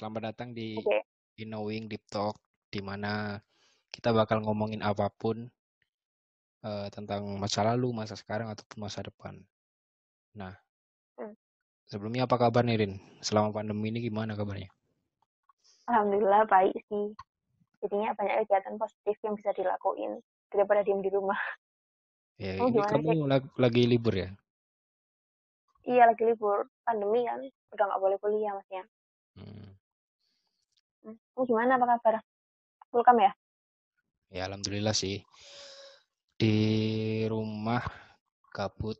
Selamat datang di Oke. Knowing Deep Talk, di mana kita bakal ngomongin apa pun eh, tentang masa lalu, masa sekarang, ataupun masa depan. Nah, Hmm. sebelumnya apa kabar nih, Rin? Selama pandemi ini gimana kabarnya? Alhamdulillah baik sih. Jadinya banyak kegiatan positif yang bisa dilakuin daripada diem di rumah. Ya, Kamu ini gimana kamu lag- lagi libur ya? Iya lagi libur pandemi kan, udah nggak boleh kuliah masnya. Hmm. Kamu gimana? Apa kabar? Welcome ya? Ya, alhamdulillah sih. Di rumah gabut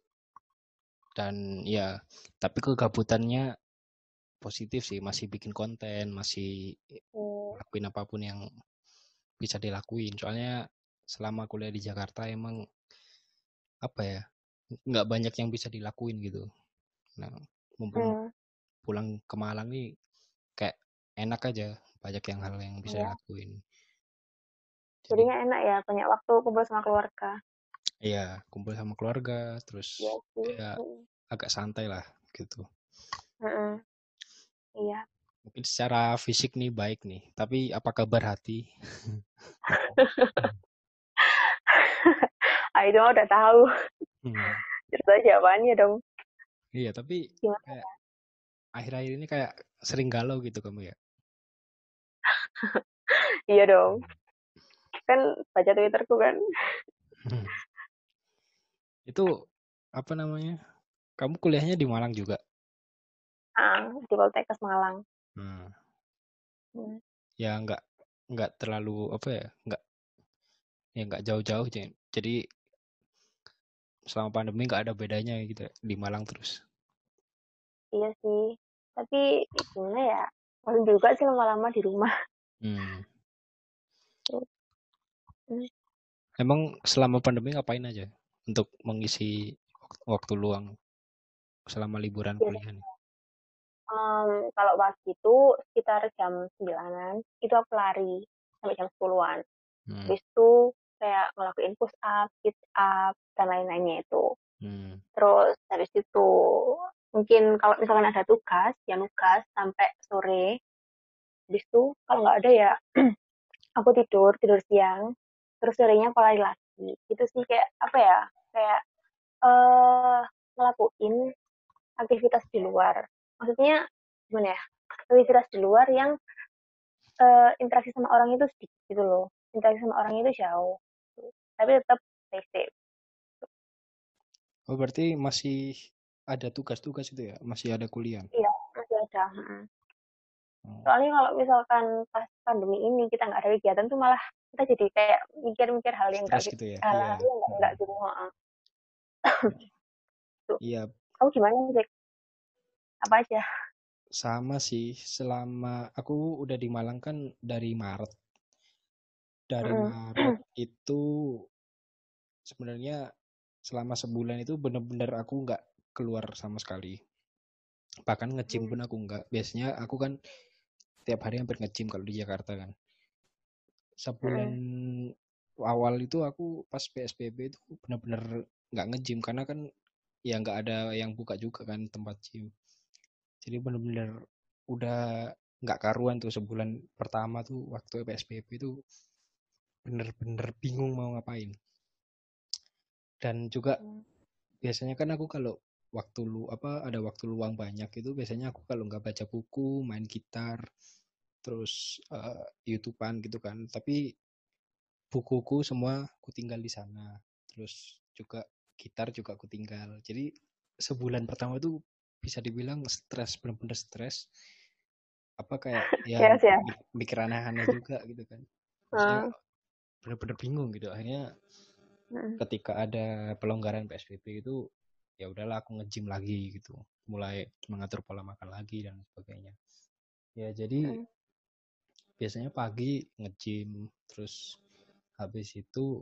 dan ya, tapi kegabutannya positif sih, masih bikin konten, masih Hmm. lakuin apa pun yang bisa dilakuin. Soalnya selama kuliah di Jakarta emang apa ya, nggak banyak yang bisa dilakuin gitu. Nah, mumpung Hmm. pulang ke Malang nih kayak enak aja, banyak yang hal yang bisa Iya. dilakuin. Jadi Jadinya enak ya, banyak waktu kumpul sama keluarga. Iya, kumpul sama keluarga, terus sih. ya Hmm. agak santai lah gitu. Iya. Mungkin secara fisik nih baik nih, tapi apa kabar hati? mah udah tahu. Hmm. Cerita jawabannya dong. Iya, tapi Gimana? kayak akhir-akhir ini kayak sering galau gitu kamu ya. Iya dong. Kan baca Twitterku kan. Hmm. Itu apa namanya? Kamu kuliahnya di Malang juga? Ah, di Poltekkes Malang. Hmm. Hmm. Ya nggak nggak terlalu apa ya, nggak ya nggak jauh-jauh. Jadi selama pandemi nggak ada bedanya gitu di Malang terus. Iya sih. Tapi gimana ya? Paling juga sih lama-lama di rumah. Hmm. Hmm. Emang selama pandemi ngapain aja untuk mengisi wak- waktu luang selama liburan Biasanya kuliah nih? em, kalau pagi itu sekitar jam 9 itu aku lari sampai jam 10-an. Hmm. Habis itu kayak ngelakuin push up, sit up, dan lain-lainnya itu. Hmm. Terus habis itu mungkin kalau misalkan ada tugas, ya nugas sampai sore. Habis itu kalau nggak ada ya aku tidur, tidur siang. Terus sorenya aku lari lagi. Itu sih kayak apa ya? Kayak eh ngelakuin aktivitas di luar. Maksudnya gimana ya? Aktivitas di luar yang eh, interaksi sama orang itu sedikit gitu loh. Interaksi sama orang itu jauh. Tapi tetap stay safe. Oh, berarti masih ada tugas-tugas itu ya? Masih ada kuliah? Iya, masih ada. Mm. Oh. Soalnya kalau misalkan pas pandemi ini kita nggak ada kegiatan tuh malah kita jadi kayak mikir-mikir hal yang nggak gitu ya? hal-hal Iya. yang nggak nggak Hmm. gitu. Iya, Kamu gimana sih? Apa aja? sama sih. Selama aku udah di Malang kan dari Maret. Dari Mm-mm. Maret itu sebenarnya selama sebulan itu bener-bener aku nggak keluar sama sekali. Bahkan nge-gym pun aku nggak. Biasanya aku kan tiap hari hampir nge-gym kalau di Jakarta kan. Sebulan Mm-mm. awal itu aku pas PSBB itu bener-bener nggak nge-gym karena kan ya nggak ada yang buka juga kan tempat gym. Jadi bener-bener udah nggak karuan tuh sebulan pertama tuh waktu PSBB itu bener-bener bingung mau ngapain. Dan juga Mm. biasanya kan aku kalau waktu lu apa ada waktu luang banyak itu biasanya aku kalau nggak baca buku, main gitar, terus eh, YouTubean gitu kan. Tapi bukuku semua ku tinggal di sana. Terus juga gitar juga ku tinggal. Jadi sebulan pertama tuh bisa dibilang stres, bener-bener stres. Apa kayak ya Yes mik- mikir aneh-aneh juga gitu kan. Hmm. bener-bener bingung gitu. Akhirnya Mm. ketika ada pelonggaran PSBB itu ya udahlah aku nge-gym lagi gitu. Mulai mengatur pola makan lagi dan sebagainya. Ya jadi Mm. biasanya pagi nge-gym terus habis itu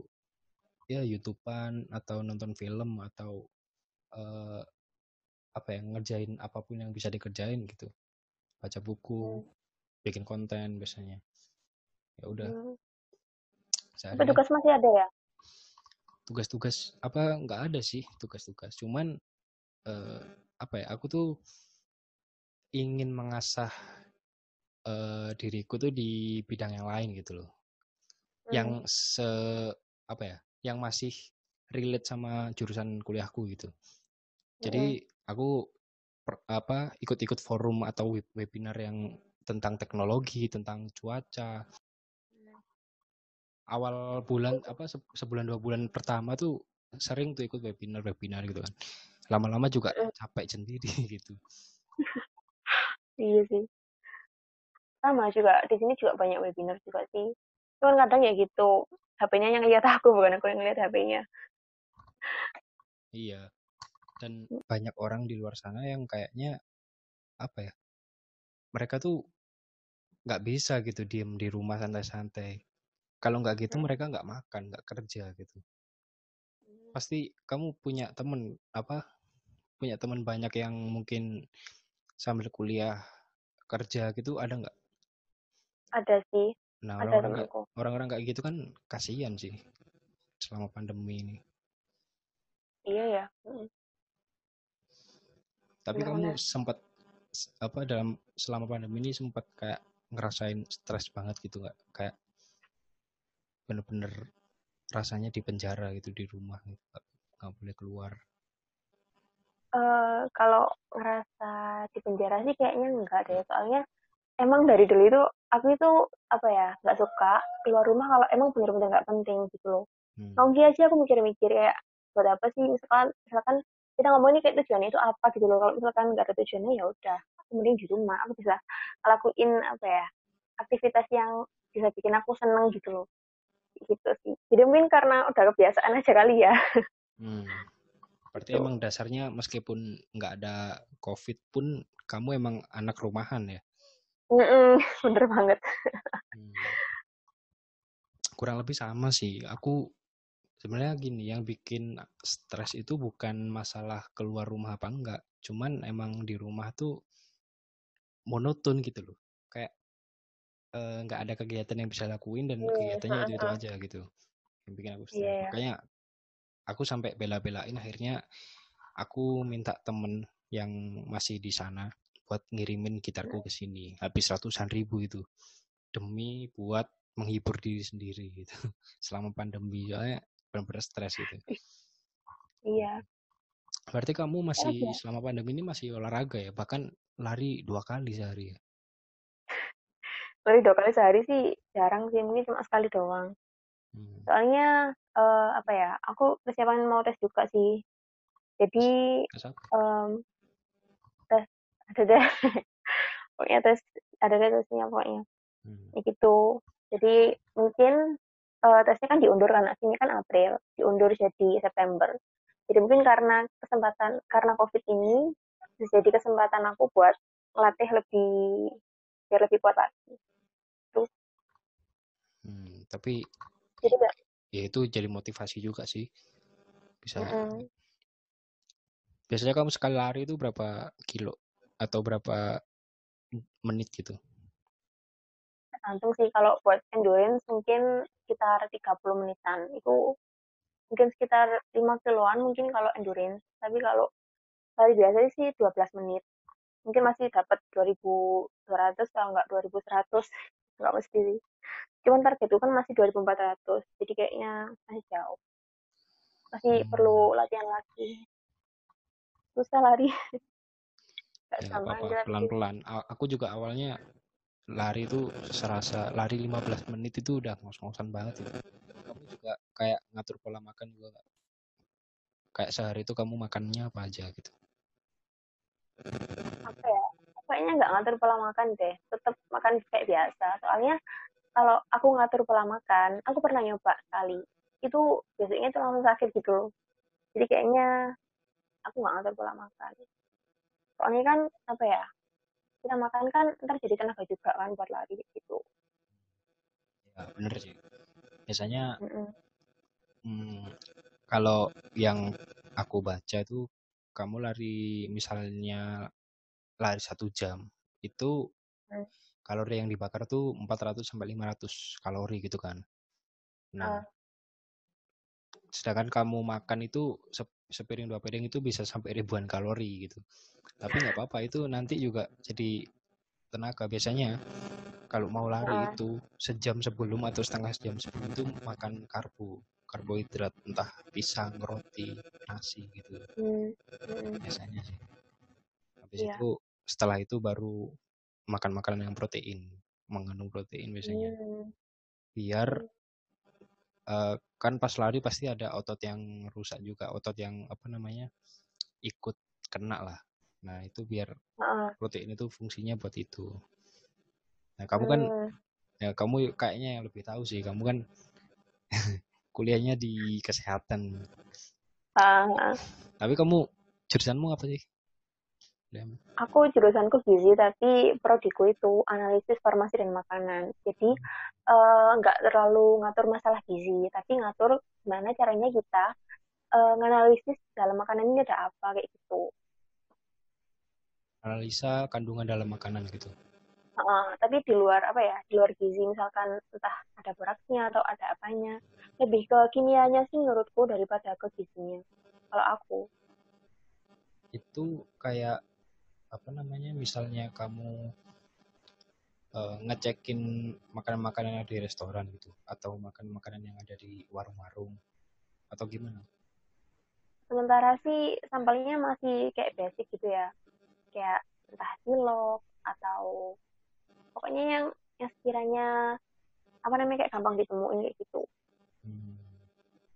ya YouTubean atau nonton film atau eh, apa ya ngerjain apa pun yang bisa dikerjain gitu baca buku Mm. bikin konten biasanya ya udah Mm. Tapi tugas masih ada ya? Tugas-tugas apa nggak ada sih tugas-tugas cuman eh, apa ya aku tuh ingin mengasah uh, diriku tuh di bidang yang lain gitu loh. Hmm. Yang se apa ya? Yang masih relate sama jurusan kuliahku gitu. Jadi hmm. aku per, apa ikut-ikut forum atau web webinar yang tentang teknologi, tentang cuaca. Awal bulan apa sebulan dua bulan pertama tuh sering tuh ikut webinar-webinar gitu kan. Lama-lama juga capek sendiri gitu. iya sih. Sama juga di sini juga banyak webinar juga sih. Cuman kadang ya gitu, HP-nya yang lihat aku bukan aku yang lihat HP-nya. Iya. Dan banyak orang di luar sana yang kayaknya apa ya? Mereka tuh nggak bisa gitu diem di rumah santai-santai. Kalau nggak gitu mereka nggak makan, nggak kerja gitu. Pasti kamu punya temen apa? Punya temen banyak yang mungkin sambil kuliah kerja gitu ada nggak? Ada sih. Nah orang-orang orang-orang kayak gitu kan kasihan sih selama pandemi ini. Iya ya. Tapi kamu sempat apa dalam selama pandemi ini sempat kayak ngerasain stres banget gitu nggak? Kayak bener-bener rasanya di penjara gitu di rumah gitu, nggak boleh keluar. Uh, kalau ngerasa di penjara sih kayaknya enggak deh soalnya emang dari dulu itu aku itu apa ya nggak suka keluar rumah kalau emang bener-bener nggak penting gitu loh. Hmm. Nongki aja aku mikir-mikir kayak buat apa sih misalkan misalkan kita ngomongin kayak tujuannya itu apa gitu loh kalau misalkan nggak ada tujuannya ya udah aku mending di rumah aku bisa ngelakuin apa ya aktivitas yang bisa bikin aku seneng gitu loh gitu sih. Jadi mungkin karena udah kebiasaan aja kali ya. Hmm. berarti gitu. emang dasarnya meskipun nggak ada covid pun kamu emang anak rumahan ya? Mm -mm, bener banget. Hmm. kurang lebih sama sih. Aku sebenarnya gini yang bikin stres itu bukan masalah keluar rumah apa enggak. Cuman emang di rumah tuh monoton gitu loh nggak uh, ada kegiatan yang bisa lakuin dan yeah, kegiatannya itu itu aja gitu yang bikin aku stres yeah. makanya aku sampai bela-belain akhirnya aku minta temen yang masih di sana buat ngirimin gitarku ke sini habis ratusan ribu itu demi buat menghibur diri sendiri gitu selama pandemi soalnya benar-benar stres gitu. Iya. Berarti kamu masih ya. selama pandemi ini masih olahraga ya, bahkan lari dua kali sehari ya? Lari dua kali sehari sih jarang sih, mungkin cuma sekali doang. Hmm. Soalnya uh, apa ya, aku persiapan mau tes juga sih. Jadi um, tes ada deh, pokoknya tes ada deh tesnya pokoknya. Hmm. Ya gitu. Jadi mungkin uh, tesnya kan diundur karena sini kan April, diundur jadi September. Jadi mungkin karena kesempatan karena COVID ini jadi kesempatan aku buat latih lebih biar lebih kuat lagi. Tapi jadi ya itu jadi motivasi juga sih. Bisa. Mm -hmm. Biasanya kamu sekali lari itu berapa kilo atau berapa menit gitu? tergantung sih kalau buat endurance mungkin sekitar 30 menitan itu mungkin sekitar 5 kiloan mungkin kalau endurance tapi kalau lari biasa sih 12 menit mungkin masih dapat 2200 kalau nggak 2100 nggak mesti sih cuman target itu kan masih 2400 jadi kayaknya masih jauh masih hmm. perlu latihan lagi susah lari ya, pelan-pelan aku juga awalnya lari itu serasa lari 15 menit itu udah ngos-ngosan banget itu. Kamu juga kayak ngatur pola makan juga gak? Kayak sehari itu kamu makannya apa aja gitu? Apa ya? Kayaknya nggak ngatur pola makan deh. Tetap makan kayak biasa. Soalnya kalau aku ngatur pola makan, aku pernah nyoba sekali. Itu biasanya itu langsung sakit gitu. Jadi kayaknya aku nggak ngatur pola makan. Soalnya kan apa ya? kita makan kan ntar jadi tenaga juga kan buat lari gitu ya bener sih biasanya mm -mm. Hmm, kalau yang aku baca tuh kamu lari misalnya lari satu jam itu mm. kalori yang dibakar tuh 400 sampai 500 kalori gitu kan nah uh. sedangkan kamu makan itu sepiring dua piring itu bisa sampai ribuan kalori gitu tapi nggak apa-apa itu nanti juga jadi tenaga biasanya kalau mau lari Ah. itu sejam sebelum atau setengah jam sebelum itu makan karbo karbohidrat entah pisang roti nasi gitu Hmm. Hmm. biasanya sih habis Iya. itu setelah itu baru makan makanan yang protein mengandung protein biasanya Hmm. biar eh, kan pas lari pasti ada otot yang rusak juga otot yang apa namanya ikut kena lah nah itu biar protein itu fungsinya buat itu nah kamu kan Hmm. ya kamu kayaknya yang lebih tahu sih kamu kan kuliahnya di kesehatan tapi kamu jurusanmu apa sih? Aku jurusanku gizi tapi prodiku itu analisis farmasi dan makanan. Jadi eh, nggak terlalu ngatur masalah gizi, tapi ngatur gimana caranya kita eh, nganalisis dalam makanan ini ada apa kayak gitu. analisa kandungan dalam makanan gitu Heeh, tapi di luar apa ya, di luar gizi misalkan entah ada boraksnya atau ada apanya, lebih ke kimianya sih menurutku daripada ke gizinya. Kalau aku, itu kayak apa namanya misalnya kamu eh, ngecekin makanan-makanan yang ada di restoran gitu atau makan makanan yang ada di warung-warung atau gimana sementara sih sampelnya masih kayak basic gitu ya, kayak entah cilok atau pokoknya yang yang sekiranya apa namanya kayak gampang ditemuin kayak gitu. Hmm,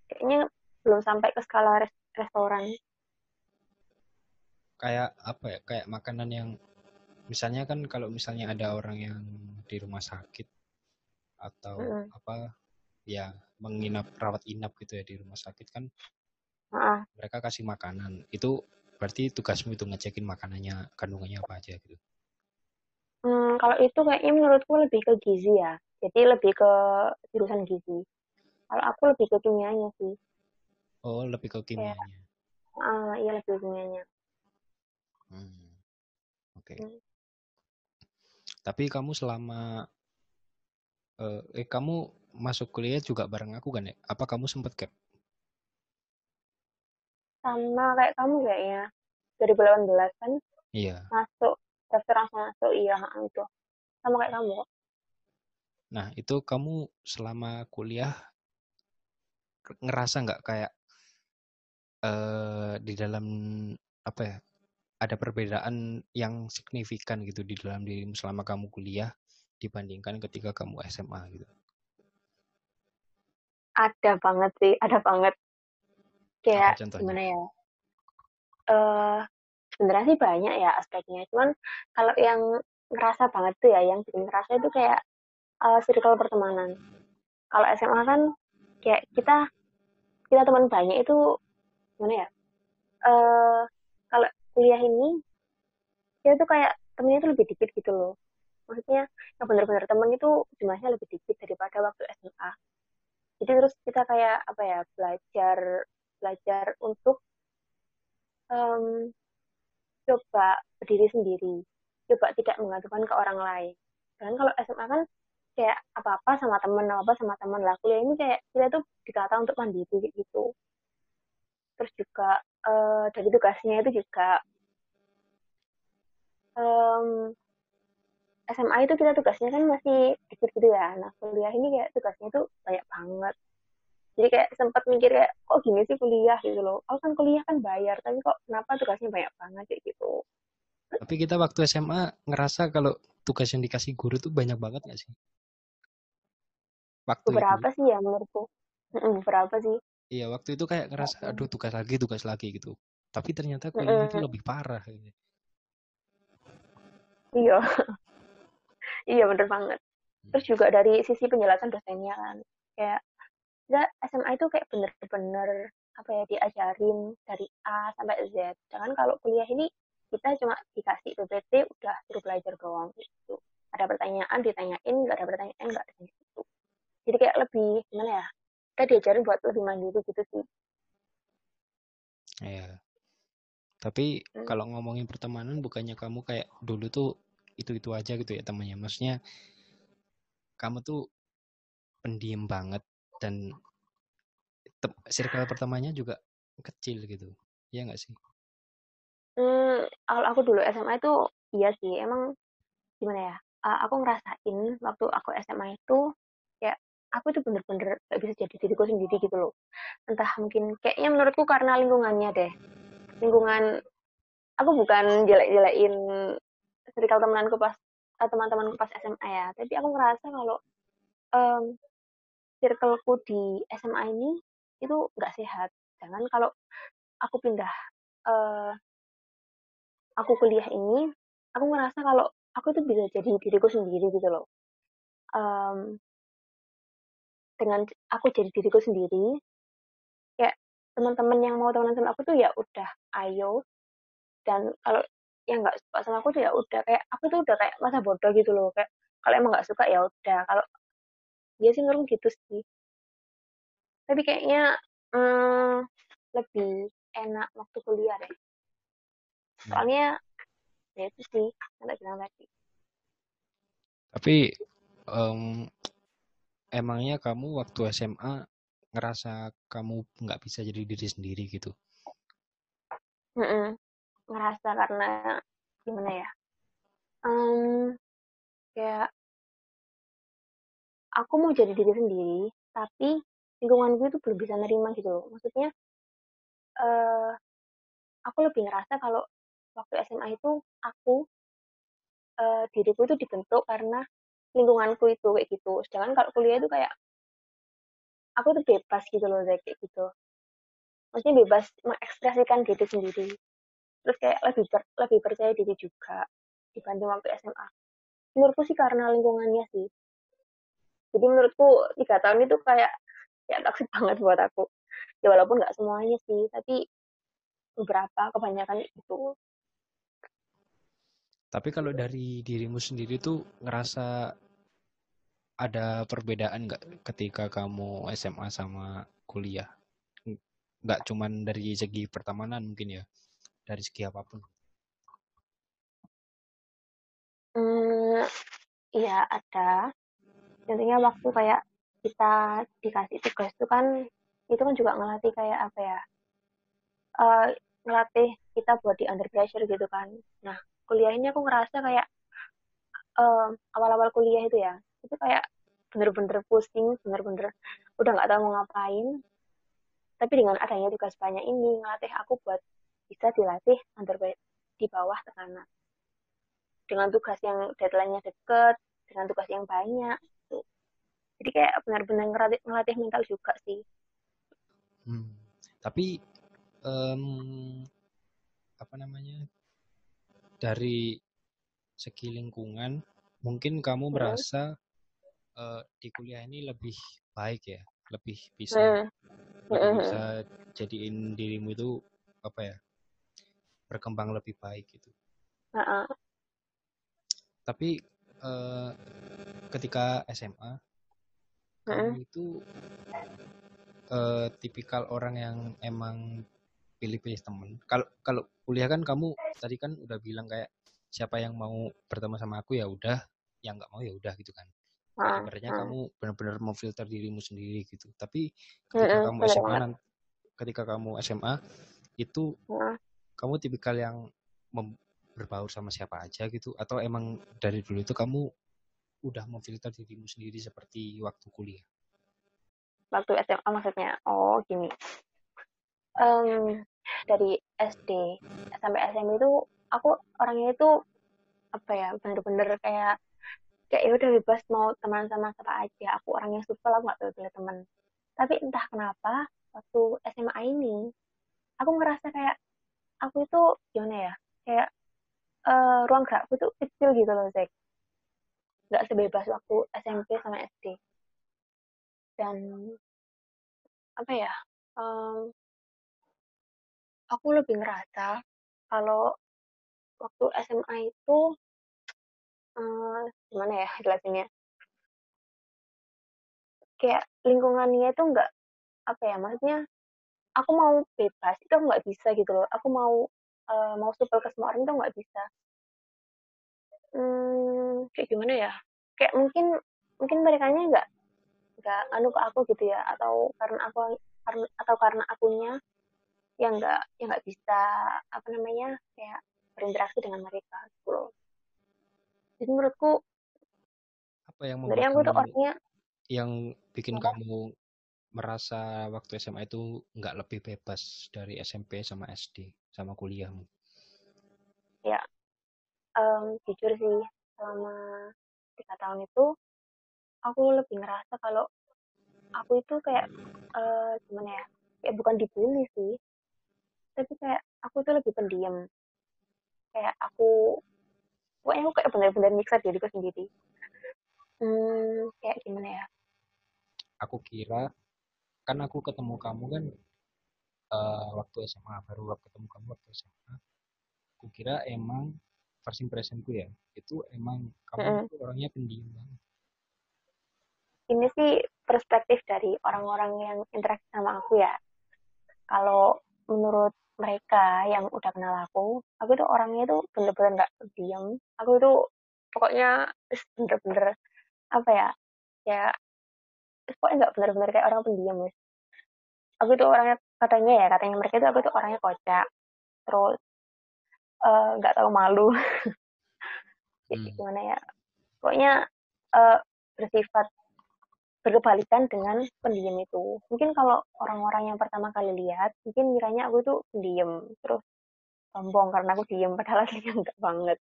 Kayaknya belum sampai ke skala res- restoran. Kayak apa ya kayak makanan yang misalnya kan kalau misalnya ada orang yang di rumah sakit atau Mm-mm. apa ya menginap rawat inap gitu ya di rumah sakit kan Heeh. mereka kasih makanan itu berarti tugasmu itu ngecekin makanannya kandungannya apa aja gitu Hmm, kalau itu kayaknya menurutku lebih ke gizi ya. Jadi lebih ke jurusan gizi. Kalau aku lebih ke kimianya sih. oh lebih ke kimianya ah, iya lebih ke kimianya. Hmm, oke Hmm. tapi kamu selama eh, eh kamu masuk kuliah juga bareng aku kan ya apa kamu sempet gap Sama kayak kamu kayaknya. 2018 kan iya masuk, daftar langsung masuk, iya itu. Sama kayak kamu kok. nah itu kamu selama kuliah ngerasa nggak kayak eh di dalam apa ya ada perbedaan yang signifikan gitu di dalam dirimu selama kamu kuliah dibandingkan ketika kamu SMA gitu Ada banget sih, ada banget. Kayak gimana ya? Eh, sebenarnya sih banyak ya aspeknya. Cuman kalau yang ngerasa banget tuh ya, yang bikin ngerasa itu kayak eh, circle pertemanan. Kalau SMA kan kayak kita kita teman banyak itu gimana ya? Eh, kalau kuliah ini kita tuh kayak temennya tuh lebih dikit gitu loh. Maksudnya yang benar-benar temen itu jumlahnya lebih dikit daripada waktu SMA. Jadi terus kita kayak apa ya belajar belajar untuk em, coba berdiri sendiri, coba tidak mengandalkan ke orang lain. Dan kalau SMA kan kayak apa-apa sama temen, apa-apa sama temen lah. Kuliah ini kayak kita tuh ditata untuk mandiri gitu. Terus juga eh, dari tugasnya itu juga em, SMA itu kita tugasnya kan masih dikit gitu ya. Nah kuliah ini kayak tugasnya itu banyak banget. Jadi kayak sempat mikir kayak kok gini sih kuliah gitu loh. Aku kan kuliah kan bayar, tapi kok kenapa tugasnya banyak banget kayak gitu. tapi kita waktu SMA ngerasa kalau tugas yang dikasih guru tuh banyak banget nggak sih waktu itu Beberapa sih ya menurutku. Mm-mm, Beberapa sih. Iya waktu itu kayak ngerasa aduh tugas lagi tugas lagi gitu tapi ternyata kuliah itu lebih parah gitu. Iya, iya bener banget. Terus juga dari sisi penjelasan dosennya kan, kayak enggak SMA itu kayak bener-bener apa ya diajarin dari A sampai Z. Jangan kalau kuliah ini kita cuma dikasih PPT udah suruh belajar doang gitu. Ada pertanyaan ditanyain, nggak ada pertanyaan nggak ada gitu. Jadi kayak lebih gimana ya? Kita diajarin buat lebih mandiri gitu sih. Iya. Tapi Hmm. kalau ngomongin pertemanan bukannya kamu kayak dulu tuh itu-itu aja gitu ya temannya. Maksudnya kamu tuh pendiam banget dan circle pertamanya juga kecil gitu. Iya nggak sih? Hmm, kalau aku dulu SMA itu iya sih, emang gimana ya uh, aku ngerasain waktu aku SMA itu ya aku tuh bener-bener gak bisa jadi diriku sendiri gitu loh. Entah mungkin kayaknya menurutku karena lingkungannya deh. Lingkungan aku bukan jelek-jelekin circle temanku pas uh, teman-temanku pas SMA ya. Tapi aku ngerasa kalau um, circleku di SMA ini itu nggak sehat. Jangan kalau aku pindah uh, aku kuliah ini aku ngerasa kalau aku tuh bisa jadi diriku sendiri gitu loh. Um, dengan aku jadi diriku sendiri. Kayak teman-teman yang mau temenan sama aku tuh ya udah ayo. Dan kalau yang nggak suka sama aku tuh ya udah kayak aku tuh udah kayak masa bodoh gitu loh. Kayak kalau emang nggak suka ya udah. Kalau dia sih ngurung gitu sih. Tapi kayaknya hmm, lebih enak waktu kuliah deh. Soalnya ya itu sih yang tak bilang tadi. Tapi um, emangnya kamu waktu SMA ngerasa kamu nggak bisa jadi diri sendiri gitu? Mm -mm. ngerasa karena gimana ya? Um, kayak aku mau jadi diri sendiri tapi lingkungan gue itu belum bisa nerima gitu maksudnya uh, aku lebih ngerasa kalau waktu SMA itu aku uh, diriku itu dibentuk karena lingkunganku itu kayak gitu. Sedangkan kalau kuliah itu kayak aku tuh bebas gitu loh kayak gitu. Maksudnya bebas mengekspresikan diri sendiri. Terus kayak lebih ber, lebih percaya diri juga dibanding waktu SMA menurutku sih karena lingkungannya sih. Jadi menurutku tiga tahun itu kayak ya toxic banget buat aku. Ya walaupun nggak semuanya sih tapi beberapa kebanyakan itu tapi kalau dari dirimu sendiri tuh ngerasa ada perbedaan nggak ketika kamu SMA sama kuliah? Nggak cuman dari segi pertemanan mungkin ya, dari segi apa pun. Hmm, iya ada. Intinya waktu kayak kita dikasih tugas itu kan, itu kan juga ngelatih kayak apa ya, uh, ngelatih kita buat di under pressure gitu kan. Nah, kuliah ini aku ngerasa kayak awal awal-awal kuliah itu ya itu kayak bener-bener pusing bener-bener udah nggak tahu mau ngapain tapi dengan adanya tugas banyak ini ngelatih aku buat bisa dilatih under di bawah tekanan dengan tugas yang deadline-nya deket dengan tugas yang banyak gitu. jadi kayak benar-benar ngelatih, ngelatih mental juga sih hmm. tapi um, apa namanya dari segi lingkungan mungkin kamu hmm. merasa uh, di kuliah ini lebih baik ya lebih bisa hmm. lebih bisa jadiin dirimu itu apa ya berkembang lebih baik gitu tapi uh, ketika SMA kamu itu uh, tipikal orang yang emang pilih-pilih temen. Kalau kalau kuliah kan kamu tadi kan udah bilang kayak siapa yang mau bertemu sama aku ya udah, yang nggak mau ya udah gitu kan. Sebenarnya hmm. kamu benar-benar memfilter dirimu sendiri gitu. Tapi ketika hmm, kamu SMA nanti, ketika kamu SMA itu hmm. kamu tipikal yang berbaur sama siapa aja gitu atau emang dari dulu itu kamu udah memfilter dirimu sendiri seperti waktu kuliah? Waktu SMA maksudnya? Oh gini. Um, dari SD sampai SMP itu aku orangnya itu apa ya bener-bener kayak kayak ya udah bebas mau teman sama siapa aja. Aku orangnya super aku nggak pilih teman. Tapi entah kenapa waktu SMA ini aku ngerasa kayak aku itu gimana ya kayak uh, ruang gerakku tuh kecil gitu loh Zek nggak sebebas waktu SMP sama SD dan apa ya um, aku lebih ngerasa kalau waktu SMA itu uh, gimana ya jelasinnya? Kayak lingkungannya itu enggak apa ya maksudnya aku mau bebas itu nggak bisa gitu loh. Aku mau uh, mau supel ke semua orang itu nggak bisa. Hmm, kayak gimana ya? Kayak mungkin mungkin mereka nya nggak nggak anu ke aku gitu ya atau karena aku karena atau karena akunya yang nggak yang nggak bisa apa namanya kayak berinteraksi dengan mereka gitu loh. Jadi menurutku apa yang membuat aku tuh orangnya yang bikin apa? kamu merasa waktu SMA itu nggak lebih bebas dari SMP sama SD sama kuliahmu? Ya em, jujur sih selama tiga tahun itu aku lebih ngerasa kalau aku itu kayak eh, gimana ya kayak bukan dibully sih tapi kayak aku tuh lebih pendiam. Kayak aku pokoknya aku kayak benar-benar nyiksa diriku sendiri. Hmm, kayak gimana ya? Aku kira kan aku ketemu kamu kan eh, waktu SMA baru waktu ketemu kamu waktu SMA aku kira emang first impressionku ya itu emang kamu Mm-mm. itu orangnya pendiam banget. Ini sih perspektif dari orang-orang yang interaksi sama aku ya. Kalau menurut mereka yang udah kenal aku aku tuh orangnya tuh bener-bener nggak diam aku tuh pokoknya bener-bener apa ya ya pokoknya nggak bener-bener kayak orang pendiam guys aku tuh orangnya katanya ya katanya mereka tuh aku tuh orangnya kocak. Terus eh, nggak tahu malu. Hmm. gimana ya pokoknya eh, bersifat berkebalikan dengan pendiam itu. Mungkin kalau orang-orang yang pertama kali lihat mungkin kiranya aku tuh pendiam terus sombong karena aku diem padahal aslinya enggak banget.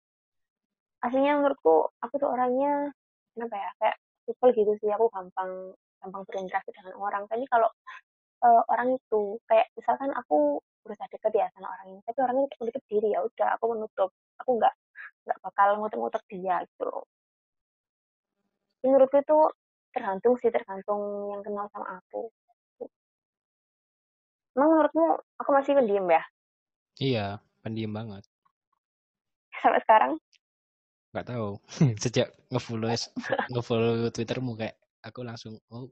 Aslinya menurutku aku tuh orangnya kenapa ya kayak supel gitu sih aku gampang gampang berinteraksi dengan orang. Tapi kalau eh, orang itu kayak misalkan aku berusaha deket ya sama orang ini tapi orangnya menutup diri ya udah aku menutup. Aku nggak nggak bakal ngutuk-ngutuk dia gitu loh. Menurutku itu tergantung sih tergantung yang kenal sama aku. Emang menurutmu aku masih pendiam ya? Iya pendiam banget. Sampai sekarang? Nggak tahu. Sejak ngefollow ngefollow twittermu kayak aku langsung oh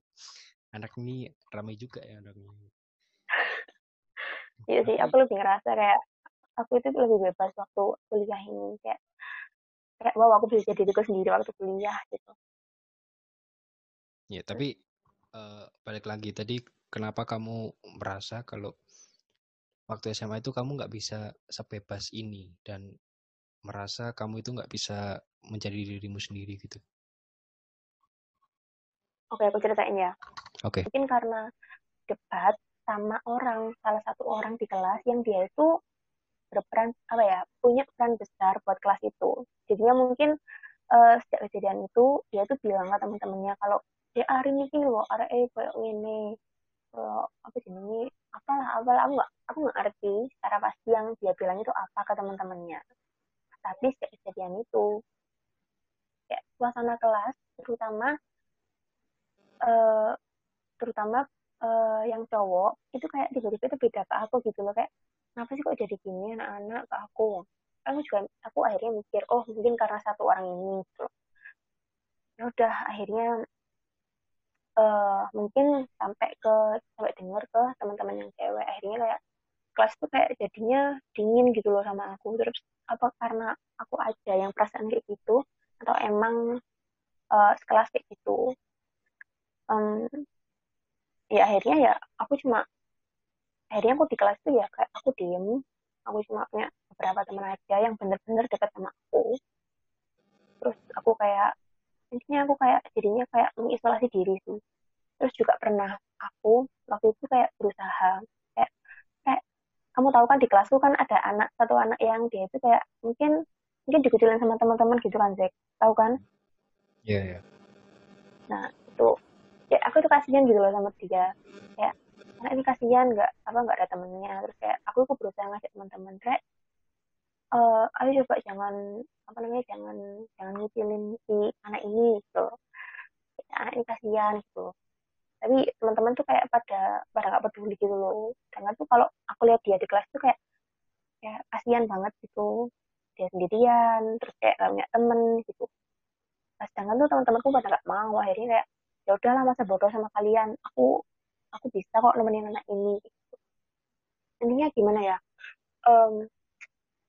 anak ini ramai juga ya orangnya iya sih aku lebih ngerasa kayak aku itu lebih bebas waktu kuliah ini. Kayak kayak wow aku bisa jadi diriku sendiri waktu kuliah gitu ya tapi eh, balik lagi tadi kenapa kamu merasa kalau waktu SMA itu kamu nggak bisa sebebas ini dan merasa kamu itu nggak bisa menjadi dirimu sendiri gitu? Oke aku ceritain ya. Oke. Mungkin karena debat sama orang salah satu orang di kelas yang dia itu berperan apa ya punya peran besar buat kelas itu. Jadinya mungkin eh, sejak kejadian itu dia tuh bilang ke teman-temannya kalau ya hari ini loh hari eh kayak ini kalau apa jenenge? Apalah apalah aku nggak aku nggak ngerti secara pasti yang dia bilang itu apa ke teman-temannya. Tapi sejak kejadian itu kayak suasana kelas terutama eh, terutama eh, yang cowok itu kayak tiba-tiba itu beda ke aku gitu loh kayak kenapa sih kok jadi gini anak-anak ke aku? Aku juga aku akhirnya mikir oh mungkin karena satu orang ini gitu loh. ya udah akhirnya eh, mungkin sampai ke sampai denger ke teman-teman yang cewek. Akhirnya kayak kelas tuh kayak jadinya dingin gitu loh sama aku. Terus apa karena aku aja yang perasaan kayak gitu atau emang eh, sekelas kayak gitu. Em, ya akhirnya ya aku cuma akhirnya aku di kelas tuh ya kayak aku diem. Aku cuma punya beberapa teman aja yang bener-bener dekat sama aku. Terus aku kayak intinya aku kayak jadinya kayak mengisolasi diri sih. Terus juga pernah aku waktu itu kayak berusaha kayak kayak kamu tahu kan di kelasku kan ada anak satu anak yang dia itu kayak mungkin mungkin dikucilin sama teman-teman gitu kan Zek tahu kan? Iya, iya. nah itu ya aku tuh kasihan gitu loh sama dia. Kayak anak ini kasihan nggak apa nggak ada temennya. Terus kayak aku tuh berusaha ngajak teman-teman kayak eh ayo coba jangan apa namanya jangan jangan ngucilin si anak ini gitu. Anak ini kasihan gitu. Tapi teman-teman tuh kayak pada pada nggak peduli gitu loh. Sedangkan tuh kalau aku lihat dia di kelas tuh kayak ya kasihan banget gitu. Dia sendirian terus kayak gak temen gitu. Nah, sedangkan tuh teman-temanku pada nggak mau. Akhirnya kayak ya udahlah masa bodoh sama kalian. Aku aku bisa kok nemenin anak ini gitu. intinya gimana ya? Em,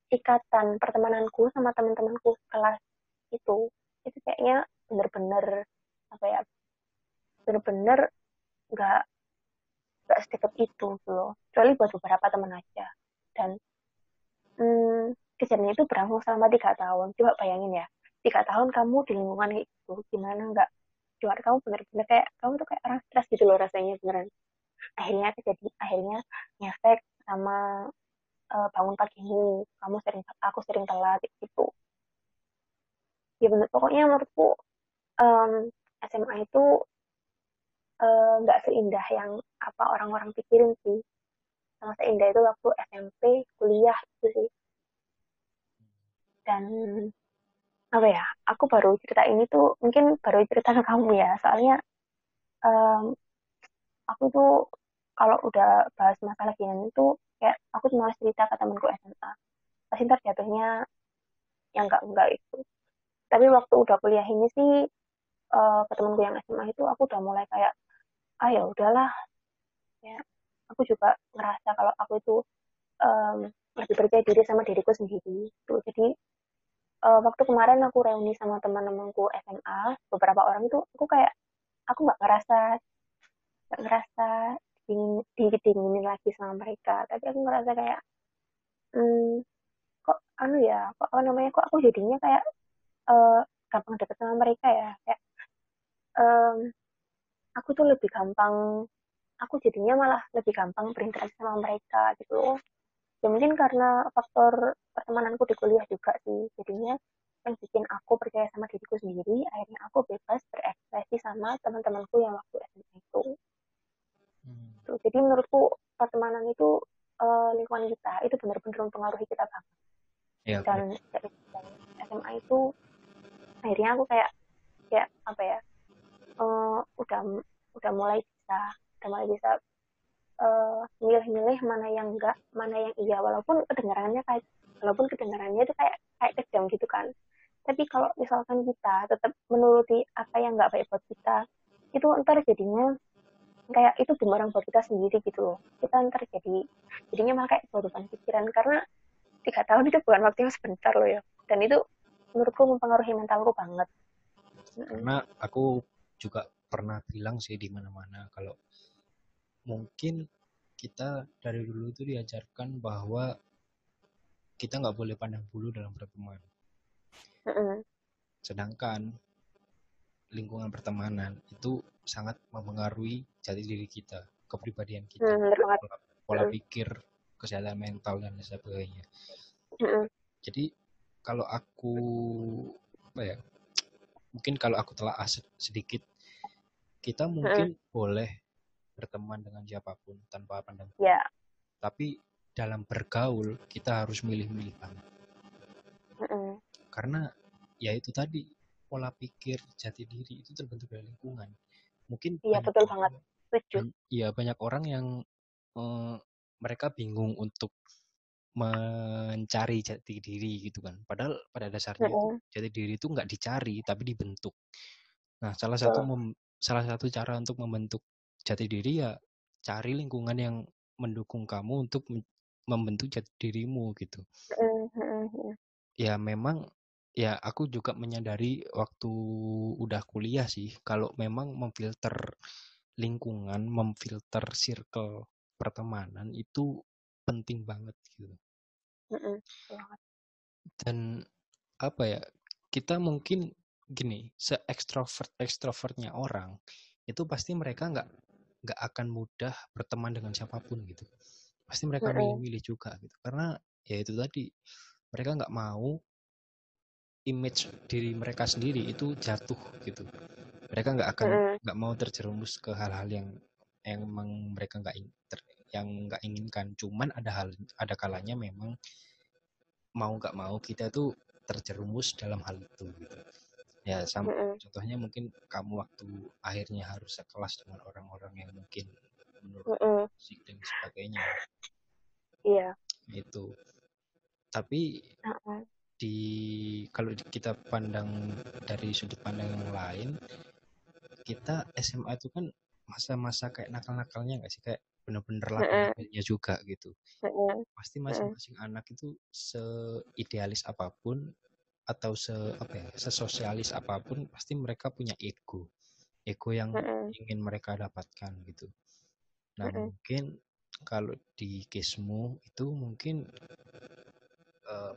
ikatan pertemananku sama teman-temanku kelas itu itu kayaknya bener-bener apa ya bener-bener nggak nggak sedekat itu gitu loh. Kecuali buat beberapa teman aja. Dan hmm, kejadian itu berlangsung selama tiga tahun. Coba bayangin ya tiga tahun kamu di lingkungan gitu gimana nggak? Cuma kamu bener-bener kayak kamu tuh kayak orang stres gitu loh rasanya beneran. Akhirnya jadi akhirnya ngefek sama uh, bangun pagimu kamu sering aku sering telat gitu. Ya bener. Pokoknya menurutku um, SMA itu eh, nggak uh, seindah yang apa orang-orang pikirin sih. Sama seindah itu waktu SMP kuliah itu sih. Dan apa ya aku baru cerita ini tuh mungkin baru cerita ke kamu ya. Soalnya um, aku tuh kalau udah bahas masalah gini tuh kayak aku cuma cerita ke temanku SMA pasti ntar jatuhnya yang enggak enggak itu. Tapi waktu udah kuliah ini sih uh, ke temanku yang SMA itu aku udah mulai kayak ah ya udahlah. Ya aku juga ngerasa kalau aku itu um, lebih percaya diri sama diriku sendiri tuh jadi uh, waktu kemarin aku reuni sama teman-temanku SMA beberapa orang itu aku kayak aku nggak ngerasa nggak ngerasa dingin dinginin lagi sama mereka. Tapi aku ngerasa kayak hmm, kok anu ya kok apa namanya kok aku jadinya kayak uh, gampang deket sama mereka ya? Kayak um, aku tuh lebih gampang aku jadinya malah lebih gampang berinteraksi sama mereka gitu. Ya mungkin karena faktor pertemananku di kuliah juga sih. Jadinya yang bikin aku percaya sama diriku sendiri akhirnya aku bebas berekspresi sama teman-temanku yang waktu SMA itu. Hmm. Tuh, jadi menurutku pertemanan itu uh, lingkungan kita itu benar-benar mempengaruhi kita banget. Ya, dan dari SMA itu akhirnya aku kayak kayak apa ya uh, udah udah mulai bisa udah mulai bisa uh, milih-milih mana yang enggak, mana yang iya, walaupun kedengarannya kayak, walaupun kedengarannya itu kayak kayak kejam gitu kan. Tapi kalau misalkan kita tetap menuruti apa yang enggak baik buat kita, itu ntar jadinya kayak itu bumerang buat kita sendiri gitu loh. Kita ntar jadi jadinya malah kayak beban pikiran karena tiga tahun itu bukan waktu yang sebentar loh ya. Dan itu menurutku mempengaruhi mentalku banget. Karena aku juga pernah bilang sih di mana-mana kalau mungkin kita dari dulu itu diajarkan bahwa kita nggak boleh pandang bulu dalam berteman. Sedangkan lingkungan pertemanan itu sangat mempengaruhi jati diri kita, kepribadian kita, mm, pola, pola pikir, kesehatan mental dan sebagainya. Jadi kalau aku apa ya, mungkin kalau aku telah sedikit, kita mungkin boleh berteman dengan siapa pun tanpa pandang. Yeah. Tapi dalam bergaul kita harus milih-milih banget. Mm -mm. Karena ya itu tadi pola pikir jati diri itu terbentuk dari lingkungan. Mungkin Iya betul banget. Iya banyak orang yang eh, mereka bingung untuk mencari jati diri gitu kan. Padahal pada dasarnya mm -hmm. jati diri itu nggak dicari tapi dibentuk. Nah salah satu mem, salah satu cara untuk membentuk jati diri ya cari lingkungan yang mendukung kamu untuk membentuk jati dirimu gitu. Mm-hmm. Ya memang ya aku juga menyadari waktu udah kuliah sih kalau memang memfilter lingkungan, memfilter circle pertemanan itu penting banget gitu. Dan apa ya kita mungkin gini se ekstrovert ekstrovertnya orang itu pasti mereka nggak nggak akan mudah berteman dengan siapa pun gitu. Pasti mereka milih-milih juga gitu. Karena ya itu tadi mereka nggak mau image diri mereka sendiri itu jatuh gitu. Mereka nggak akan nggak mau terjerumus ke hal-hal yang yang emang mereka nggak yang nggak inginkan. Cuman ada hal ada kalanya memang mau nggak mau kita tuh terjerumus dalam hal itu gitu. Ya sama contohnya mungkin kamu waktu akhirnya harus sekelas dengan orang-orang yang mungkin menurut mm -hmm. musik dan sebagainya. Iya. Itu tapi. Di kalau kita pandang dari sudut pandang yang lain kita SMA itu kan masa-masa kayak nakal-nakalnya nggak sih? Kayak bener-bener lakukannya juga gitu. Pasti masing-masing anak itu seidealis apa pun atau se apa ya sesosialis apa pun pasti mereka punya ego. Ego yang ingin mereka dapatkan gitu. Nah mungkin kalau di kesmu itu mungkin uh,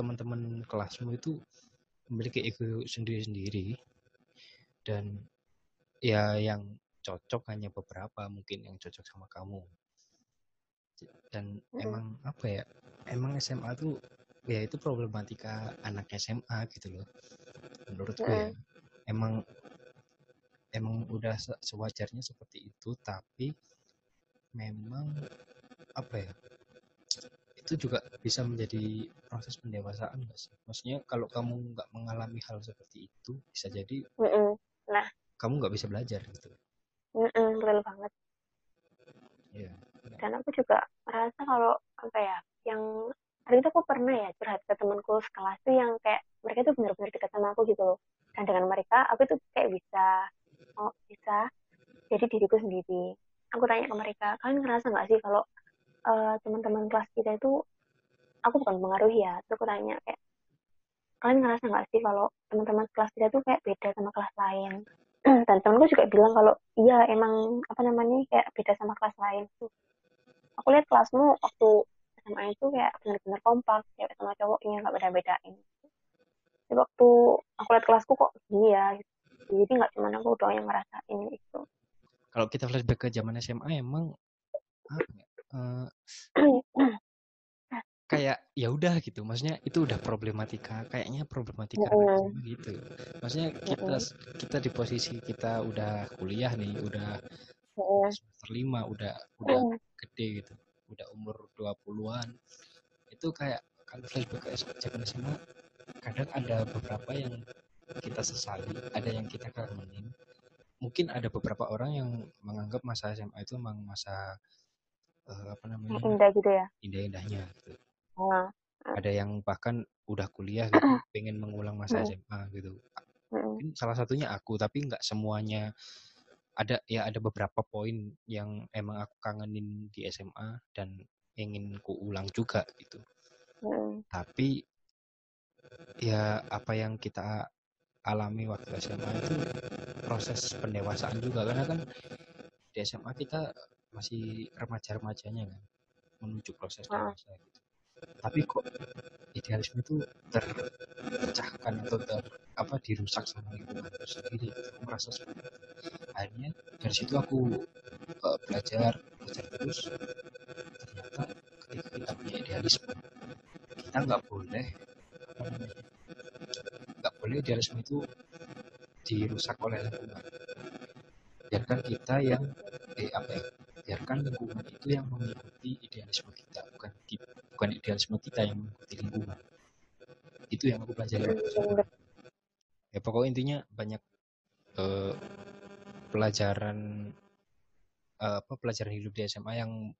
teman-teman kelasmu itu memiliki ego sendiri-sendiri. Dan ya yang cocok hanya beberapa mungkin yang cocok sama kamu. Dan Mm-mm. emang apa ya emang SMA tuh ya itu problematika anak SMA gitu loh. Menurutku ya emang emang udah se- sewajarnya seperti itu tapi memang apa ya itu juga bisa menjadi proses pendewasaan nggak sih? Maksudnya kalau kamu nggak mengalami hal seperti itu bisa jadi Mm-mm. kamu nggak bisa belajar gitu. Mm-mm, betul banget. Ya dan aku juga merasa kalau apa ya yang hari itu aku pernah ya curhat ke temanku sekelas tuh yang kayak mereka tuh benar-benar dekat sama aku gitu loh. Dan dengan mereka aku tuh kayak bisa oh bisa jadi diriku sendiri. Aku tanya ke mereka kalian ngerasa nggak sih kalau eh, teman-teman kelas kita itu aku bukan mengaruhi ya terus aku tanya kayak kalian ngerasa nggak sih kalau teman-teman kelas kita tuh kayak beda sama kelas lain? Dan temanku juga bilang kalau iya emang apa namanya kayak beda sama kelas lain. Tuh aku lihat kelasmu waktu SMA itu kayak benar-benar kompak cewek sama cowoknya nggak beda-bedain. Tapi waktu aku lihat kelasku kok gini ya gitu. jadi nggak cuma aku doang yang ngerasain itu. Kalau kita flashback ke zaman SMA emang apa ya, eh, kayak ya udah gitu maksudnya itu udah problematika kayaknya problematika. SMA gitu. Maksudnya kita kita di posisi kita udah kuliah nih udah semester lima udah udah Mm. gede gitu udah umur 20-an itu kayak kalau flashback ke zaman SMA kadang ada beberapa yang kita sesali ada yang kita kangenin. Mungkin ada beberapa orang yang menganggap masa SMA itu memang masa eh, apa namanya indah gitu ya indah-indahnya gitu nah, ada yang bahkan udah kuliah gitu pengen mengulang masa Mm. SMA gitu mm-mm. mungkin salah satunya aku tapi nggak semuanya ada ya ada beberapa poin yang emang aku kangenin di SMA dan ingin ku ulang juga gitu Mm-mm. tapi ya apa yang kita alami waktu SMA itu proses pendewasaan juga karena kan di SMA kita masih remaja-remajanya kan menuju proses Ah. dewasa gitu. Tapi kok idealisme itu terpecahkan atau ter apa dirusak sama lingkungan itu sendiri? Aku merasa seperti itu. Akhirnya dari situ aku eh, belajar belajar terus. Ternyata ketika kita punya idealisme kita nggak boleh nggak boleh idealisme itu dirusak oleh lingkungan. Biarkan kita yang eh apa ya biarkan lingkungan itu yang mengikuti idealisme kita bukan bukan idealisme kita yang mengikuti lingkungan. Itu yang aku pelajari. Ya pokoknya intinya banyak eh, pelajaran eh, apa pelajaran hidup di SMA yang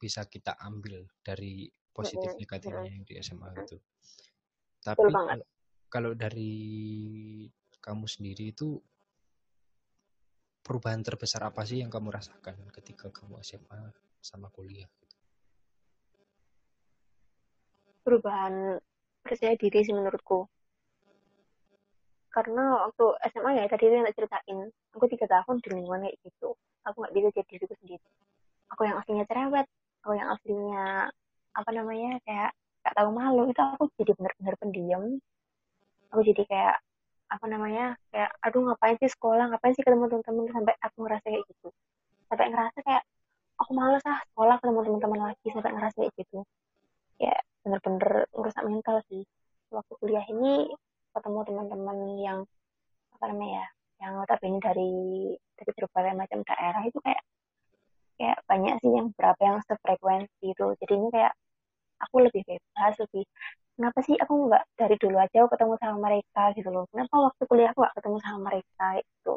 bisa kita ambil dari positif negatifnya yang di SMA itu. Tapi kalau dari kamu sendiri itu perubahan terbesar apa sih yang kamu rasakan ketika kamu SMA sama kuliah? Perubahan percaya diri sih menurutku. Karena waktu SMA ya tadi yang tak ceritain aku tiga tahun di lingkungan kayak gitu. Aku nggak bisa jadi diriku sendiri. Aku yang aslinya cerewet aku yang aslinya apa namanya kayak gak tahu malu. Itu aku jadi benar-benar pendiam. Aku jadi kayak apa namanya kayak aduh ngapain sih sekolah? Ngapain sih ketemu teman-teman sampai aku ngerasa kayak gitu. Sampai ngerasa kayak aku males ah sekolah ketemu teman-teman lagi sampai ngerasa kayak gitu. Ya bener-bener ngerusak mental sih. Waktu kuliah ini ketemu teman-teman yang apa namanya ya yang notabene dari dari berbagai macam daerah itu kayak kayak banyak sih yang berapa yang sefrekuensi itu. Jadinya kayak aku lebih bebas lebih kenapa sih aku nggak dari dulu aja aku ketemu sama mereka? Gitu loh. Kenapa waktu kuliah aku nggak ketemu sama mereka? Itu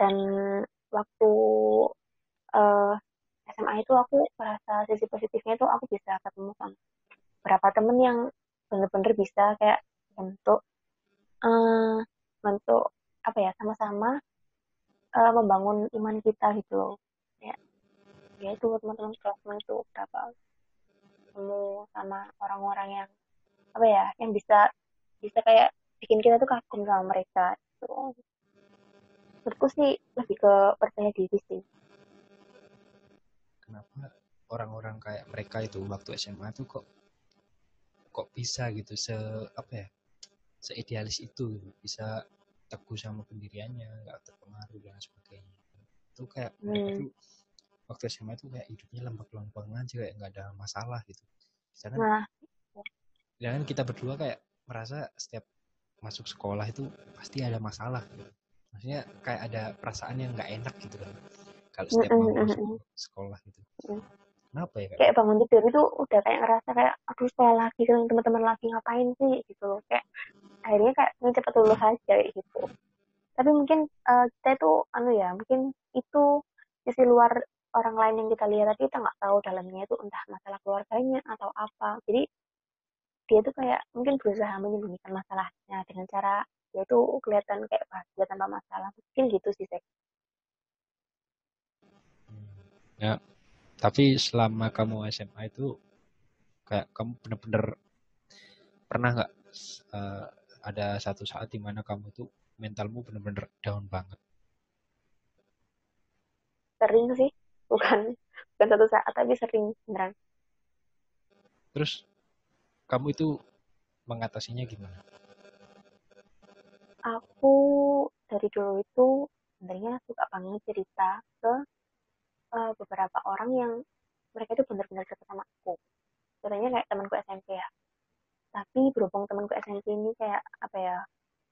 dan waktu eh, SMA itu aku merasa sisi positifnya itu aku bisa ketemu sama beberapa temen yang bener-bener bisa kayak bentuk eh bentuk apa ya sama-sama eh, membangun iman kita gitu loh. Ya ya itu teman-teman kelasnya itu berapa ketemu sama orang-orang yang apa ya yang bisa bisa kayak bikin kita tuh kagum sama mereka gitu. menurutku sih lebih ke percaya diri sih kenapa orang-orang kayak mereka itu waktu SMA tuh kok kok bisa gitu se apa ya seidealis itu gitu. bisa teguh sama pendiriannya nggak terpengaruh dan sebagainya itu kayak mereka Hmm. tuh waktu SMA itu kayak hidupnya lembek-lembeng aja kayak nggak ada masalah gitu. Sedangkan Nah, sedangkan kita berdua kayak merasa setiap masuk sekolah itu pasti ada masalah gitu. maksudnya kayak ada perasaan yang nggak enak gitu kan kalau setiap Mm, mau mm, mm, masuk mm. sekolah gitu. Mm. kenapa ya kayak kayak bangun tidur itu udah kayak ngerasa kayak aduh sekolah lagi kan teman-teman lagi ngapain sih? Gitu loh. Kayak akhirnya kayak ingin cepet lulus aja kayak gitu. Tapi mungkin eh, kita itu anu ya mungkin itu sisi luar orang lain yang kita lihat tapi kita nggak tahu dalamnya itu entah masalah keluarganya atau apa. Jadi dia tuh kayak mungkin berusaha menyembunyikan masalahnya dengan cara dia tuh kelihatan kayak bahagia tanpa masalah. Mungkin gitu sih Sek. ya tapi selama kamu SMA itu kayak kamu bener-bener pernah nggak eh, ada satu saat di mana kamu tuh mentalmu bener-bener down banget? Sering sih bukan bukan satu saat tapi sering beneran terus kamu itu mengatasinya gimana aku dari dulu itu sebenarnya suka banget cerita ke eh, beberapa orang yang mereka itu benar-benar dekat sama aku. Contohnya kayak temanku SMP ya. Tapi berhubung temanku SMP ini kayak apa ya,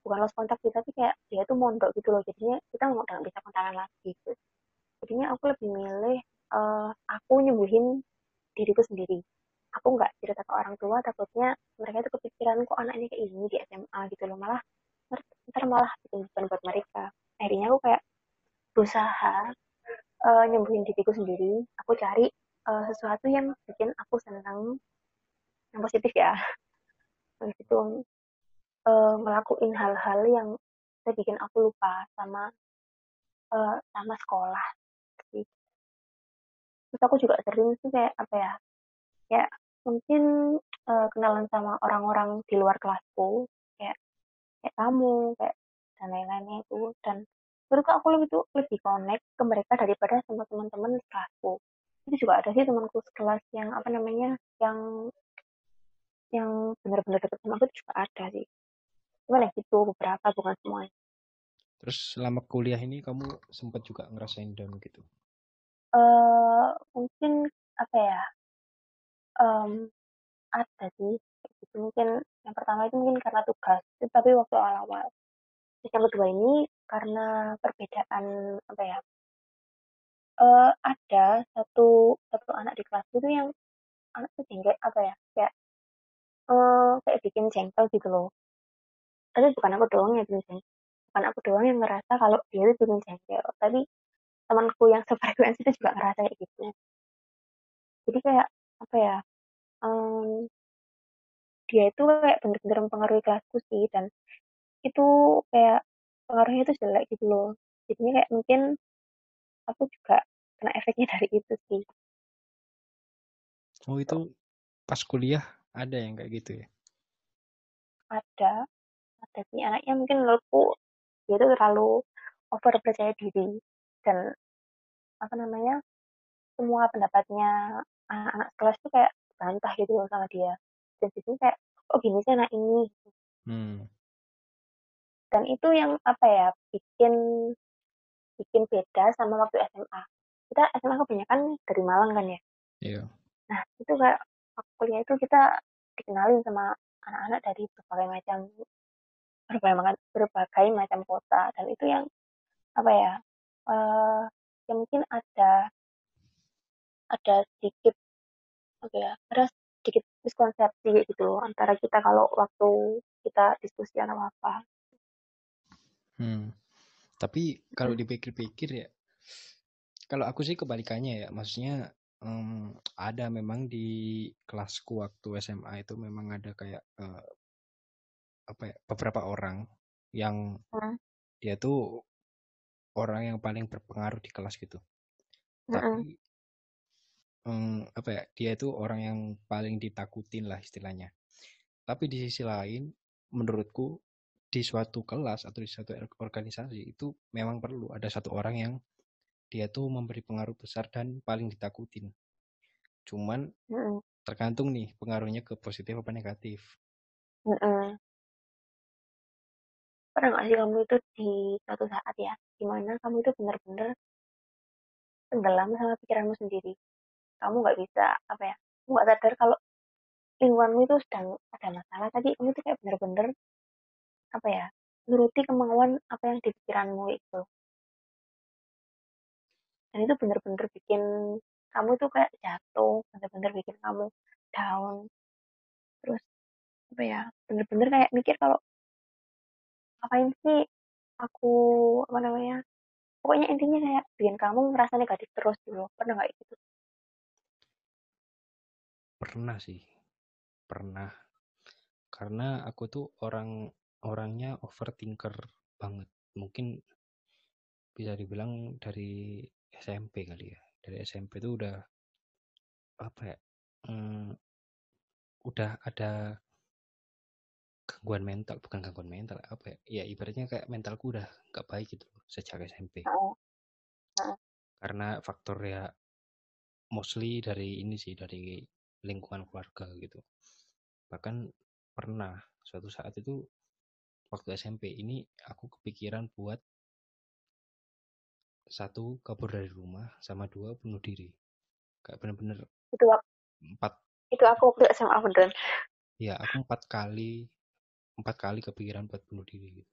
bukan lost kontak sih, tapi kayak dia tuh mondok gitu loh. Jadinya kita nggak bisa kontakan lagi gitu. Jadinya aku lebih milih eh, aku nyembuhin diriku sendiri. Aku nggak cerita ke orang tua, takutnya mereka itu kepikiran kok anaknya kayak ini di SMA gitu loh. Malah ntar malah bikin beban buat mereka. Akhirnya aku kayak berusaha eh, nyembuhin diriku sendiri. Aku cari eh, sesuatu yang bikin aku senang, yang positif ya. Habis itu eh, ngelakuin hal-hal yang bisa bikin aku lupa sama eh, sama sekolah. Terus aku juga sering sih kayak apa ya, kayak mungkin eh, kenalan sama orang-orang di luar kelasku, kayak kayak kamu, kayak dan lain-lainnya itu. Dan menurutku aku lebih tuh lebih connect ke mereka daripada sama teman-teman kelasku. Itu juga ada sih temanku sekelas yang apa namanya, yang yang benar-benar deket sama aku juga ada sih. Cuman ya gitu beberapa bukan semuanya. terus selama kuliah ini kamu sempat juga ngerasain down gitu eh mungkin apa ya em, ada sih gitu. Mungkin yang pertama itu mungkin karena tugas itu tapi waktu awal-awal. Yang kedua ini karena perbedaan apa ya eh ada satu satu anak di kelas itu yang anak itu jengkel apa ya kayak eh kayak bikin jengkel gitu loh. Tapi bukan aku doang yang bikin jengkel bukan aku doang yang ngerasa kalau dia itu bikin jengkel tapi temanku yang sefrekuensi itu juga ngerasa kayak gitu. Jadi kayak apa ya em, dia itu kayak bener-bener mempengaruhi kelasku sih dan itu kayak pengaruhnya itu jelek gitu loh. Jadinya kayak mungkin aku juga kena efeknya dari itu sih. Oh itu pas kuliah ada yang kayak gitu ya? Ada. Ada sih anaknya mungkin menurutku dia itu terlalu over percaya diri dan apa namanya semua pendapatnya anak-anak kelas tuh kayak bantah gitu loh sama dia. Dan jadi kayak oh gini sih anak ini. Hmm. dan itu yang apa ya bikin bikin beda sama waktu SMA kita SMA kebanyakan dari Malang kan ya? Iya. Nah itu kayak waktu kuliah itu kita dikenalin sama anak-anak dari berbagai macam berbagai macam berbagai macam kota. Dan itu yang apa ya eh yang mungkin ada ada sedikit apa ya ada sedikit miskonsepsi gitu loh antara kita kalau waktu kita diskusi atau apa Hmm. Tapi kalau dipikir-pikir ya, kalau aku sih kebalikannya ya, maksudnya em, ada memang di kelasku waktu SMA itu memang ada kayak eh, apa ya, beberapa orang yang Hmm. dia tuh orang yang paling berpengaruh di kelas gitu. Mm-mm. Tapi em, apa ya, dia itu orang yang paling ditakutin lah istilahnya. Tapi di sisi lain, menurutku di suatu kelas atau di suatu or- organisasi itu memang perlu ada satu orang yang dia tuh memberi pengaruh besar dan paling ditakutin. Cuman Mm-mm. tergantung nih pengaruhnya ke positif apa negatif Mm-mm. Pernah nggak sih kamu itu di suatu saat ya di mana kamu itu benar-benar tenggelam sama pikiranmu sendiri? Kamu nggak bisa apa ya kamu nggak sadar kalau lingkunganmu itu sedang ada masalah. Tapi kamu tuh kayak bener-bener apa ya nuruti kemauan apa yang di pikiranmu itu. Dan itu bener-bener bikin kamu tuh kayak jatuh bener-bener bikin kamu down. Terus apa ya bener-bener kayak mikir kalau ngapain sih? Aku apa namanya pokoknya intinya kayak bikin kamu merasa negatif terus dulu pernah nggak gitu? Pernah sih pernah. Karena aku tuh orang orangnya overthinker banget. Mungkin bisa dibilang dari SMP kali ya. Dari SMP tuh udah apa ya hmm, udah ada gangguan mental bukan gangguan mental apa ya ya ibaratnya kayak mentalku udah nggak baik gitu sejak SMP oh. oh. karena faktor ya mostly dari ini sih dari lingkungan keluarga gitu bahkan pernah suatu saat itu waktu SMP ini aku kepikiran buat satu kabur dari rumah sama dua bunuh diri kayak bener-bener itu empat itu aku waktu SMA beneran ya aku empat kali empat kali kepikiran buat bunuh diri gitu.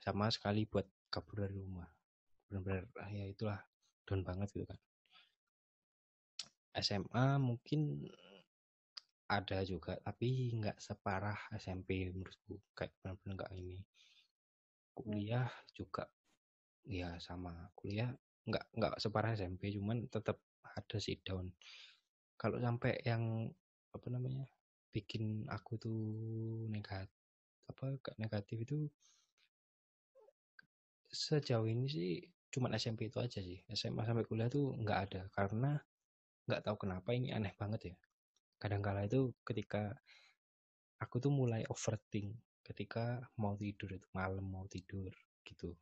Sama sekali buat kabur dari rumah. Benar-benar ah, ya itulah down banget gitu kan. SMA mungkin ada juga tapi nggak separah SMP menurutku. Kayak benar-benar nggak ini. Kuliah juga ya sama. Kuliah nggak nggak separah SMP cuman tetap ada sih down. Kalau sampai yang apa namanya bikin aku tuh negatif apa negatif itu sejauh ini sih cuman SMP itu aja sih. SMA sampai kuliah tuh nggak ada karena nggak tahu kenapa ini aneh banget ya. Kadang-kala itu ketika aku tuh mulai overthink ketika mau tidur itu malam mau tidur gitu.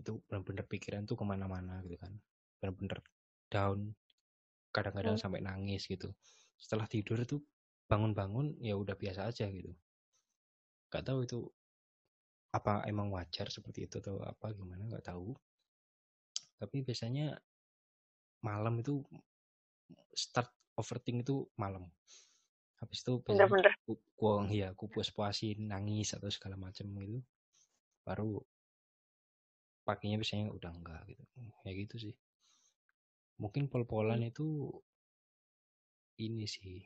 Itu benar-benar pikiran tuh ke mana-mana gitu kan. Benar-benar down kadang-kadang hmm. sampai nangis gitu. Setelah tidur itu bangun-bangun ya udah biasa aja gitu. Nggak tahu itu apa emang wajar seperti itu atau apa gimana nggak tahu. Tapi biasanya malam itu start overthink itu malam. Habis itu kuang ya aku puas puasin nangis atau segala macam gitu. Baru paginya biasanya udah enggak gitu. Kayak gitu sih. Mungkin pol-polan hmm. itu ini sih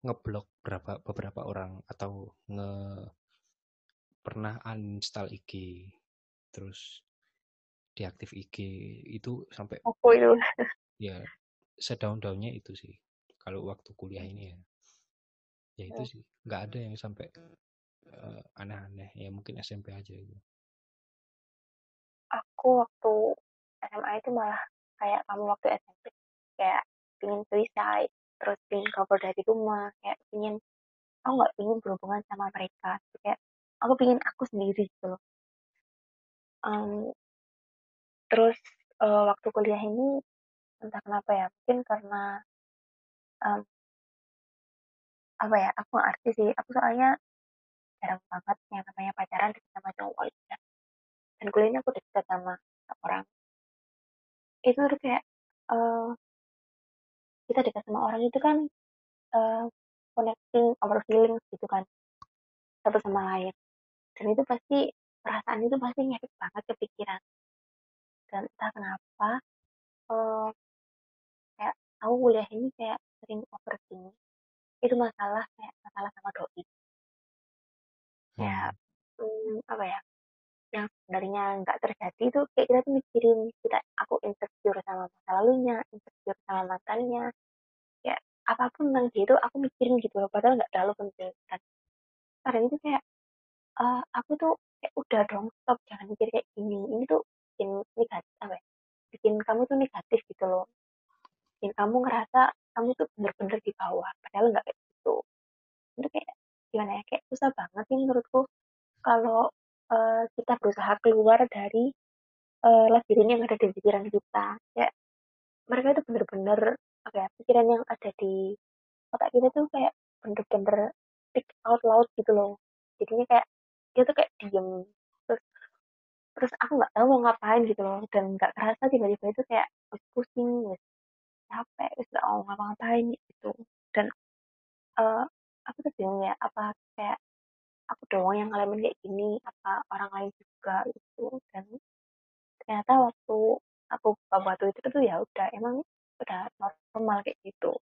ngeblok beberapa beberapa orang atau nge pernah uninstall IG terus diaktif IG itu sampai apa itu? Ya sedaun-daunnya itu sih kalau waktu kuliah ini ya. Ya itu sih nggak ada yang sampai uh, aneh-aneh ya mungkin SMP aja itu aku waktu SMA itu malah kayak kamu waktu SMP kayak pingin suicide terus pingin cover dari rumah kayak pingin aku nggak pingin berhubungan sama mereka kayak aku pingin aku sendiri gitu loh um, terus uh, waktu kuliah ini entah kenapa ya mungkin karena um, apa ya aku ngerti sih aku soalnya jarang banget yang namanya pacaran dekat sama cowok itu ya. dan kuliahnya aku dekat sama orang itu tuh kayak uh, kita dekat sama orang itu kan uh, connecting our feelings gitu kan satu sama lain. Dan itu pasti perasaan itu pasti ngefek banget ke pikiran. Dan entah kenapa uh, kayak aku kuliah ini kayak sering overthinking. Itu masalah kayak masalah sama doi. Ya hmm, apa ya yang sebenarnya nggak terjadi itu kayak kita tuh mikirin kita aku insecure sama masa lalunya insecure sama mantannya ya apa pun tentang dia itu aku mikirin gitu loh padahal nggak terlalu penting. Kan kadang itu kayak uh, aku tuh kayak udah dong stop jangan mikir kayak gini. Ini tuh bikin negatif apa ya bikin kamu tuh negatif gitu loh. Bikin kamu ngerasa kamu tuh bener-bener di bawah padahal nggak kayak gitu. Itu kayak gimana ya kayak susah banget sih menurutku. Kalau uh, kita berusaha keluar dari uh, labirin yang ada di pikiran kita. Ya mereka itu bener-bener apa ya pikiran yang ada di otak kita tuh kayak bener-bener speak out loud gitu loh. Jadinya kayak dia tuh kayak diem. Terus terus aku nggak tahu mau ngapain gitu loh. Dan nggak kerasa tiba-tiba itu kayak pusing wis capek wis nggak mau ngapa-ngapain gitu. Dan eh aku tuh bingung ya apa kayak aku doang yang ngalamin kayak gini apa orang lain juga gitu. Dan ternyata waktu aku buka batu itu tuh ya udah emang udah normal kayak gitu.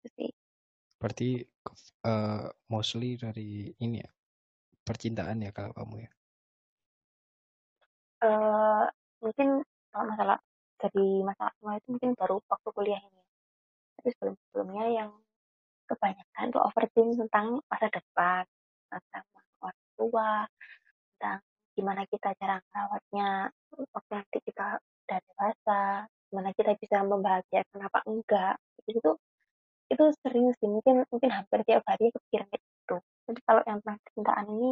Itu sih. Berarti eh, mostly dari ini ya percintaan ya kalau kamu ya. eh mungkin kalau masalah dari masalah semua itu mungkin baru waktu kuliah ini. Tapi sebelum sebelumnya yang kebanyakan tuh overthink tentang masa depan tentang orang tua tentang gimana kita cara merawatnya waktu nanti kita udah dewasa gimana kita bisa membahagiakan apa enggak itu itu sering sih mungkin mungkin hampir tiap hari kepikiran gitu jadi kalau yang tentang percintaan ini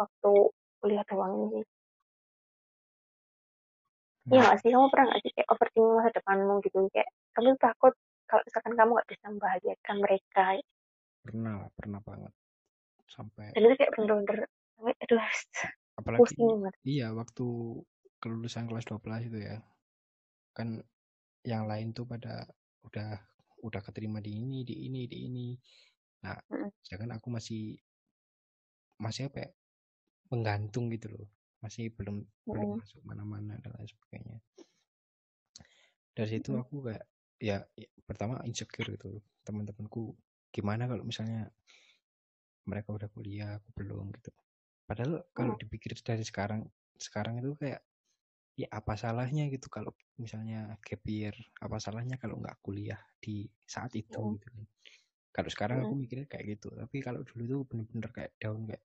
waktu kuliah doang ini Iya Hmm, nggak sih? Kamu pernah nggak sih kayak overthinking masa depanmu gitu? Kayak kamu takut kalau misalkan kamu nggak bisa membahagiakan mereka. pernah, pernah banget sampai Dan itu kayak bener-bener, sampai aduh, apalagi pusing banget. iya waktu kelulusan kelas 12 itu ya. Kan yang lain tuh pada udah udah keterima di ini, di ini, di ini. Nah, Mm, sedangkan aku masih masih apa ya? Menggantung gitu loh. Masih belum belum mm, masuk mana-mana dan lain sebagainya. Dari situ mm, aku kayak ya, ya pertama insecure gitu. Teman-temanku gimana kalau misalnya mereka udah kuliah, aku belum gitu. Padahal kalau mm, dipikir dari sekarang sekarang itu kayak ya apa salahnya gitu kalau misalnya gap year, apa salahnya kalau nggak kuliah di saat itu mm, gitu. Kalau sekarang aku mm. mikirnya kayak gitu, tapi kalau dulu tuh bener-bener kayak down kayak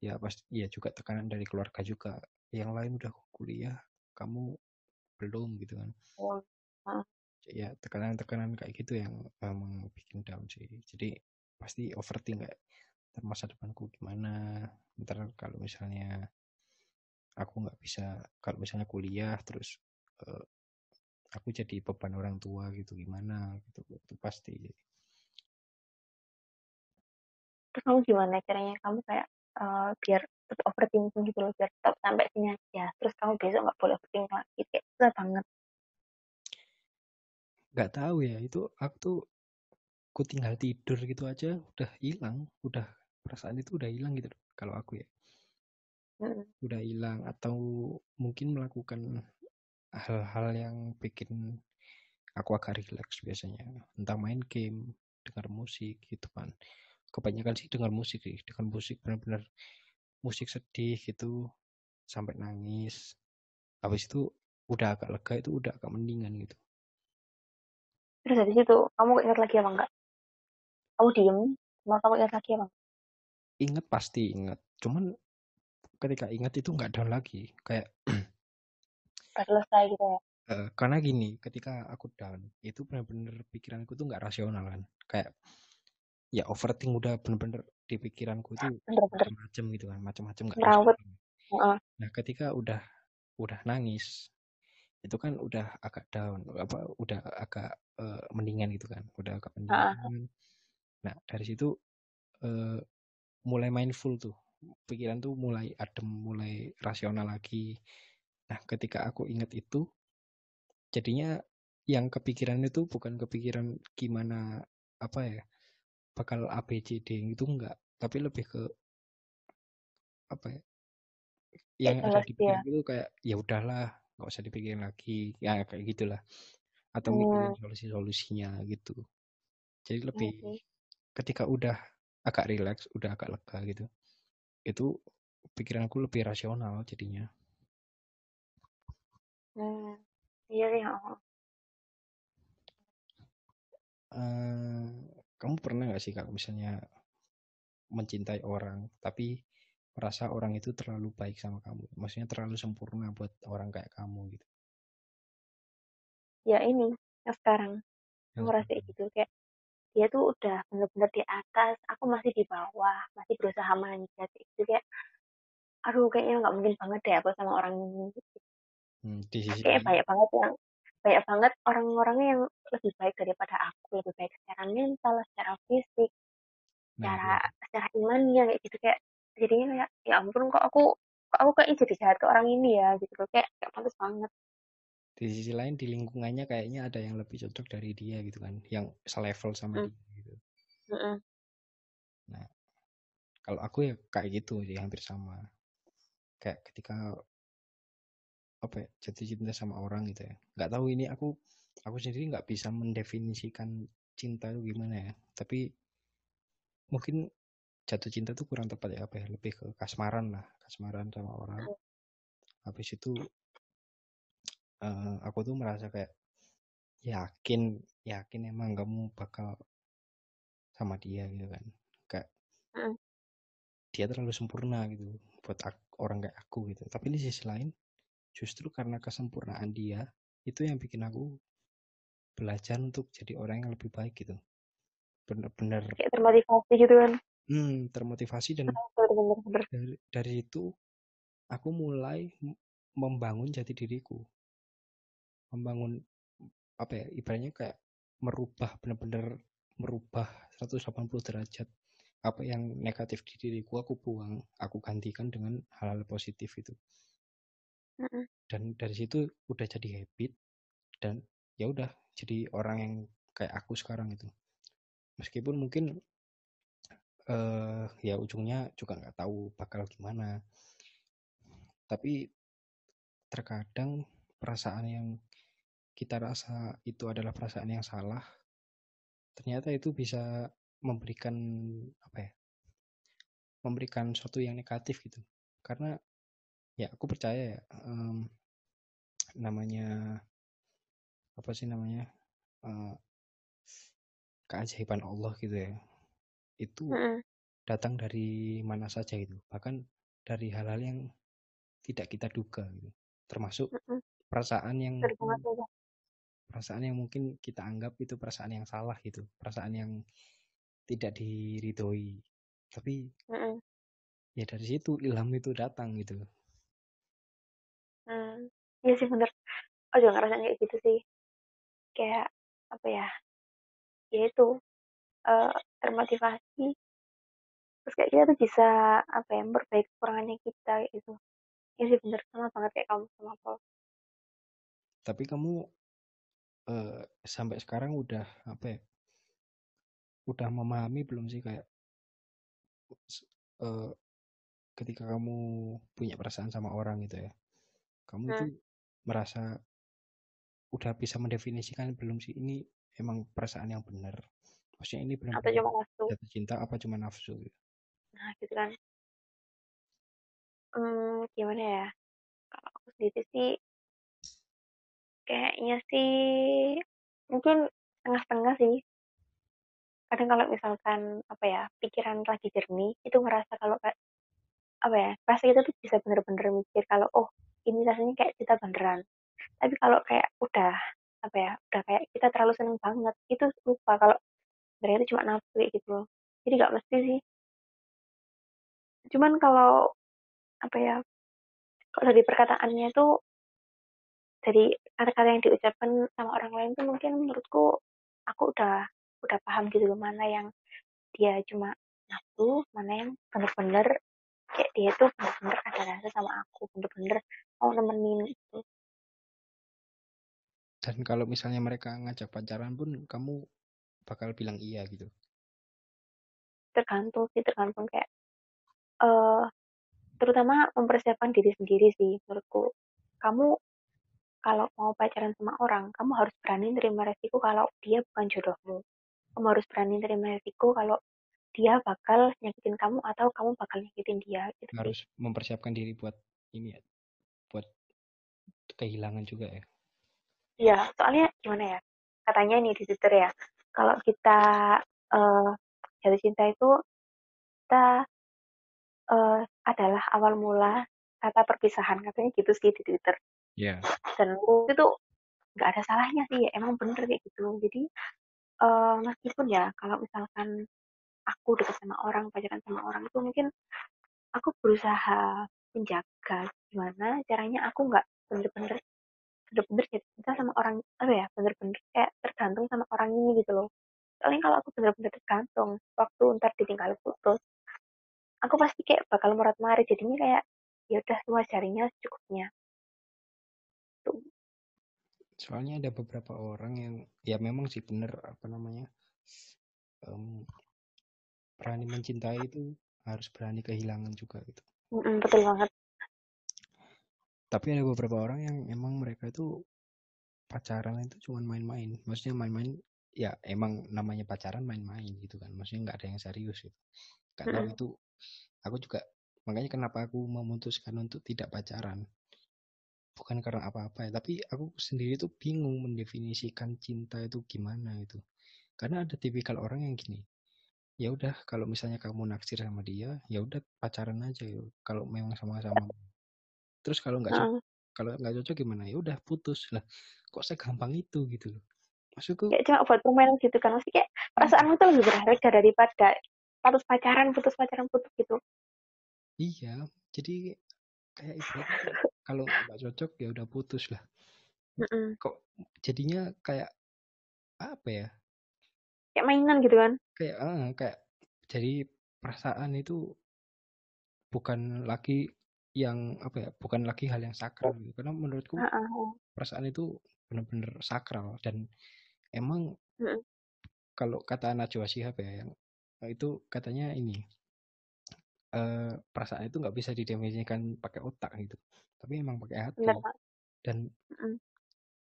ya pasti ya juga tekanan dari keluarga juga. Yang lain udah kuliah, kamu belum gitu kan. mm. Ya tekanan-tekanan kayak gitu yang emang bikin down sih. Jadi pasti overthink kayak "Ntar masa depanku gimana, ntar kalau misalnya aku nggak bisa kalau misalnya kuliah terus eh, aku jadi beban orang tua gitu gimana gitu itu pasti Terus kamu gimana caranya kamu kayak eh, biar tetap overthinking gitu loh, biar tetap sampai sini aja. Terus kamu besok nggak boleh overthinking lagi. Kayak susah banget. Nggak tahu ya itu aku tuh aku tinggal tidur gitu aja udah hilang udah perasaan itu udah hilang gitu kalau aku ya. Mm, udah hilang atau mungkin melakukan hal-hal yang bikin aku agak rileks biasanya. Entah main game dengar musik gitu kan. Kebanyakan sih dengar musik sih dengan musik benar-benar musik sedih gitu sampai nangis. Habis itu udah agak lega itu udah agak mendingan gitu Terus dari situ kamu ingat lagi apa enggak? Kamu diem, sama kamu ingat lagi apa? ingat pasti ingat cuman ketika ingat itu nggak down lagi kayak selesai gitu ya. karena gini ketika aku down itu benar-benar pikiranku tuh nggak rasional kan kayak ya overthink udah bener-bener di pikiranku itu Bener-bener macam-macam gitu kan macam-macam nggak Heeh, nah ketika udah udah nangis itu kan udah agak down apa udah agak eh, mendingan gitu kan udah agak heeh. mendingan. Nah dari situ eh, mulai mindful tuh. Pikiran tuh mulai adem mulai rasional lagi. Nah ketika aku ingat itu jadinya yang kepikiran itu bukan kepikiran gimana apa ya bakal A B C D itu enggak. Tapi lebih ke apa ya yang ada di pikiran itu kayak ya udahlah nggak usah dipikirin lagi ya kayak gitulah atau Hmm, mikirin solusi-solusinya gitu jadi iya lebih sih. ketika udah agak rileks udah agak lega gitu itu pikiranku lebih rasional jadinya Hmm, iya sih. heeh. Eh, kamu pernah nggak sih kalau misalnya mencintai orang tapi merasa orang itu terlalu baik sama kamu maksudnya terlalu sempurna buat orang kayak kamu gitu Ya ini, yang sekarang. Aku ngerasa kayak gitu. Kayak dia tuh udah bener-bener di atas, aku masih di bawah, masih berusaha manjat. Gitu kayak, aduh kayaknya nggak mungkin banget deh aku sama orang ini. hmm, di sisi Kayaknya lain banyak banget yang, banyak banget orang-orangnya yang lebih baik daripada aku lebih baik secara mental secara fisik nah secara ya. secara imannya kayak gitu kayak jadinya kayak ya ampun kok aku kok aku kayak jadi jahat ke orang ini ya? Gitu loh kayak kayak pantas banget. Di sisi lain di lingkungannya kayaknya ada yang lebih cocok dari dia gitu kan yang selevel sama mm. dia gitu. Mm -mm. nah kalau aku ya kayak gitu sih hampir sama. Kayak ketika apa ya, jatuh cinta sama orang gitu ya. Nggak tahu ini aku aku sendiri nggak bisa mendefinisikan cinta itu gimana ya. Tapi mungkin jatuh cinta tuh kurang tepat ya apa ya lebih ke kasmaran lah kasmaran sama orang. Mm. habis itu uh, aku tuh merasa kayak yakin yakin emang kamu bakal sama dia gitu kan. Kayak Mm. dia terlalu sempurna gitu buat aku, orang kayak aku gitu. Tapi di sisi lain justru karena kesempurnaan dia itu yang bikin aku belajar untuk jadi orang yang lebih baik gitu. Bener-bener kayak termotivasi gitu kan hmm, termotivasi dan bener-bener dari, dari itu aku mulai membangun jati diriku. Membangun apa ya ibaratnya kayak merubah benar-benar merubah 180 derajat apa yang negatif di diriku aku buang aku gantikan dengan hal-hal positif itu. Dan dari situ udah jadi habit dan ya udah jadi orang yang kayak aku sekarang itu. Meskipun mungkin uh, ya ujungnya juga nggak tahu bakal gimana. Tapi terkadang perasaan yang kita rasa itu adalah perasaan yang salah ternyata itu bisa memberikan apa ya memberikan sesuatu yang negatif gitu. Karena ya aku percaya ya um, namanya apa sih namanya uh, keajaiban Allah gitu ya itu mm -hmm. datang dari mana saja gitu. Bahkan dari hal-hal yang tidak kita duga gitu. Termasuk mm -hmm. perasaan yang perasaan yang mungkin kita anggap itu perasaan yang salah gitu. Perasaan yang tidak diridhoi. Tapi mm -hmm. ya dari situ ilham itu datang gitu. Hmm. Iya sih bener. Oh juga ngerasain kayak gitu sih. Kayak apa ya ya itu uh, termotivasi. Terus kayak kita tuh bisa apa ya memperbaiki kekurangannya kita gitu. Ya sih bener. Sama banget kayak kamu sama Paul tapi kamu uh, sampai sekarang udah apa ya udah memahami belum sih kayak uh, ketika kamu punya perasaan sama orang gitu ya? Kamu hmm. itu merasa udah bisa mendefinisikan belum sih ini emang perasaan yang benar maksudnya ini benar atau cuma nafsu? jatuh cinta apa cuma nafsu gitu? Nah gitu kan. Hmm, gimana ya? Kalau aku sendiri sih kayaknya sih mungkin tengah-tengah sih. Kadang kalau misalkan apa ya pikiran lagi jernih itu ngerasa kalau kayak apa ya rasa kita tuh bisa bener-bener mikir kalau oh ini rasanya kayak kita beneran. Tapi kalau kayak udah apa ya udah kayak kita terlalu seneng banget itu lupa kalau sebenarnya itu cuma nafsu gitu loh. Jadi nggak mesti sih. Cuman kalau apa ya kalau dari perkataannya itu dari kata-kata yang diucapkan sama orang lain tuh mungkin menurutku aku udah udah paham gitu loh mana yang dia cuma nafsu mana yang bener-bener kayak dia tuh bener-bener ada rasa sama aku bener-bener mau nemenin itu dan kalau misalnya mereka ngajak pacaran pun kamu bakal bilang iya gitu. Tergantung sih tergantung kayak uh, terutama mempersiapkan diri sendiri sih menurutku. Kamu kalau mau pacaran sama orang kamu harus berani terima resiko kalau dia bukan jodohmu. Kamu harus berani terima resiko kalau dia bakal nyakitin kamu atau kamu bakal nyakitin dia gitu harus mempersiapkan diri buat ini ya buat kehilangan juga ya. Iya, soalnya gimana ya? Katanya nih di Twitter ya, kalau kita uh, jatuh cinta itu kita uh, adalah awal mula kata perpisahan katanya gitu sih di Twitter. Iya. Yeah. Dan itu nggak ada salahnya sih, emang bener kayak gitu. Jadi uh, meskipun ya kalau misalkan aku dekat sama orang, pacaran sama orang itu mungkin aku berusaha menjaga gimana caranya aku nggak bener-bener bener-bener cinta sama orang apa ya bener-bener kayak tergantung sama orang ini gitu loh. Soalnya kalau aku bener-bener tergantung waktu ntar ditinggal putus aku pasti kayak bakal merat marit jadinya kayak ya udah semua jarinya secukupnya. Tuh. Soalnya ada beberapa orang yang ya memang sih bener apa namanya em, berani mencintai itu harus berani kehilangan juga gitu. Mm-mm, betul banget tapi ada beberapa orang yang emang mereka itu pacaran itu cuma main-main. Maksudnya main-main ya emang namanya pacaran main-main gitu kan. Maksudnya nggak ada yang serius gitu. Nggak tahu Mm-mm. itu aku juga makanya kenapa aku memutuskan untuk tidak pacaran. Bukan karena apa-apa ya tapi aku sendiri tuh bingung mendefinisikan cinta itu gimana itu karena ada tipikal orang yang gini ya udah kalau misalnya kamu naksir sama dia ya udah pacaran aja yuk kalau memang sama-sama terus kalau nggak cocok Heeh. kalau nggak cocok gimana? Ya udah putus. Lah kok segampang itu gitu loh. Maksudku kayak cuma buat permainan gitu kan? Maksudnya kayak perasaanmu tuh lebih berharga daripada status pacaran putus pacaran putus gitu. Iya. Jadi kayak ibaratnya kayak kalau nggak cocok ya udah putus lah. Mm-mm. kok jadinya kayak apa ya? Kayak mainan gitu kan? Kayak ah, kayak jadi perasaan itu bukan lagi yang apa ya bukan lagi hal yang sakral gitu karena menurutku Heeh. perasaan itu benar-benar sakral dan emang Mm-mm. kalau kata Najwa Shihab ya yang itu katanya ini eh, perasaan itu nggak bisa didefinisikan pakai otak gitu tapi emang pakai hati dan Mm-mm.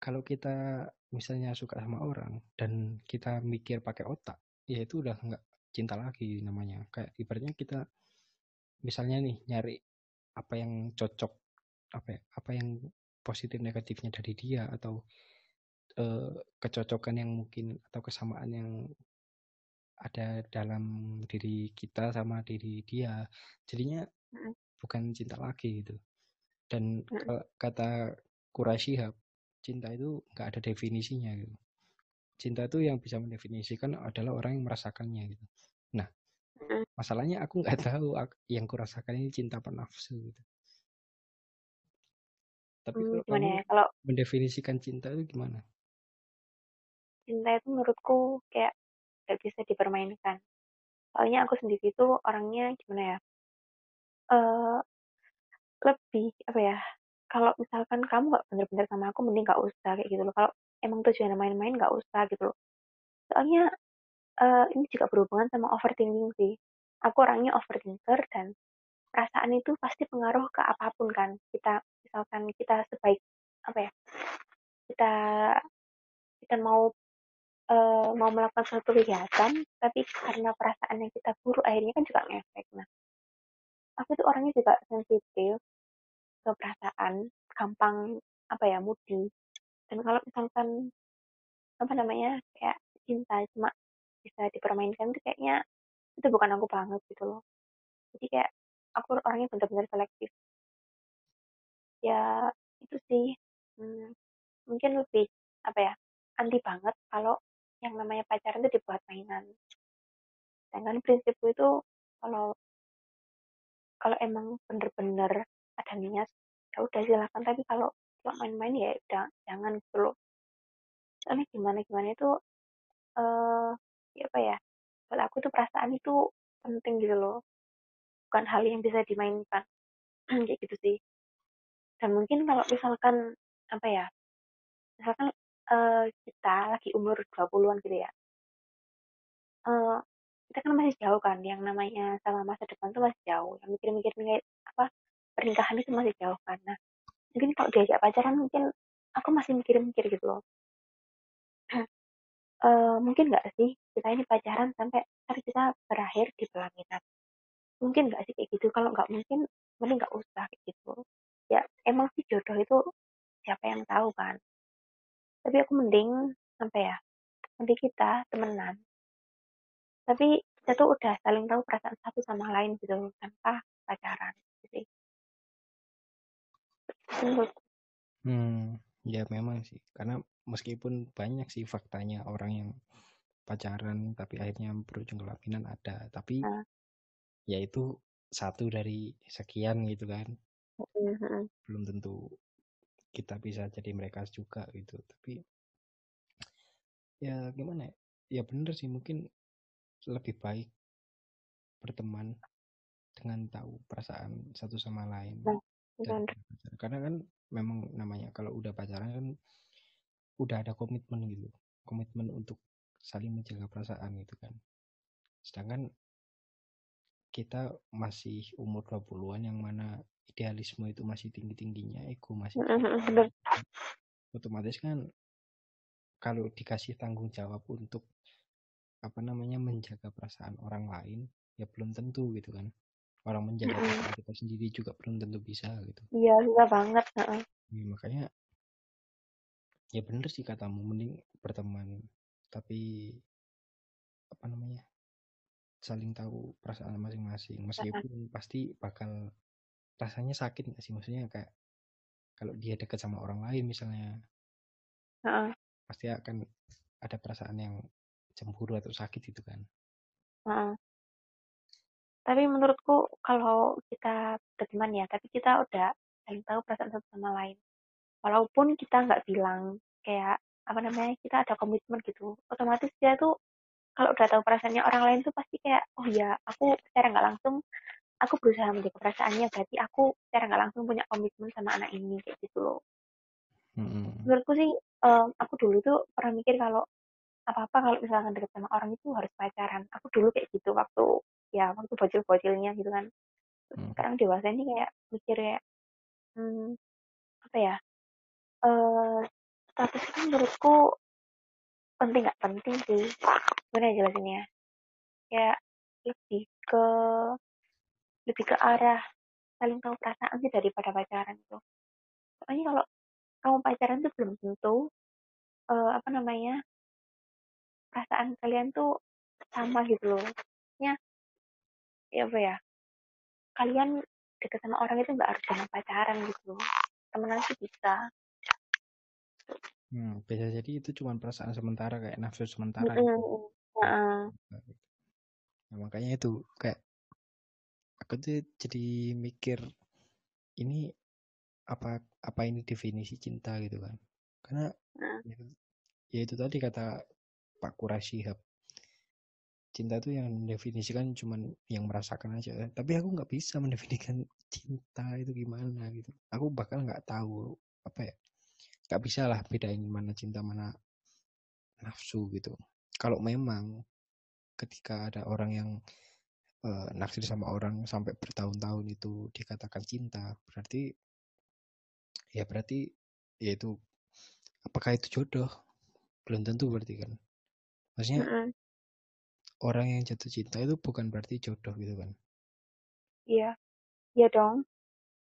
kalau kita misalnya suka sama orang dan kita mikir pakai otak ya itu udah nggak cinta lagi namanya kayak ibaratnya kita misalnya nih nyari apa yang cocok apa ya, apa yang positif negatifnya dari dia atau eh, kecocokan yang mungkin atau kesamaan yang ada dalam diri kita sama diri dia jadinya Mm-mm. bukan cinta lagi gitu dan ke- kata Quraisyihab cinta itu nggak ada definisinya gitu cinta itu yang bisa mendefinisikan adalah orang yang merasakannya gitu nah. Masalahnya aku nggak tahu ak- yang kurasakan ini cinta apa nafsu gitu. Tapi Hmm, kalau gimana kamu ya? Kalau mendefinisikan cinta itu gimana? Cinta itu menurutku kayak gak bisa dipermainkan. Soalnya aku sendiri tuh orangnya gimana ya? Eh lebih apa ya? Kalau misalkan kamu nggak bener-bener sama aku mending nggak usah kayak gitu loh. Kalau emang tujuannya main-main nggak usah gitu loh. Soalnya eh, ini juga berhubungan sama overthinking sih. Aku orangnya overthinker dan perasaan itu pasti pengaruh ke apa pun kan. Kita misalkan kita sebaik apa ya kita kita mau eh, mau melakukan suatu kegiatan tapi karena perasaan yang kita buruk akhirnya kan juga ngefek. Nah aku tuh orangnya juga sensitif ke perasaan gampang apa ya moody. Dan kalau misalkan apa namanya kayak cinta cuma bisa dipermainkan itu kayaknya itu bukan aku banget gitu loh. Jadi kayak aku orangnya benar-benar selektif. Ya itu sih. Hmm, mungkin lebih apa ya anti banget kalau yang namanya pacaran itu dibuat mainan. Sedangkan prinsipku itu kalau kalau emang bener-bener ada niat ya udah silakan. Tapi kalau kalau main-main ya udah jangan gitu loh. Soalnya gimana gimana itu eh ya apa ya buat aku tuh perasaan itu penting gitu loh. Bukan hal yang bisa dimainkan. Kayak gitu sih. Dan mungkin kalau misalkan apa ya misalkan eh, kita lagi umur 20-an gitu ya. Eh, kita kan masih jauh kan yang namanya sama masa depan tuh masih jauh yang mikir-mikir apa pernikahan itu masih jauh kan. Nah mungkin kalau diajak pacaran mungkin aku masih mikir-mikir gitu loh Eh, mungkin nggak sih kita ini pacaran sampai ntar kita berakhir di pelaminan. Mungkin nggak sih kayak gitu kalau nggak mungkin mending nggak usah kayak gitu. Ya emang sih jodoh itu siapa yang tahu kan. Tapi aku mending apa ya mending kita temenan. Tapi kita tuh udah saling tahu perasaan satu sama lain gitu tanpa pacaran gitu hmm ya memang sih karena meskipun banyak sih faktanya orang yang pacaran tapi akhirnya berujung kelaminan ada tapi Nah, ya itu satu dari sekian gitu kan. Mm, belum tentu kita bisa jadi mereka juga gitu tapi ya gimana ya? Ya bener sih mungkin lebih baik berteman dengan tahu perasaan satu sama lain Nah, dan karena kan memang namanya kalau udah pacaran kan udah ada komitmen gitu komitmen untuk saling menjaga perasaan gitu kan sedangkan kita masih umur 20-an yang mana idealisme itu masih tinggi-tingginya ego masih benar. otomatis kan kalau dikasih tanggung jawab untuk apa namanya menjaga perasaan orang lain ya belum tentu gitu kan orang menjaga perasaan kita sendiri juga belum tentu bisa gitu Iya, susah banget. heeh. Ya, makanya ya bener sih katamu mending berteman. Tapi apa namanya saling tahu perasaan masing-masing. Meskipun pasti bakal rasanya sakit nggak sih? Maksudnya kayak kalau dia dekat sama orang lain misalnya. Heeh, pasti akan ada perasaan yang cemburu atau sakit itu kan. Heeh. Tapi menurutku kalau kita berteman ya, tapi kita udah saling tahu perasaan satu sama lain. Walaupun kita nggak bilang kayak apa namanya kita ada komitmen gitu, otomatis dia tuh kalau udah tahu perasaannya orang lain tuh pasti kayak oh ya aku secara nggak langsung aku berusaha menjaga perasaannya berarti aku secara nggak langsung punya komitmen sama anak ini kayak gitu loh. Mm-mm. Menurutku sih em, aku dulu tuh pernah mikir kalau apa-apa kalau misalkan deket sama orang itu harus pacaran. Aku dulu kayak gitu waktu ya waktu bocil-bocilnya gitu kan. Terus Mm. sekarang dewasa ini kayak mikir kayak hmm, apa ya? Eh status itu menurutku penting nggak penting sih. Gimana ya jelasinnya? Kayak lebih ke lebih ke arah saling tahu perasaan sih daripada pacaran tuh. Soalnya kalau kamu pacaran tuh belum tentu eh, apa namanya perasaan kalian tuh sama gitu loh. Ya, ya apa ya? Kalian deket sama orang itu nggak harus dengan pacaran gitu loh. Temenan sih bisa. Hmm, bisa jadi itu cuma perasaan sementara kayak nafsu sementara Mm-mm. gitu. Heeh. Nah, makanya itu kayak aku tuh jadi mikir ini apa apa ini definisi cinta gitu kan karena ya, ya itu tadi kata Pak Quraisy cinta tuh yang mendefinisikan cuman yang merasakan aja tapi aku nggak bisa mendefinisikan cinta itu gimana gitu aku bakal nggak tahu apa ya nggak bisa lah bedain mana cinta mana nafsu gitu kalau memang ketika ada orang yang uh, naksir sama orang sampai bertahun-tahun itu dikatakan cinta berarti ya berarti ya itu apakah itu jodoh belum tentu berarti kan maksudnya Mm-mm. orang yang jatuh cinta itu bukan berarti jodoh gitu kan Iya. Iya dong.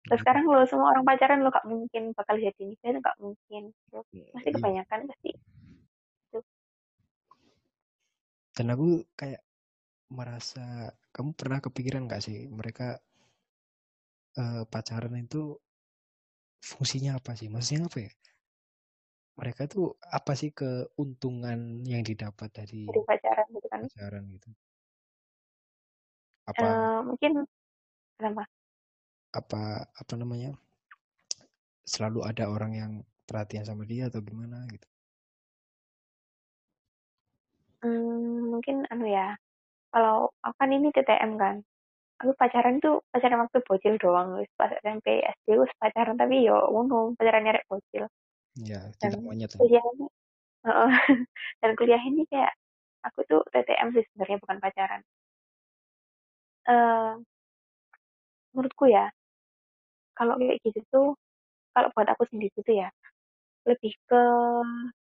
Terus Nah, sekarang lo semua orang pacaran lo gak mungkin bakal jadi nikah itu gak mungkin. Lo pasti iya. kebanyakan pasti. dan aku kayak merasa kamu pernah kepikiran gak sih mereka uh, pacaran itu fungsinya apa sih maksudnya apa ya mereka tuh apa sih keuntungan yang didapat dari Dari pacaran gitu kan. pacaran gitu apa Eh, mungkin kenapa? Apa apa namanya selalu ada orang yang perhatian sama dia atau gimana gitu Hmm, mungkin anu ya. Kalau aku kan ini TTM kan. Aku pacaran tuh pacaran waktu bocil doang wis pas SMP SD wis pacaran tapi yo ngono pacaran nyarek bocil. ya Dan monyet kuliah ini heeh. dan kuliah ini kayak aku tuh TTM sih sebenarnya bukan pacaran. Eh menurutku ya kalau kayak gitu tuh kalau buat aku sendiri tuh ya lebih ke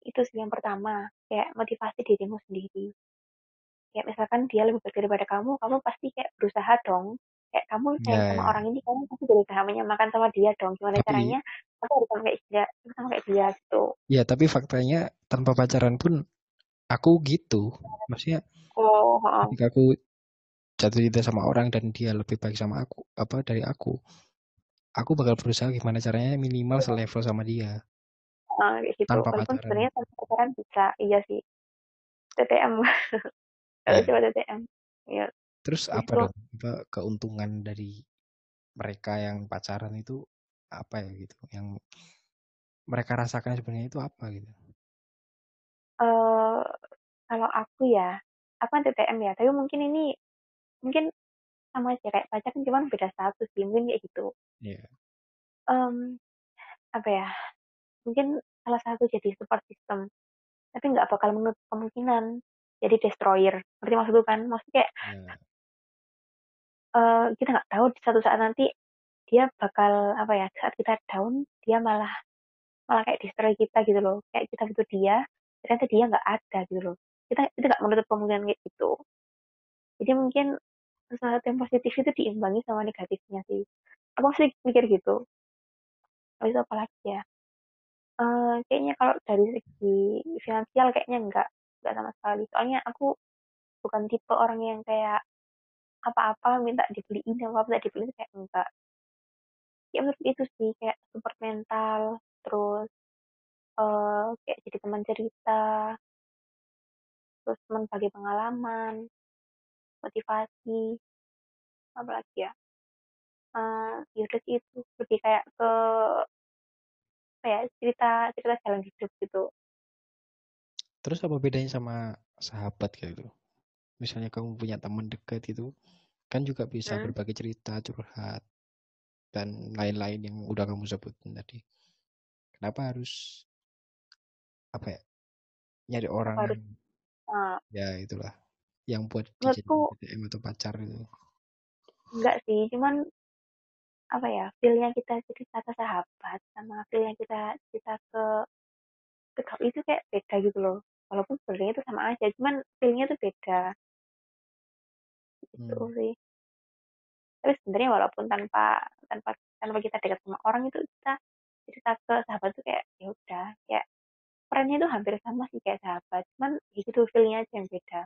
itu sih yang pertama kayak motivasi dirimu sendiri kayak misalkan dia lebih baik daripada kamu kamu pasti kayak berusaha dong kayak kamu sayang Ya, sama ya. orang ini kamu pasti berusaha menyamakan sama dia dong gimana Tapi- caranya aku harus sama kayak dia sama kayak dia gitu ya tapi faktanya tanpa pacaran pun aku gitu maksudnya oh heeh. ketika aku jatuh cinta sama orang dan dia lebih baik sama aku apa dari aku aku bakal berusaha gimana caranya minimal selevel sama dia. Kayak gitu. Tanpa walaupun pacaran. sebenarnya tanpa pacaran bisa iya sih. TTM kalau Ya. coba TTM ya terus apa dong? Apa keuntungan dari mereka yang pacaran itu apa ya gitu? Yang mereka rasakan sebenarnya itu apa gitu? Eh kalau aku ya aku kan TTM ya. Tapi mungkin ini mungkin sama aja kayak pacaran cuman beda status sih mungkin kayak gitu. Iya. Em, apa ya mungkin salah satu jadi support system tapi nggak bakal menutup kemungkinan jadi destroyer ngerti maksudku kan? Maksudnya kayak Ya. eh, kita nggak tahu di satu saat nanti dia bakal apa ya saat kita down dia malah malah kayak destroy kita gitu loh. Kayak kita butuh dia ternyata dia nggak ada gitu loh. Kita itu nggak menutup kemungkinan kayak gitu. Jadi mungkin sesuatu yang positif itu diimbangi sama negatifnya sih. Aku sih mikir gitu. Habis itu apa lagi ya? Eh, kayaknya kalau dari segi finansial kayaknya enggak enggak sama sekali. Soalnya aku bukan tipe orang yang kayak apa-apa minta dibeliin apa minta dibeliin kayak enggak. Ya menurut itu sih kayak support mental terus eh kayak jadi teman cerita terus teman bagi pengalaman motivasi apa lagi ya eh ya udah sih itu lebih kayak ke apa ya cerita cerita jalan hidup gitu. Terus apa bedanya sama sahabat kayak gitu? Misalnya kamu punya teman dekat itu kan juga bisa Hmm. berbagi cerita curhat dan lain-lain yang udah kamu sebutin tadi. Kenapa harus apa ya nyari orang harus eh, ya itulah yang buat menurutku atau pacar itu enggak sih cuman apa ya feelnya kita cerita ke sahabat sama feelnya kita cerita ke ke itu kayak beda gitu loh. Walaupun sebenarnya itu sama aja cuman feelnya tuh beda. Gitu Hmm. sih. Tapi sebenarnya walaupun tanpa tanpa tanpa kita dekat sama orang itu kita cerita ke sahabat tuh kayak ya udah kayak perannya itu hampir sama sih kayak sahabat cuman ya gitu feelnya aja yang beda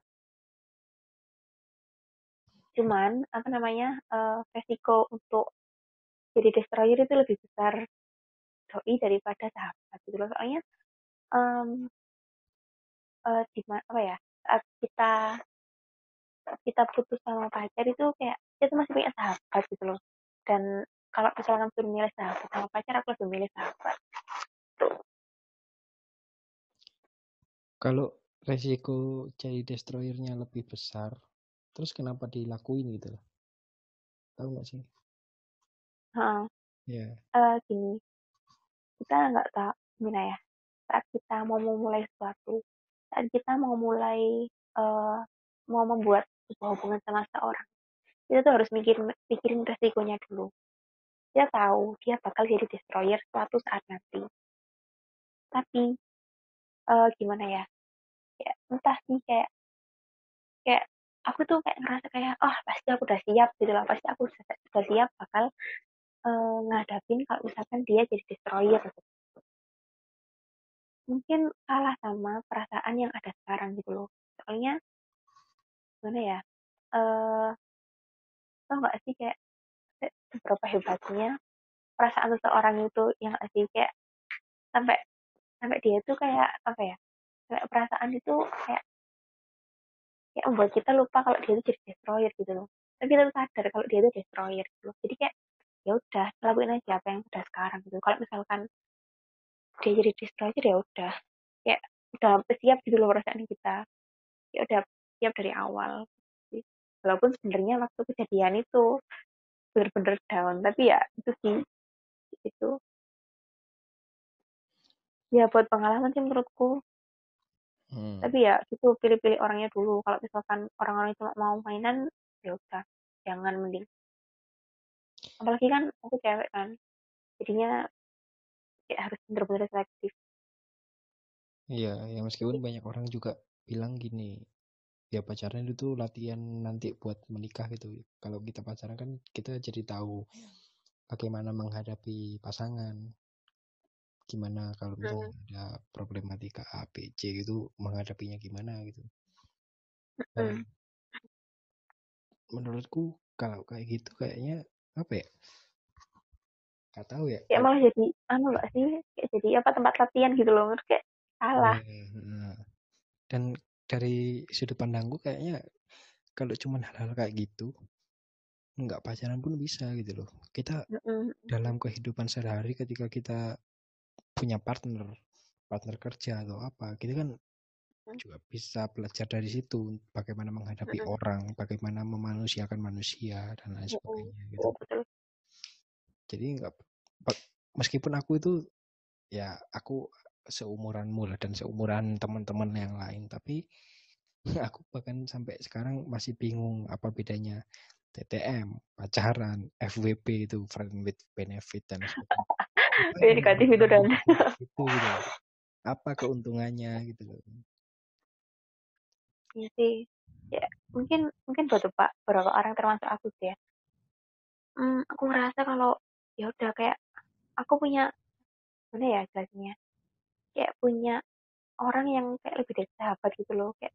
cuman apa namanya eh, resiko untuk jadi destroyer itu lebih besar doi daripada sahabat gitu loh. Soalnya em, eh, di apa ya saat kita kita putus sama pacar itu kayak kita masih punya sahabat gitu loh. Dan kalau misalkan suruh milih sahabat sama pacar aku lebih milih sahabat. Kalau resiko jadi destroyernya lebih besar terus kenapa dilakuin gitu loh? Tahu nggak sih? Heeh. ya Eh, gini. Kita nggak tahu gimana ya? Saat kita mau memulai sesuatu saat kita mau mulai eh, mau membuat sebuah hubungan sama seseorang kita tuh harus mikirin mikirin resikonya dulu. Dia tahu dia bakal jadi destroyer suatu saat nanti. Tapi eh, gimana ya? Kayak entah sih kayak kayak aku tuh kayak ngerasa kayak oh pasti aku udah siap gitu lah pasti aku udah, udah siap bakal eh, ngadapin kalau misalkan dia jadi destroyer gitu. mungkin kalah sama perasaan yang ada sekarang gitu loh. Soalnya gimana ya eh tau nggak sih kayak se- seberapa hebatnya perasaan seseorang itu yang sih? Kayak sampai sampai dia tuh kayak apa ya kayak perasaan itu kayak kayak membuat kita lupa kalau dia itu jadi destroyer gitu loh. Tapi kita sadar kalau dia itu destroyer gitu loh. Jadi kayak ya udah lakuin aja apa yang udah sekarang gitu. Kalau misalkan dia jadi destroyer ya udah. Kayak udah siap gitu loh perasaan kita. Ya udah siap dari awal. Walaupun sebenarnya waktu kejadian itu bener-bener down tapi ya itu sih itu ya buat pengalaman sih menurutku Hmm. tapi ya itu pilih-pilih orangnya dulu. Kalau misalkan orang-orang cuma mau mainan ya udah jangan mending. Apalagi kan aku cewek kan jadinya kayak harus bener-bener selektif. Iya, ya meskipun banyak orang juga bilang gini, ya pacaran itu latihan nanti buat menikah gitu. Kalau kita pacaran kan kita jadi tahu bagaimana menghadapi pasangan, gimana kalau misalnya ada problematika A, B, C gitu, menghadapinya gimana gitu. Dan menurutku kalau kayak gitu kayaknya apa ya? Gak tahu ya. kayak malah jadi anu gak sih kayak jadi apa tempat latihan gitu loh menurut kayak salah Iya. Dan dari sudut pandangku kayaknya kalau cuman hal-hal kayak gitu nggak pacaran pun bisa gitu loh. Kita Mm-mm. dalam kehidupan sehari-hari ketika kita punya partner partner kerja atau apa gitu kan Hmm. juga bisa belajar dari situ bagaimana menghadapi Mm-mm. orang bagaimana memanusiakan manusia dan lain Mm-mm. sebagainya gitu betul. jadi nggak meskipun aku itu ya aku seumuranmu lah dan seumuran teman-teman yang lain tapi aku bahkan sampai sekarang masih bingung apa bedanya TTM, pacaran, FWB itu friend with benefit dan sebagainya. Yang negatif itu dan itu gitu. Apa keuntungannya gitu loh. Iya sih. Ya, mungkin mungkin buat Pak beberapa orang termasuk aku sih ya. Hmm, aku ngerasa kalau ya udah kayak aku punya mana ya jelasnya kayak punya orang yang kayak lebih dari sahabat gitu loh kayak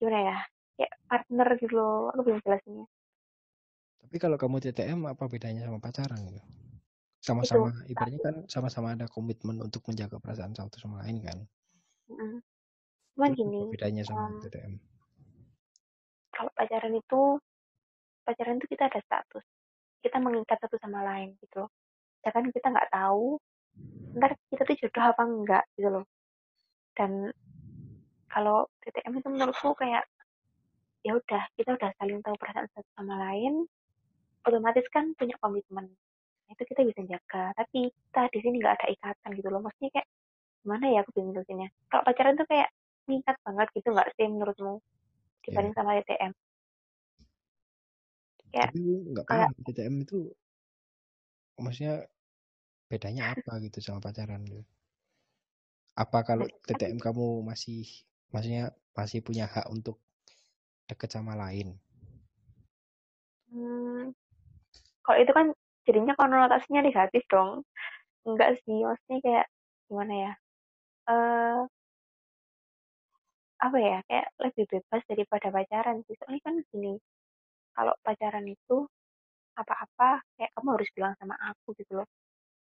gimana ya kayak partner gitu loh aku belum jelasinnya Tapi kalau kamu TTM apa bedanya sama pacaran gitu? Sama-sama ibaratnya kan sama-sama ada komitmen untuk menjaga perasaan satu sama lain kan. mm, cuman Terus gini bedanya sama em, TTM? kalau pacaran itu pacaran itu kita ada status. Kita mengikat satu sama lain gitu loh. Sedangkan kita nggak tahu ntar kita tuh jodoh apa enggak gitu loh. Dan kalau TTM itu menurutku kayak ya udah kita udah saling tahu perasaan satu sama lain otomatis kan punya komitmen itu kita bisa jaga tapi kita di sini nggak ada ikatan gitu loh maksudnya kayak gimana ya aku bingung jelasinnya kalau pacaran tuh kayak mengikat banget gitu nggak sih menurutmu Ya. dibanding sama TTM Ya, Tapi nggak kayak TTM itu maksudnya bedanya apa gitu sama pacaran gitu. Apa kalau nah, kan TTM kamu masih maksudnya masih punya hak untuk deket sama lain? hmm, kalau itu kan jadinya konotasinya negatif dong. Enggak sih maksudnya kayak gimana ya eh apa ya kayak lebih bebas daripada pacaran sih. Soalnya kan gini kalau pacaran itu apa-apa kayak kamu harus bilang sama aku gitu loh.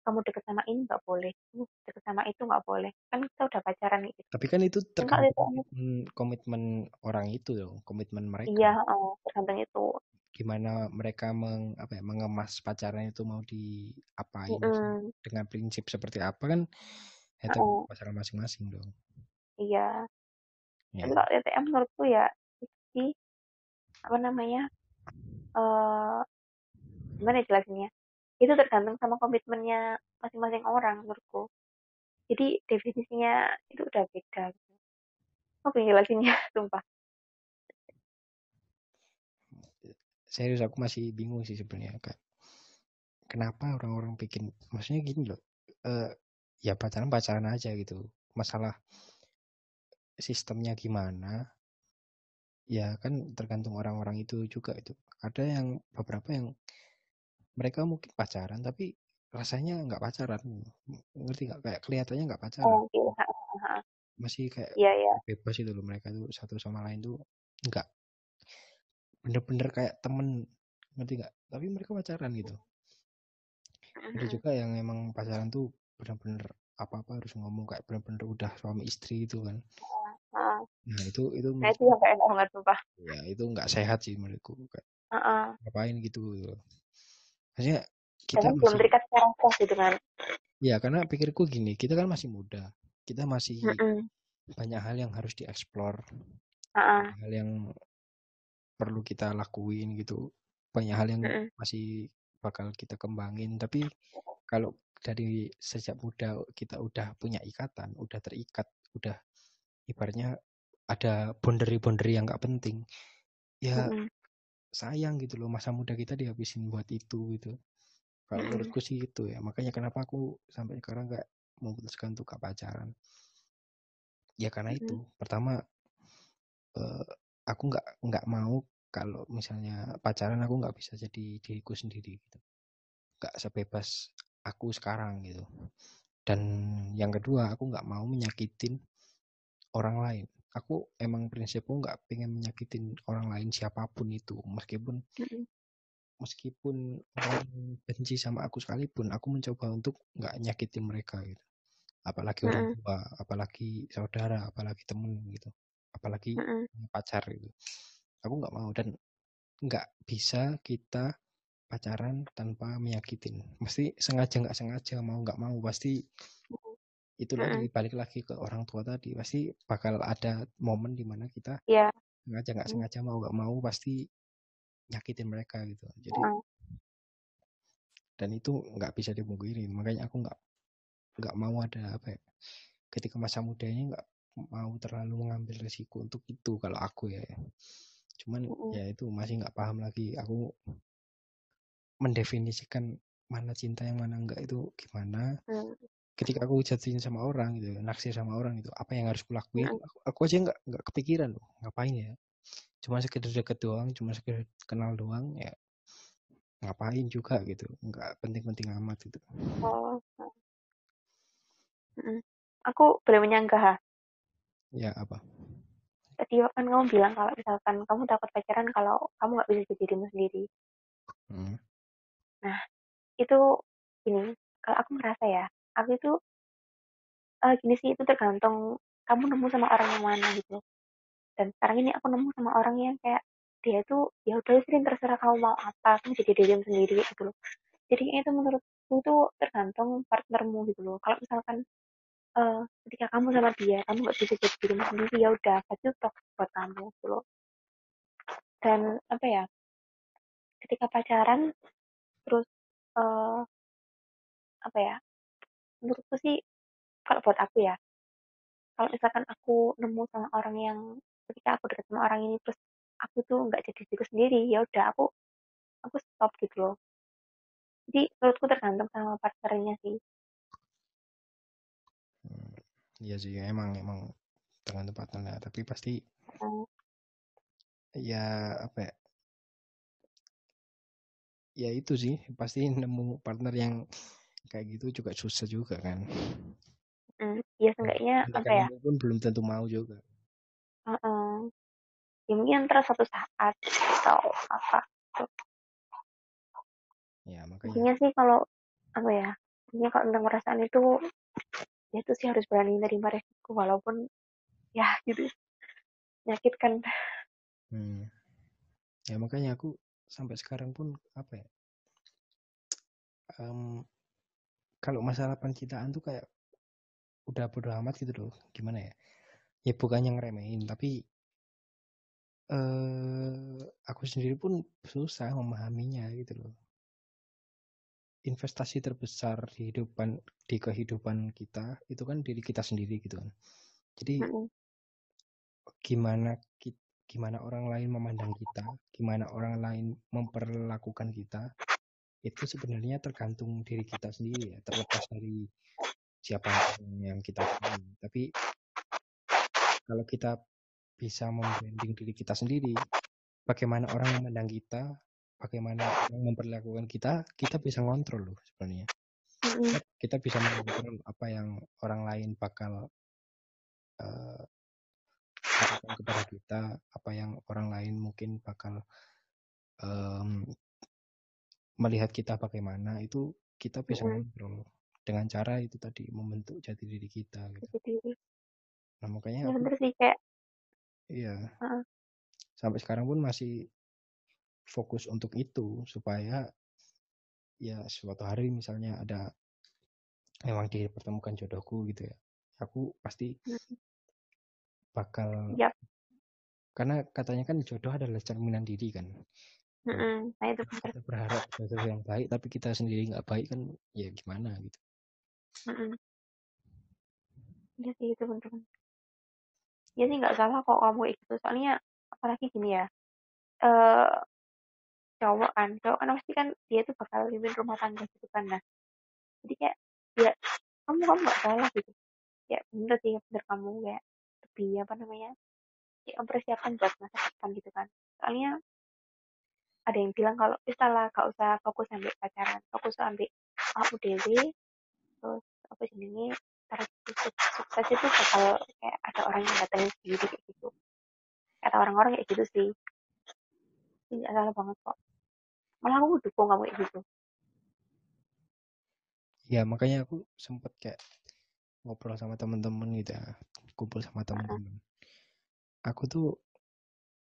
Kamu deket sama ini nggak boleh kamu deket sama itu nggak boleh. Kan kita udah pacaran gitu Tapi kan itu tergantung TTM komitmen, komitmen orang itu dong, komitmen mereka. iya oh, tergantung itu Gimana mereka meng, apa ya, mengemas pacaran itu mau diapain sih? Mm-mm. dengan prinsip seperti apa kan itu Oh, pasangan masing-masing dong. iya Ya. tapi kalau TTM menurutku ya sih apa namanya eh gimana ya jelasinnya itu tergantung sama komitmennya masing-masing orang menurutku jadi definisinya itu udah beda gitu. jelasinnya sumpah Serius aku masih bingung sih sebenarnya kak. Kenapa orang-orang bikin, maksudnya gini loh, eh, ya pacaran pacaran aja gitu. Masalah sistemnya gimana, ya kan tergantung orang-orang itu juga itu. Ada yang beberapa yang mereka mungkin pacaran tapi rasanya nggak pacaran, ngerti nggak? Kayak kelihatannya nggak pacaran, oh ha. masih kayak iya iya bebas itu loh mereka tuh satu sama lain tuh nggak bener-bener kayak temen, ngerti nggak? Tapi mereka pacaran gitu. Ada juga yang emang pacaran tuh bener-bener apa-apa harus ngomong kayak bener-bener udah suami istri itu kan. Nah itu itu nah itu yang enak banget sumpah ya itu nggak sehat sih menurutku kayak Heeh. ngapain gitu gitu. Maksudnya dan kita kan belum masih terikat secara sah gitu kan ya karena pikirku gini kita kan masih muda kita masih banyak hal yang harus dieksplor hal yang perlu kita lakuin gitu. Banyak hal yang masih bakal kita kembangin. Tapi kalau dari sejak muda kita udah punya ikatan udah terikat udah ibaratnya ada boundary-boundary yang nggak penting ya sayang gitu loh masa muda kita dihabisin buat itu gitu. Kalau menurutku sih itu ya. Makanya kenapa aku sampai sekarang nggak memutuskan untuk gak pacaran? Ya karena itu. Pertama eh, aku nggak nggak mau kalau misalnya pacaran aku nggak bisa jadi diriku sendiri gitu. Nggak sebebas aku sekarang gitu. Dan yang kedua aku nggak mau menyakitin orang lain. Aku emang prinsipku nggak pengen menyakitin orang lain siapa pun itu. Meskipun meskipun orang benci sama aku sekalipun aku mencoba untuk nggak nyakitin mereka gitu. Apalagi orang tua apalagi saudara apalagi temen gitu apalagi Mm-mm. pacar gitu. Aku nggak mau dan nggak bisa kita pacaran tanpa menyakitin mesti sengaja nggak sengaja mau nggak mau pasti itu lagi balik lagi ke orang tua tadi. Pasti bakal ada momen di mana kita Iya. sengaja nggak sengaja mau nggak mau pasti nyakitin mereka gitu. Jadi Heeh. dan itu nggak bisa dipungkiri. Makanya aku nggak nggak mau ada apa ya ketika masa mudanya nggak mau terlalu mengambil resiko untuk itu kalau aku ya cuman Mm-mm. ya itu masih nggak paham lagi aku mendefinisikan mana cinta yang mana enggak itu gimana Hmm. ketika aku jatuhin sama orang gitu naksir sama orang itu apa yang harus kulakuin Mm-mm. aku, aku aja nggak nggak kepikiran loh ngapain ya cuma sekedar deket doang cuma sekedar kenal doang ya ngapain juga gitu nggak penting-penting amat gitu Oh. Mm-mm. Aku boleh menyanggah. Ya apa Tadi kan kamu bilang kalau misalkan kamu takut pacaran kalau kamu nggak bisa jadi dirimu sendiri. Hmm. Itu gini, kalau aku merasa ya, aku itu eh gini sih itu tergantung kamu nemu sama orang yang mana gitu. Dan sekarang ini aku nemu sama orang yang kayak dia itu ya udah sih terserah kamu mau apa, kamu jadi dirimu sendiri gitu loh. Jadi itu menurutku tuh tergantung partnermu gitu loh. Kalau misalkan eh ketika kamu sama dia, kamu nggak bisa jadi dirimu sendiri ya udah, berarti toxic buat kamu gitu. Dan apa ya, ketika pacaran terus eh apa ya, menurutku sih kalau buat aku ya, kalau misalkan aku nemu sama orang yang ketika aku dekat sama orang ini terus aku tuh nggak jadi diri sendiri, ya udah aku aku stop gitu loh. Jadi menurutku tergantung sama partnernya sih. Iya sih emang emang tergantung partnernya tapi pasti ya apa ya ya itu sih pasti nemu partner yang kayak gitu juga susah juga kan. Mm, ya seenggaknya apa ya, pun belum tentu mau juga. Eh, ya mungkin terus suatu saat atau apa. ya makanya. Intinya sih kalau apa ya, intinya kalau tentang perasaan itu ya itu sih harus berani menerima resiko walaupun ya gitu menyakitkan. hmm. ya makanya aku sampai sekarang pun apa ya em, kalau masalah pencintaan tuh kayak udah bodo amat gitu loh gimana ya ya bukannya ngeremehin tapi eh aku sendiri pun susah memahaminya gitu loh investasi terbesar di kehidupan di kehidupan kita itu kan diri kita sendiri gitu kan. Jadi gimana gimana orang lain memandang kita gimana orang lain memperlakukan kita itu sebenarnya tergantung diri kita sendiri ya terlepas dari siapa yang kita pilih tapi kalau kita bisa membranding diri kita sendiri bagaimana orang memandang kita bagaimana memperlakukan kita kita bisa ngontrol loh sebenarnya. Mm-mm. kita, bisa mengontrol apa yang orang lain bakal eh, lakukan kepada kita apa yang orang lain mungkin bakal em, melihat kita bagaimana itu kita bisa ngontrol dengan cara itu tadi membentuk jati diri kita gitu. Nah makanya ya aku sih kayak iya. Heeh. sampai sekarang pun masih fokus untuk itu supaya ya suatu hari misalnya ada memang dipertemukan jodohku gitu ya aku pasti Mm. bakal Yap. karena katanya kan jodoh adalah cerminan diri kan Mm-mm. Nah itu kita berharap jodoh yang baik tapi kita sendiri nggak baik kan ya gimana gitu Mm-mm. Iya sih itu bener. Ya sih nggak salah kok kamu gitu. Soalnya apalagi gini ya. Eh cowok kan, cowok kan pasti kan dia tuh bakal pimpin rumah tangga gitu kan. Nah, jadi kayak ya kamu kamu nggak salah gitu. Ya bener sih bener kamu kayak lebih apa namanya ya mempersiapkan buat masa depan gitu kan. Soalnya ada yang bilang kalau bisa lah gak usah fokus ambil pacaran, fokus ambil kamu dewe, terus apa jenenge cara sukses, sukses itu bakal kayak ada orang yang datangin sendiri kayak gitu. Kata orang-orang kayak gitu sih. Ini salah banget kok. Malah aku dukung kamu kayak gitu. ya makanya aku sempet kayak ngobrol sama temen-temen gitu ya kumpul sama temen-temen aku tuh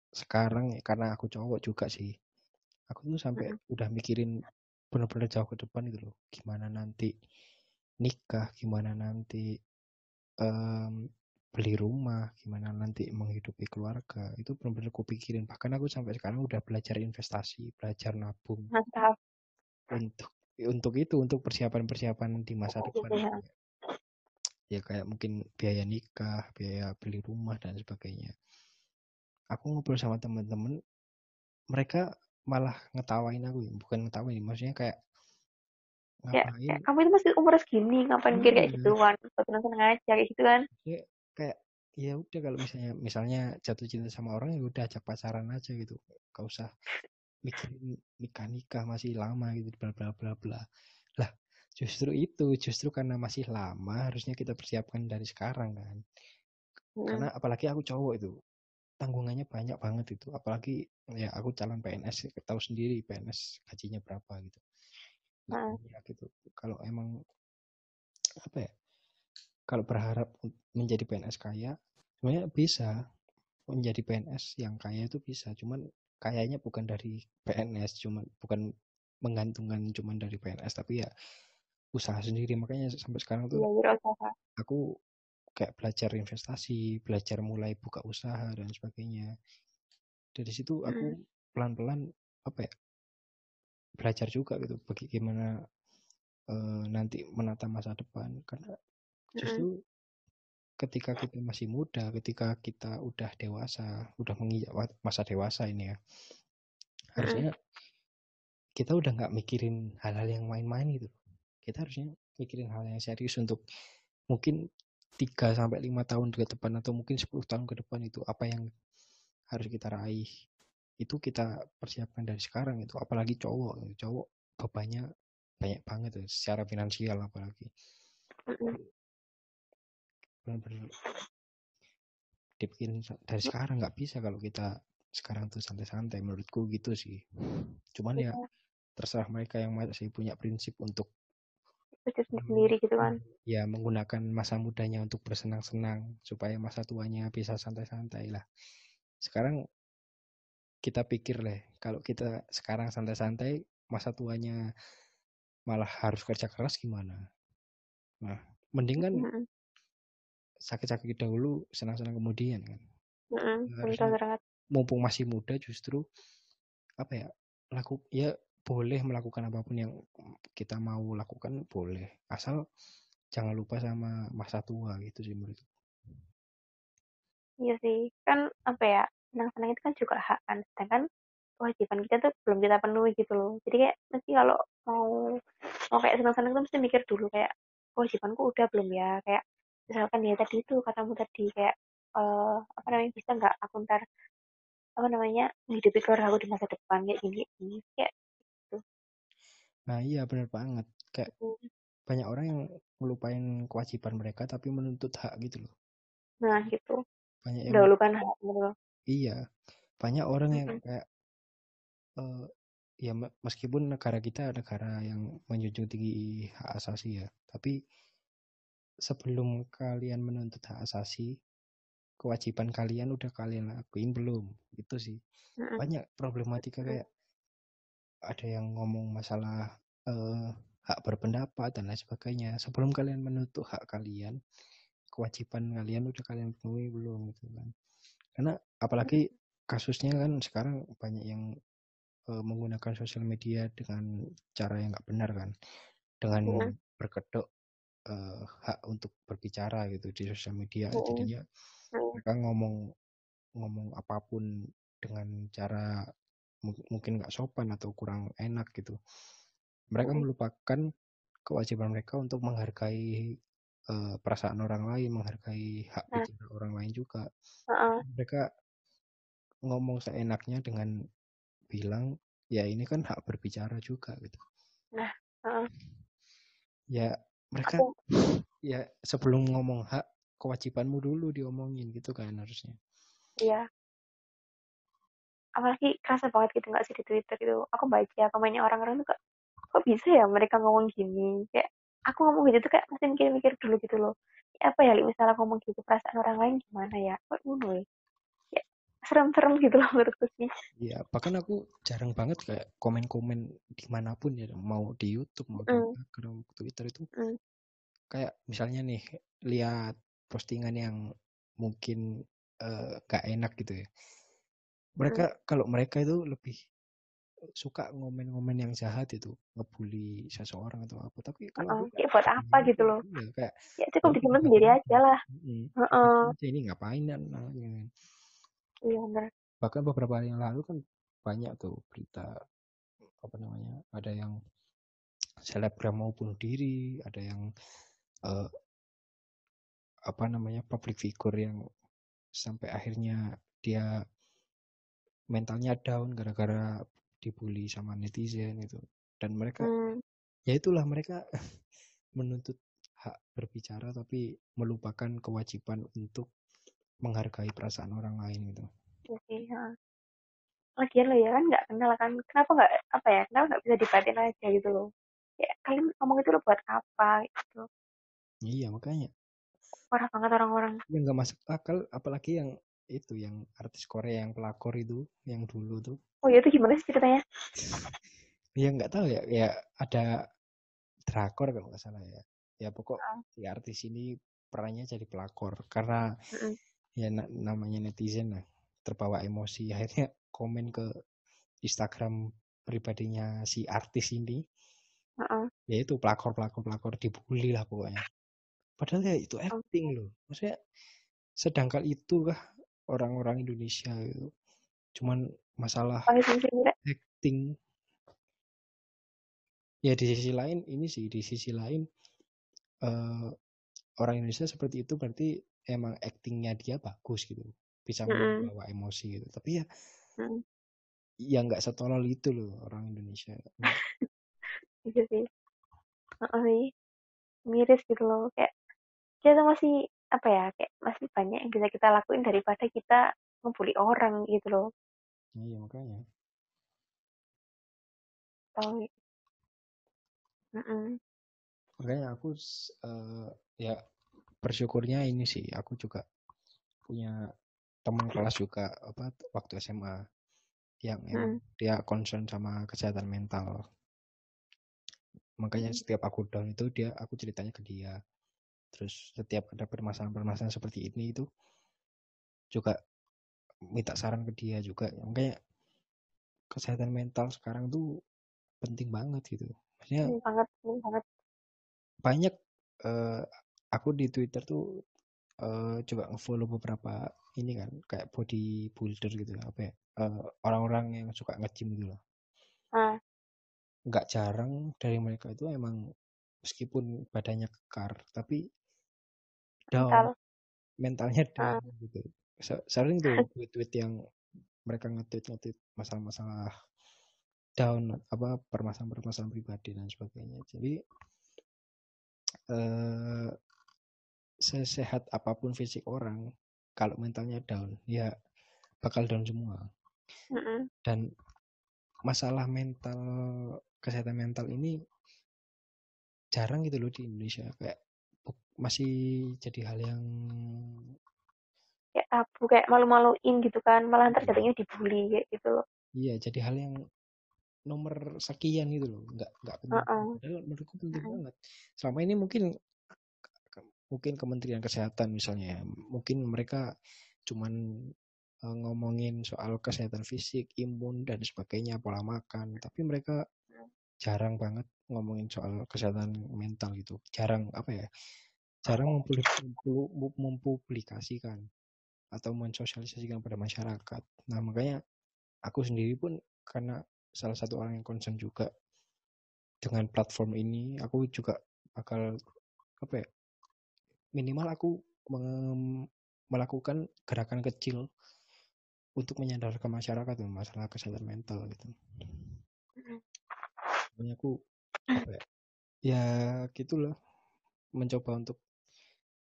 sekarang ya karena aku cowok juga sih aku tuh sampai Mm-mm. udah mikirin bener-bener jauh ke depan gitu loh gimana nanti nikah gimana nanti um, beli rumah, gimana nanti menghidupi keluarga, itu benar-benar aku pikirin. Bahkan aku sampai sekarang udah belajar investasi, belajar nabung. Mantap. Untuk untuk itu, untuk persiapan-persiapan di masa depan. Ya. ya kayak mungkin biaya nikah, biaya beli rumah dan sebagainya. Aku ngobrol sama teman-teman, mereka malah ngetawain aku, bukan ngetawain, maksudnya kayak ya, kayak kamu itu masih umur segini ngapain mikir kayak gituan seneng seneng aja kayak gitu kan ya, kayak ya udah kalau misalnya misalnya jatuh cinta sama orang ya udah ajak pacaran aja gitu. Gak usah mikirin nikah nikah masih lama gitu bla bla bla bla. Lah justru itu justru karena masih lama harusnya kita persiapkan dari sekarang kan. Hmm. karena apalagi aku cowok itu tanggungannya banyak banget itu. Apalagi ya aku calon PNS tahu sendiri PNS gajinya berapa gitu. Nah. gitu. Kalau emang apa ya kalau berharap menjadi PNS kaya sebenarnya bisa. Menjadi PNS yang kaya itu bisa cuman kayaknya bukan dari PNS cuman bukan menggantungkan cuman dari PNS tapi ya usaha sendiri. Makanya sampai sekarang tuh ya, aku kayak belajar investasi belajar mulai buka usaha dan sebagainya. Dari situ aku pelan-pelan apa ya belajar juga gitu bagaimana uh, nanti menata masa depan. Karena justru mm. ketika kita masih muda ketika kita udah dewasa udah menginjak masa dewasa ini ya harusnya kita udah nggak mikirin hal-hal yang main-main gitu. Kita harusnya mikirin hal yang serius untuk mungkin 3 sampai lima tahun ke depan atau mungkin 10 tahun ke depan itu apa yang harus kita raih. Itu kita persiapkan dari sekarang itu apalagi cowok cowok bebannya banyak banget tuh secara finansial apalagi benar-benar dibikin dari sekarang nggak bisa kalau kita sekarang tuh santai-santai menurutku gitu sih. Cuman ya iya. terserah mereka yang masih punya prinsip untuk sendiri gitu kan. ya menggunakan masa mudanya untuk bersenang-senang supaya masa tuanya bisa santai-santai lah. Sekarang kita pikir deh kalau kita sekarang santai-santai masa tuanya malah harus kerja keras gimana? Nah mendingan sakit-sakit dahulu senang-senang kemudian kan. Mm mumpung masih muda justru apa ya laku ya boleh melakukan apa pun yang kita mau lakukan boleh. Asal jangan lupa sama masa tua gitu sih menurut iya sih kan apa ya senang-senang itu kan juga hak kan. Sedangkan kewajiban kita tuh belum kita penuhi gitu loh. Jadi kayak mesti kalau mau mau kayak senang-senang tuh mesti mikir dulu kayak kewajibanku udah belum ya? Kayak misalkan ya tadi itu katamu tadi kayak uh, apa namanya bisa nggak aku ntar apa namanya menghidupi keluarga aku di masa depan kayak gini gini kayak gitu. Nah iya benar banget. Kayak hmm. banyak orang yang melupain kewajiban mereka tapi menuntut hak gitu loh. Nah gitu. Banyak yang dahulukan hak gitu. Iya, banyak orang yang kayak uh, ya meskipun negara kita negara yang menjunjung tinggi hak asasi ya, tapi sebelum kalian menuntut hak asasi, kewajiban kalian udah kalian lakuin belum? Itu sih. Banyak problematika kayak ada yang ngomong masalah uh, hak berpendapat dan lain sebagainya. Sebelum kalian menuntut hak kalian, kewajiban kalian udah kalian penuhi belum gitu kan. Karena apalagi kasusnya kan sekarang banyak yang uh, menggunakan sosial media dengan cara yang nggak benar kan, dengan ya. berkedok uh, hak untuk berbicara gitu di sosial media. Ya. Jadinya ya. mereka ngomong ngomong apa pun dengan cara mungkin nggak sopan atau kurang enak gitu. Mereka ya. melupakan kewajiban mereka untuk menghargai uh, perasaan orang lain, menghargai hak nah. bicara orang lain juga. Uh-uh. Mereka ngomong seenaknya dengan bilang, ya ini kan hak berbicara juga gitu. Nah, uh-uh. Ya mereka Aku... ya sebelum ngomong hak kewajibanmu dulu diomongin gitu kan harusnya. Iya. Apalagi kerasa banget gitu nggak sih di Twitter itu. Aku baca komennya orang-orang tuh kok, kok bisa ya mereka ngomong gini. Kayak aku ngomong gitu tuh kayak masih mikir-mikir dulu gitu loh ya, apa ya misalnya ngomong gitu perasaan orang lain gimana ya kok ngono ya? Ya serem-serem gitu loh menurutku sih Iya, bahkan aku jarang banget kayak komen-komen di mana pun ya, mau di YouTube, mau di mm. Instagram, Twitter itu, mm. kayak misalnya nih lihat postingan yang mungkin eh, gak enak gitu ya. Mereka Mm. kalau mereka itu lebih suka ngomen-ngomen yang jahat itu, ngebully seseorang atau apa. Tapi kalau aku kayak buat apa gitu loh. Iya, kayak Ya ya cukup disimpan nggak sendiri aja lah. Heeh. Aja ini ngapain dan namanya. Iya bener. Bahkan beberapa hari yang lalu kan banyak tuh berita apa namanya ada yang selebgram mau bunuh diri, ada yang eh, apa namanya public figure yang sampai akhirnya dia mentalnya down gara-gara dibully sama netizen itu dan mereka Hmm, ya itulah mereka menuntut hak berbicara tapi melupakan kewajiban untuk menghargai perasaan orang lain gitu iya sih. heeh. Lagian lo ya kan nggak kenal kan. Kenapa nggak apa ya? Kenapa nggak bisa dibatin aja gitu loh? Ya kalian ngomong itu lo buat apa gitu. iya makanya Parah banget orang-orang. yang nggak masuk akal apalagi yang itu yang artis Korea yang pelakor itu yang dulu tuh Oh ya itu gimana sih ceritanya? ya nggak tahu ya ya ada drakor kalau nggak salah ya ya pokok Ah. si artis ini perannya jadi pelakor karena Mm-mm. Ya na- namanya netizen lah. Terbawa emosi. Akhirnya komen ke Instagram pribadinya si artis ini. Heeh. ya itu pelakor pelakor pelakor dibully lah pokoknya. Padahal ya itu acting loh. Maksudnya sedangkan itu kah orang-orang Indonesia itu. Cuman masalah acting. Ya di sisi lain ini sih di sisi lain eh, orang Indonesia seperti itu berarti emang actingnya dia bagus gitu bisa membawa emosi gitu tapi ya Mm. ya nggak setolol itu loh orang Indonesia Iya sih. Heeh sih. Miris gitu loh. Kayak kita masih apa ya? Kayak masih banyak yang bisa kita lakuin daripada kita ngebully orang gitu loh. iya makanya Tahu. Mm-mm. makanya aku eh, ya bersyukurnya ini sih aku juga punya teman kelas juga apa waktu SMA yang emang dia concern sama kesehatan mental. Makanya Hmm. setiap aku down itu dia aku ceritanya ke dia. Terus setiap ada permasalahan-permasalahan seperti ini itu juga minta saran ke dia juga. Makanya kesehatan mental sekarang tuh penting banget gitu. Maksudnya banget, banget. banyak eh, aku di Twitter tuh eh, coba ngefollow beberapa ini kan kayak bodybuilder gitu apa ya eh, orang-orang yang suka nge-gym gitu loh Nah, nggak jarang dari mereka itu emang meskipun badannya kekar tapi down. Mental. mentalnya Ah. down gitu. Se- sering tuh tweet-tweet yang mereka nge-tweet nge-tweet masalah-masalah down apa permasalahan-permasalahan pribadi dan sebagainya. Jadi eh sesehat apa pun fisik orang kalau mentalnya down ya bakal down semua dan masalah mental kesehatan mental ini jarang gitu loh di Indonesia kayak masih jadi hal yang Kayak tabu, kayak malu-maluin gitu kan. Malah ntar jadinya dibully kayak gitu loh. iya jadi hal yang nomor sekian gitu loh nggak nggak penting Heeh. padahal menurutku penting Heeh. banget selama ini mungkin mungkin Kementerian Kesehatan misalnya ya, mungkin mereka cuman ngomongin soal kesehatan fisik imun dan sebagainya pola makan tapi mereka jarang banget ngomongin soal kesehatan mental gitu. Jarang apa ya jarang mempublik- mempu- mempublikasikan atau mensosialisasikan pada masyarakat. Nah makanya aku sendiri pun karena salah satu orang yang concern juga dengan platform ini aku juga bakal apa ya minimal aku melakukan gerakan kecil untuk menyadarkan masyarakat masalah kesehatan mental gitu makanya aku apa ya ya gitulah mencoba untuk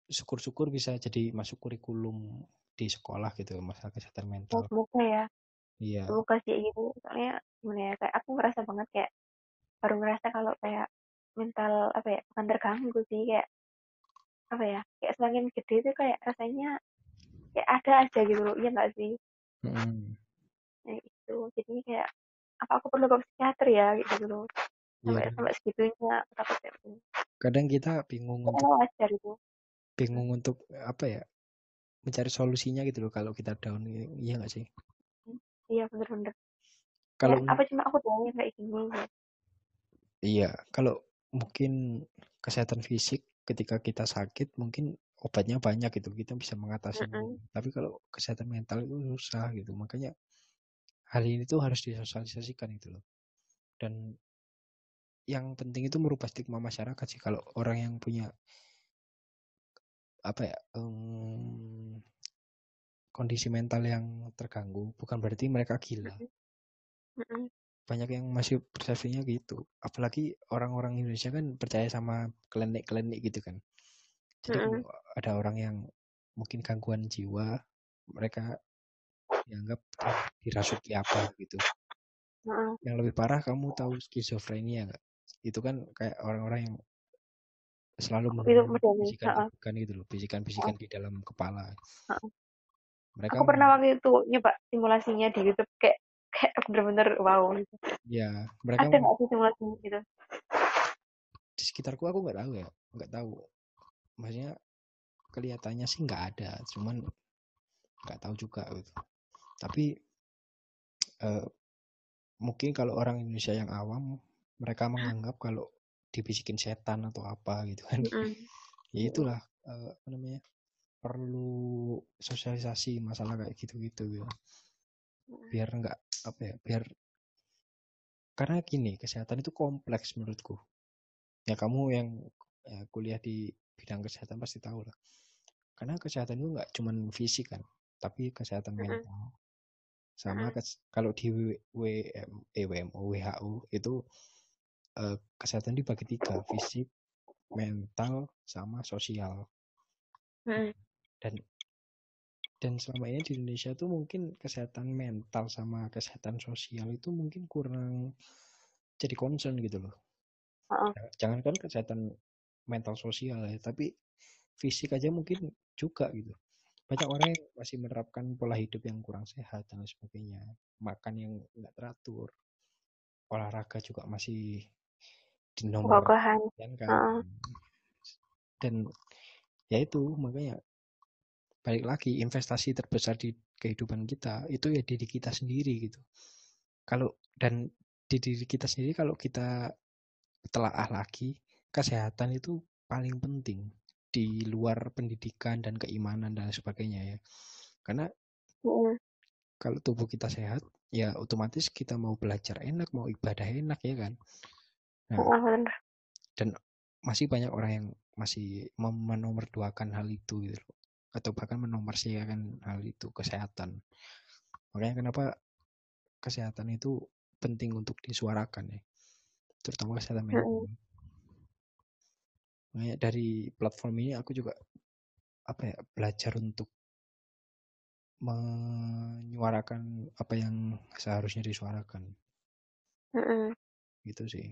syukur-syukur bisa jadi masuk kurikulum di sekolah gitu masalah kesehatan mental semoga ya. iya Semoga sih gitu. Soalnya gimana ya, kayak aku ngerasa banget kayak baru ngerasa kalau kayak mental apa ya bukan terganggu sih kayak apa ya kayak semakin gede tuh kayak rasanya kayak ada aja gitu loh iya nggak sih? Mm-mm. nah, itu jadi kayak apa aku perlu ke psikiater ya gitu loh. Sampai dan sampai segitunya takut kayak gitu kadang kita bingung Kok untuk wajar itu. bingung untuk apa ya mencari solusinya gitu loh kalau kita down iya nggak sih? Iya bener-bener kalau ya, apa cuma aku doang yang kayak gini gitu. iya kalau mungkin kesehatan fisik ketika kita sakit mungkin obatnya banyak gitu kita bisa mengatasi mm -mm. tapi kalau kesehatan mental itu susah gitu makanya hal ini tuh harus disosialisasikan gitu loh dan yang penting itu merubah stigma masyarakat sih kalau orang yang punya apa ya um, kondisi mental yang terganggu bukan berarti mereka gila mm -mm. Banyak yang masih persepsinya gitu apalagi orang-orang Indonesia kan percaya sama klinik-klinik gitu kan jadi mm -mm. ada orang yang mungkin gangguan jiwa mereka dianggap dirasuki apa gitu mm -mm. yang lebih parah kamu tahu skizofrenia nggak itu kan kayak orang-orang yang selalu bisikan-bisikan gitu loh, bisikan-bisikan oh. di dalam kepala. Mereka aku pernah waktu itu nyoba simulasinya di YouTube kayak kayak bener-bener wow gitu. Ya, mereka ada nggak sih simulasinya gitu? Di sekitarku aku nggak tahu ya, nggak tahu. Maksudnya kelihatannya sih nggak ada, cuman nggak tahu juga gitu. Tapi uh, mungkin kalau orang Indonesia yang awam mereka menganggap kalau dibisikin setan atau apa gitu kan mm -hmm. ya itulah uh, apa namanya perlu sosialisasi masalah kayak gitu-gitu gitu biar nggak apa ya biar karena gini kesehatan itu kompleks menurutku. Ya kamu yang ya, kuliah di bidang kesehatan pasti tahu lah. Karena kesehatan itu nggak cuma fisik kan tapi kesehatan mm -hmm. mental. Sama kes, kalau di WM, eh, WMO WHO itu uh, kesehatan dibagi tiga fisik mental sama sosial. Hmm. dan dan selama ini di Indonesia tuh mungkin kesehatan mental sama kesehatan sosial itu mungkin kurang jadi concern gitu loh. Uh -uh. jangan kan kesehatan mental sosial ya tapi fisik aja mungkin juga gitu. Banyak orang yang masih menerapkan pola hidup yang kurang sehat dan sebagainya. Makan yang nggak teratur. Olahraga juga masih di nomor kan. Uh. dan ya itu makanya balik lagi investasi terbesar di kehidupan kita itu ya diri kita sendiri gitu. Kalau dan di diri kita sendiri kalau kita telaah lagi kesehatan itu paling penting di luar pendidikan dan keimanan dan sebagainya ya. Karena kalau tubuh kita sehat ya otomatis kita mau belajar enak mau ibadah enak ya kan. Nah, dan masih banyak orang yang masih menomorduakan hal itu gitu loh. Atau bahkan menomorsiakan hal itu kesehatan. Makanya kenapa kesehatan itu penting untuk disuarakan ya. Terutama kesehatan mental. Makanya dari platform ini aku juga apa ya belajar untuk menyuarakan apa yang seharusnya disuarakan. Mm -mm. Gitu sih.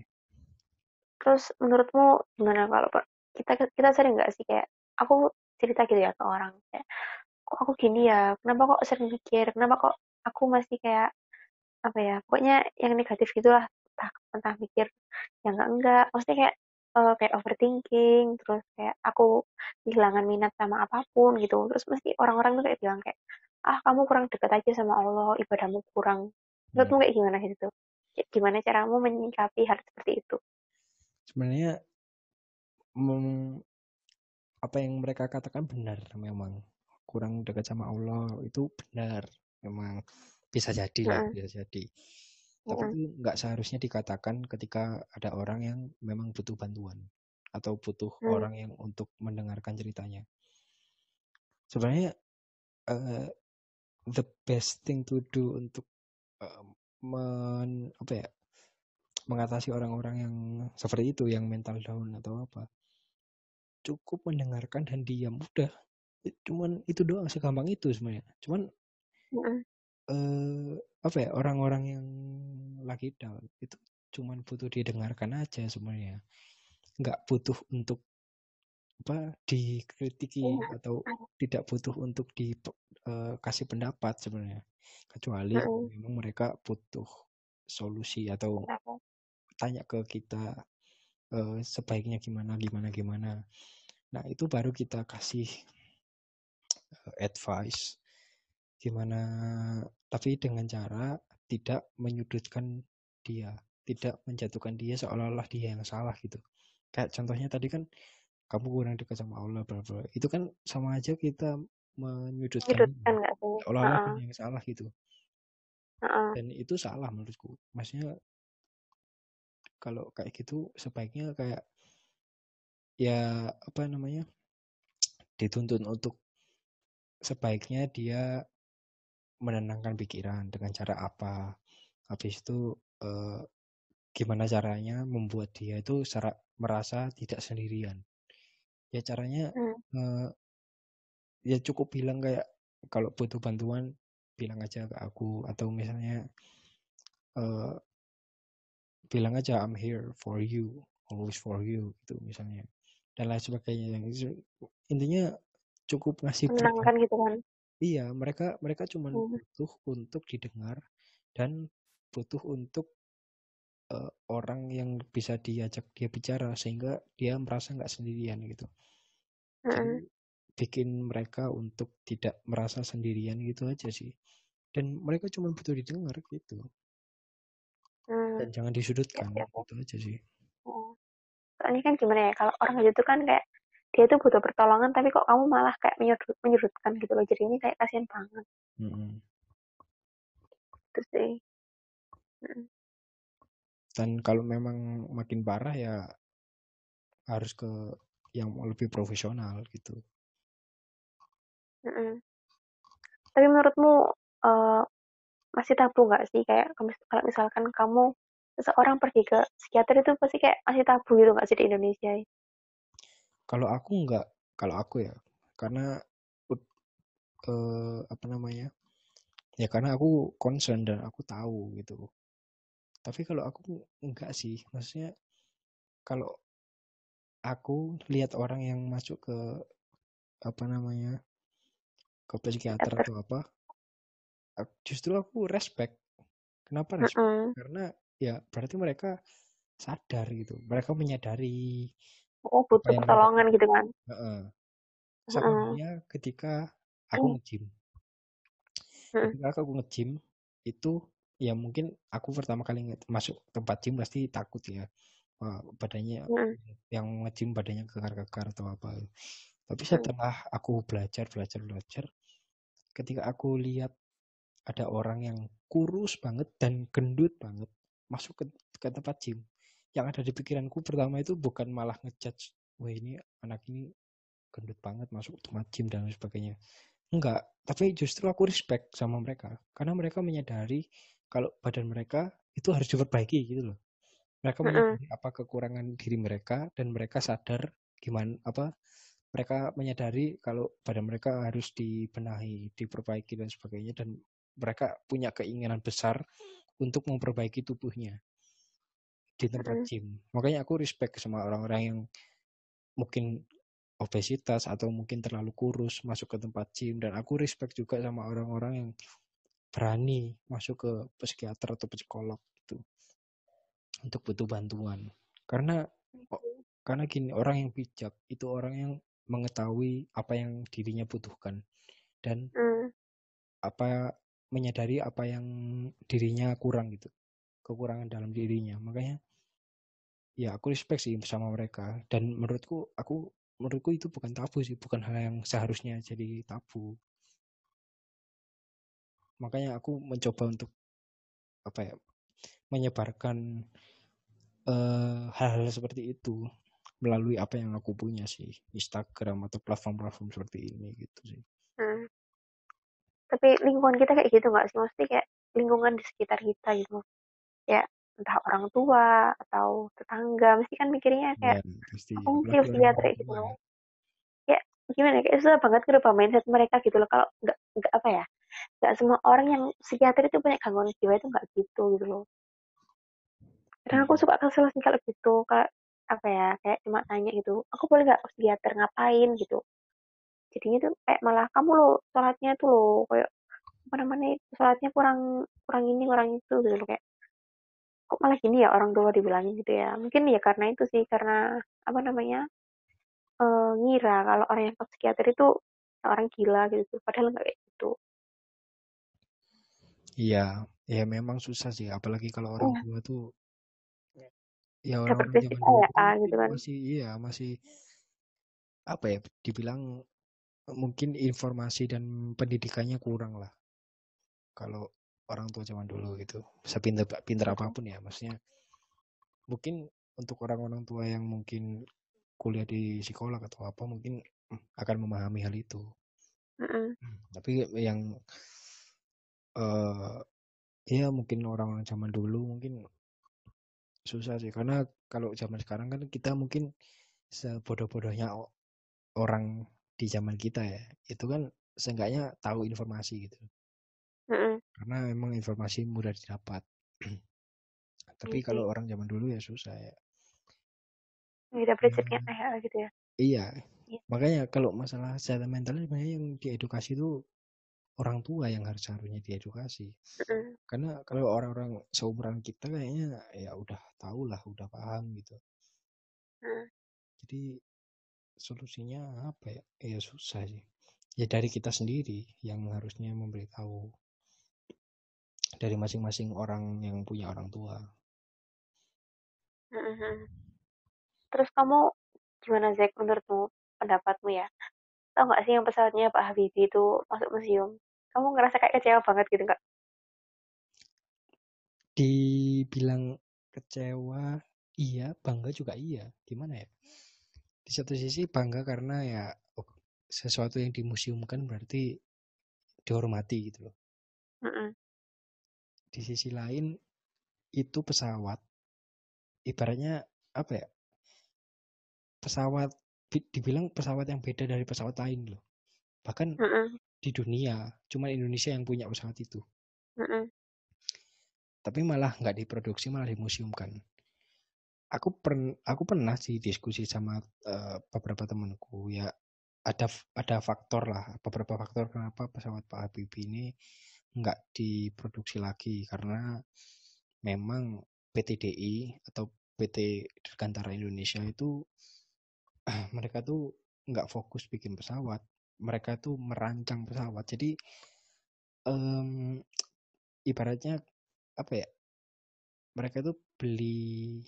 Terus menurutmu gimana kalau kita kita sering nggak sih kayak aku cerita gitu ya ke orang kayak kok aku gini ya? Kenapa kok sering mikir? Kenapa kok aku masih kayak apa ya pokoknya yang negatif gitulah entah entah mikir yang enggak enggak maksudnya kayak uh, kayak overthinking terus kayak aku kehilangan minat sama apa pun gitu. Terus mesti orang-orang tuh kayak bilang kayak ah kamu kurang dekat aja sama Allah ibadahmu kurang. Menurutmu hmm. kayak gimana gitu gimana caramu menyikapi hal seperti itu? Sebenarnya apa yang mereka katakan benar memang kurang dekat sama Allah itu benar memang bisa jadi lah uh. bisa jadi tapi uh. itu nggak seharusnya dikatakan ketika ada orang yang memang butuh bantuan atau butuh uh. orang yang untuk mendengarkan ceritanya sebenarnya uh, the best thing to do untuk uh, men apa ya mengatasi orang-orang yang seperti itu yang mental down atau apa cukup mendengarkan dan diam udah cuman itu doang segampang itu sebenarnya cuman mm. eh, apa ya orang-orang yang lagi down itu cuman butuh didengarkan aja sebenarnya nggak butuh untuk apa dikritiki mm. atau tidak butuh untuk dikasih uh, pendapat sebenarnya kecuali mm. memang mereka butuh solusi atau tanya ke kita uh, sebaiknya gimana gimana gimana Nah, itu baru kita kasih eh, advice gimana tapi dengan cara tidak menyudutkan dia, tidak menjatuhkan dia seolah-olah dia yang salah gitu. Kayak contohnya tadi kan kamu kurang dekat sama Allah bla bla. Itu kan sama aja kita menyudutkan seolah-olah Heeh. dia yang salah gitu. Heeh. Dan itu salah menurutku. Maksudnya kalau kayak gitu sebaiknya kayak ya apa namanya dituntut untuk sebaiknya dia menenangkan pikiran dengan cara apa. Habis itu eh, gimana caranya membuat dia itu secara merasa tidak sendirian. Ya caranya Hmm. eh, ya cukup bilang kayak kalau butuh bantuan bilang aja ke aku. Atau misalnya eh, bilang aja I'm here for you always for you gitu misalnya dan lain sebagainya yang intinya cukup ngasih Menenangkan gitu kan? iya mereka mereka cuma Hmm. butuh untuk didengar dan butuh untuk eh, orang yang bisa diajak dia bicara sehingga dia merasa nggak sendirian gitu jadi Heeh. bikin mereka untuk tidak merasa sendirian gitu aja sih dan mereka cuma butuh didengar gitu Hmm. dan jangan disudutkan oke, oke. gitu aja sih Oh. Soalnya kan gimana ya, kalau orang gitu kan kayak dia tuh butuh pertolongan tapi kok kamu malah kayak menyudut, menyudutkan gitu loh. Jadinya kayak kasihan banget Mm-mm. gitu sih. Heeh. dan kalau memang makin parah ya harus ke yang lebih profesional gitu Heeh. Tapi menurutmu eh, masih tabu nggak sih? Kayak kalau misalkan kamu seseorang pergi ke psikiater itu pasti kayak masih tabu gitu nggak sih di Indonesia? kalau aku nggak kalau aku ya karena eh, apa namanya ya karena aku concern dan aku tahu gitu. Tapi kalau aku enggak sih maksudnya kalau aku lihat orang yang masuk ke apa namanya ke psikiater. atau apa justru aku respect kenapa respect Heeh. karena ya berarti mereka sadar gitu mereka menyadari Oh butuh pertolongan gitu kan? Heeh. sama Heeh. halnya ketika aku nge-gym Heeh. ketika aku nge-gym itu ya mungkin aku pertama kali masuk tempat gym pasti takut ya Wah, badannya Heeh. yang nge-gym badannya kekar-kekar atau apa tapi setelah aku belajar belajar belajar ketika aku lihat ada orang yang kurus banget dan gendut banget masuk ke, ke tempat gym. Yang ada di pikiranku pertama itu bukan malah ngejudge wah ini anak ini gendut banget masuk tempat gym dan sebagainya. Enggak tapi justru aku respect sama mereka. Karena mereka menyadari kalau badan mereka itu harus diperbaiki gitu loh. Mereka menyadari apa kekurangan diri mereka dan mereka sadar gimana apa mereka menyadari kalau badan mereka harus dibenahi diperbaiki dan sebagainya dan mereka punya keinginan besar untuk memperbaiki tubuhnya di tempat gym. Makanya aku respect sama orang-orang yang mungkin obesitas atau mungkin terlalu kurus masuk ke tempat gym. Dan aku respect juga sama orang-orang yang berani masuk ke psikiater atau psikolog gitu untuk butuh bantuan. Karena karena gini orang yang bijak itu orang yang mengetahui apa yang dirinya butuhkan. Dan Heeh. apa menyadari apa yang dirinya kurang gitu. Kekurangan dalam dirinya. Makanya ya aku respect sih sama mereka. Dan menurutku aku menurutku itu bukan tabu sih. Bukan hal yang seharusnya jadi tabu. Makanya aku mencoba untuk apa ya menyebarkan eh, hal-hal seperti itu melalui apa yang aku punya sih. Instagram atau platform-platform seperti ini gitu sih. Tapi lingkungan kita kayak gitu nggak sih? Maksudnya kayak lingkungan di sekitar kita gitu. Ya entah orang tua atau tetangga, mesti kan mikirnya kayak ya pasti aku mesti apalagi psikiater orang kayak gitu loh. ya Ya gimana ya, kayak susah banget ngerubah mindset mereka gitu loh. Kalau nggak nggak apa ya, nggak semua orang yang psikiater itu punya gangguan jiwa itu nggak gitu gitu loh. Kadang aku Hmm. suka kesel sih kalau gitu, kayak apa ya, kayak cuma tanya gitu, aku boleh nggak psikiater ngapain gitu. Jadinya tuh kayak malah kamu loh sholatnya tuh loh kayak apa namanya sholatnya kurang kurang ini kurang itu gitu loh kayak kok malah gini ya orang tua dibilangin gitu ya. Mungkin ya karena itu sih karena apa namanya eh, ngira kalau orang yang ke psikiater itu orang gila gitu padahal nggak kayak gitu. Iya, ya memang susah sih, apalagi kalau orang Iya, tua tuh ya dapat orang-orang basic zaman dulu A ya gitu kan. masih iya, masih apa ya, dibilang mungkin informasi dan pendidikannya kurang lah. Kalau orang tua zaman dulu gitu, sepinter pinter Mm-mm. apa pun ya, maksudnya mungkin untuk orang-orang tua yang mungkin kuliah di psikolog atau apa mungkin mm, akan memahami hal itu. Mm-mm. Tapi yang eh ya mungkin orang-orang zaman dulu mungkin susah sih karena kalau zaman sekarang kan kita mungkin sebodoh-bodohnya orang di zaman kita ya itu kan seenggaknya tahu informasi gitu Mm-mm. karena memang informasi mudah didapat tapi Iya kalau orang zaman dulu ya susah ya beda prinsipnya kayak gitu ya iya Iya. makanya kalau masalah kesehatan mental sebenarnya yang diedukasi itu orang tua yang harus harusnya diedukasi Mm-mm. karena kalau orang-orang seumuran kita kayaknya ya udah tahu lah udah paham gitu Mm. jadi solusinya apa ya? Ya susah sih. Ya dari kita sendiri yang harusnya memberitahu dari masing-masing orang yang punya orang tua. Mm-mm. terus kamu gimana Zack menurutmu pendapatmu ya? Tau nggak sih yang pesawatnya Pak Habibie itu masuk museum? Kamu ngerasa kayak kecewa banget gitu nggak? Dibilang kecewa iya bangga juga iya. Gimana ya di satu sisi bangga karena ya oh, sesuatu yang dimuseumkan berarti dihormati gitu loh Mm-mm. di sisi lain itu pesawat ibaratnya apa ya pesawat bi- dibilang pesawat yang beda dari pesawat lain loh bahkan Mm-mm. di dunia cuma Indonesia yang punya pesawat itu Mm-mm. tapi malah nggak diproduksi malah dimuseumkan aku pern aku pernah sih diskusi sama eh, beberapa temanku ya ada ada faktor lah beberapa faktor kenapa pesawat Pak Habibie ini nggak diproduksi lagi. Karena memang PT DI atau PT Dirgantara Indonesia itu mereka tuh nggak fokus bikin pesawat. Mereka tuh merancang pesawat. Jadi em, ibaratnya apa ya mereka tuh beli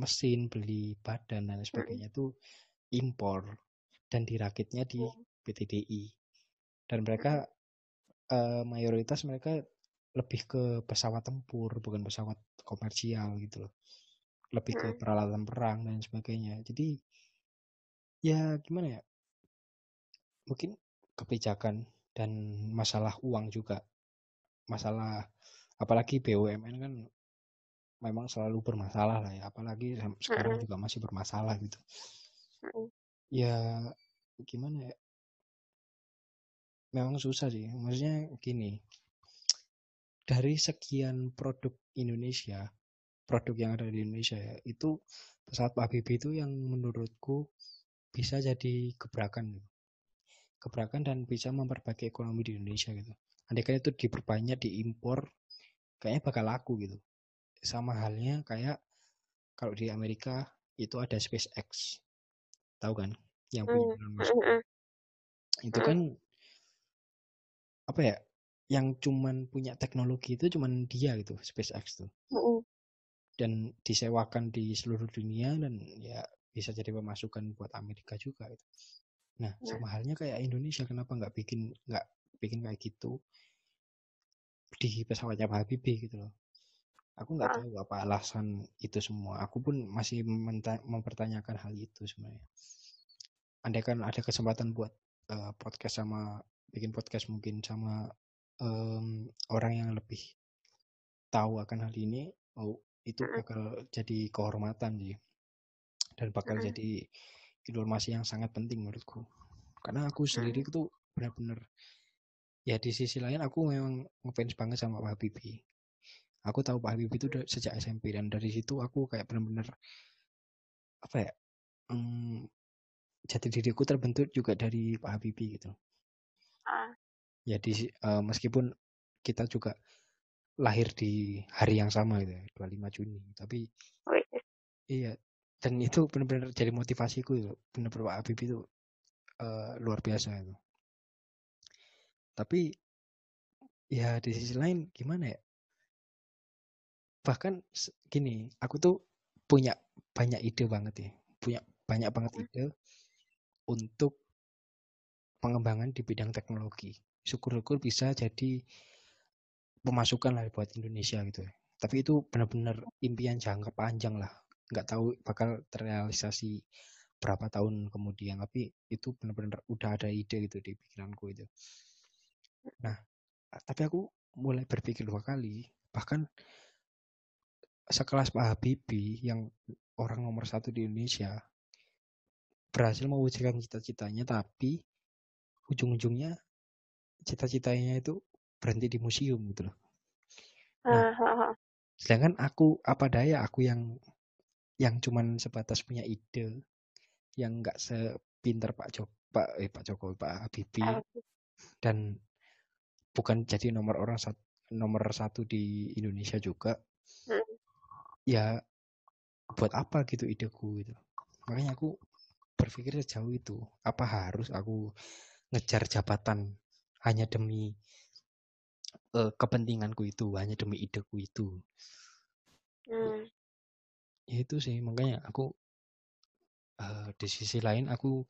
mesin beli badan dan lain Mm-mm. sebagainya tuh impor dan dirakitnya di PT DI dan mereka eh, mayoritas mereka lebih ke pesawat tempur bukan pesawat komersial gitu loh. Lebih ke Mm-mm. peralatan perang dan sebagainya. Jadi ya gimana ya? Mungkin kebijakan dan masalah uang juga. Masalah apalagi BUMN kan memang selalu bermasalah lah ya. Apalagi sekarang juga masih bermasalah gitu. Ya gimana ya? Memang susah sih. Maksudnya gini dari sekian produk Indonesia produk yang ada di Indonesia ya itu pesawat Pak Habibie itu yang menurutku bisa jadi gebrakan gitu. gebrakan dan bisa memperbaiki ekonomi di Indonesia gitu. Andaikan itu diperbanyak diimpor kayaknya bakal laku gitu sama halnya kayak kalau di Amerika itu ada SpaceX tahu kan yang punya Mm. Elon Musk Mm-mm. itu Mm-mm. kan apa ya yang cuman punya teknologi itu cuman dia gitu SpaceX tuh dan disewakan di seluruh dunia dan ya bisa jadi pemasukan buat Amerika juga gitu. Nah, Nah. sama halnya kayak Indonesia kenapa nggak bikin nggak bikin kayak gitu di pesawatnya Pak Habibie gitu loh. Aku nggak Ah. tahu apa alasan itu semua. Aku pun masih mempertanyakan hal itu sebenarnya. Andaikan ada kesempatan buat eh, podcast sama bikin podcast mungkin sama em, orang yang lebih tahu akan hal ini, oh itu bakal jadi kehormatan sih dan bakal jadi informasi yang sangat penting menurutku. Karena aku sendiri Mm. tuh benar-benar ya di sisi lain aku memang ngefans banget sama Pak Habibie. Aku tahu Pak Habibie itu sejak SMP dan dari situ aku kayak benar-benar apa ya? mm, jati diriku terbentuk juga dari Pak Habibie gitu. Ah. Ya di eh, meskipun kita juga lahir di hari yang sama gitu ya, 25 Juni. Tapi Wih. iya, dan itu benar-benar jadi motivasiku itu benar-benar Pak Habibie itu uh, luar biasa itu tapi ya di sisi lain gimana ya bahkan gini aku tuh punya banyak ide banget ya punya banyak banget Hmm. ide untuk pengembangan di bidang teknologi syukur-syukur bisa jadi pemasukan lah buat Indonesia gitu ya. Tapi itu benar-benar impian jangka panjang lah. Nggak tahu bakal terrealisasi berapa tahun kemudian. Tapi itu benar-benar udah ada ide gitu di pikiranku itu. Nah, tapi aku mulai berpikir dua kali. Bahkan sekelas Pak Habibie yang orang nomor satu di Indonesia berhasil mewujudkan cita-citanya tapi ujung-ujungnya cita-citanya itu berhenti di museum gitu loh. Nah, sedangkan aku apa daya aku yang yang cuman sebatas punya ide yang nggak sepinter Pak Joko Pak eh Pak Jokowi Pak Habibie dan bukan jadi nomor orang satu, nomor satu di Indonesia juga Hmm. Ya buat apa gitu ideku gitu. Makanya aku berpikir sejauh itu apa harus aku ngejar jabatan hanya demi uh, kepentinganku itu hanya demi ideku itu? Hmm. ya itu sih makanya aku uh, di sisi lain aku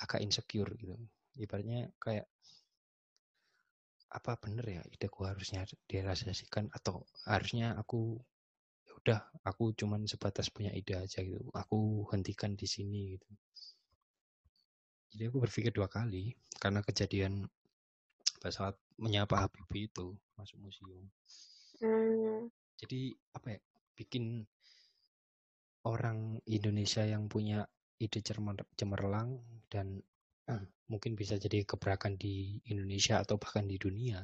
agak insecure gitu. Ibaratnya kayak apa bener ya ideku harusnya direalisasikan atau harusnya aku udah aku cuman sebatas punya ide aja gitu. Aku hentikan di sini gitu. Jadi aku berpikir dua kali karena kejadian saat menyapa Habibie itu masuk museum. Hmm. jadi apa ya bikin orang Indonesia yang punya ide cemerlang dan eh, mungkin bisa jadi gebrakan di Indonesia atau bahkan di dunia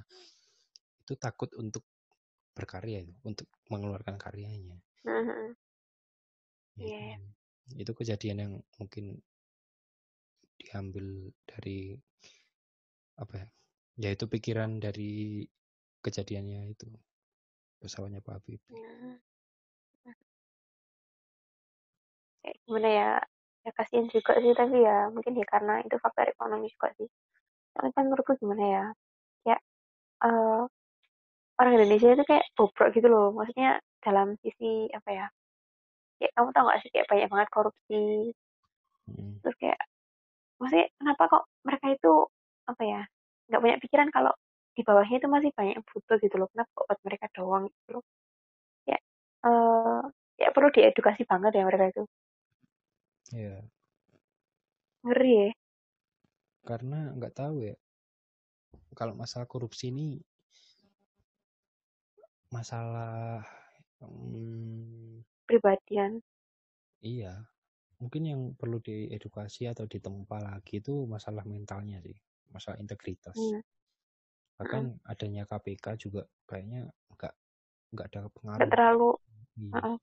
itu takut untuk berkarya untuk mengeluarkan karyanya Hmm. Ya, Iya. itu kejadian yang mungkin diambil dari apa ya yaitu pikiran dari kejadiannya itu pesawatnya Pak Habibie Hmm. Kayak gimana ya? Ya kasihan juga sih tapi ya mungkin ya karena itu faktor ekonomi juga sih. Tapi kan menurutku gimana ya? Ya eh, orang Indonesia itu kayak bobrok gitu loh. Maksudnya dalam sisi apa ya? Kayak kamu tau gak sih kayak banyak banget korupsi. Hmm. Terus kayak maksudnya kenapa kok mereka itu apa ya? nggak punya pikiran kalau di bawahnya itu masih banyak yang butuh gitu loh. Kenapa kok buat mereka doang gitu loh? Ya eh ya perlu diedukasi banget ya mereka itu. ya Ngeri ya. karena nggak tahu ya kalau masalah korupsi ini masalah hmm, Pribadian. iya mungkin yang perlu diedukasi atau ditempa lagi itu masalah mentalnya sih masalah integritas Hmm. bahkan adanya KPK juga kayaknya nggak nggak ada Nggak pengaruh terlalu Iya. Heeh.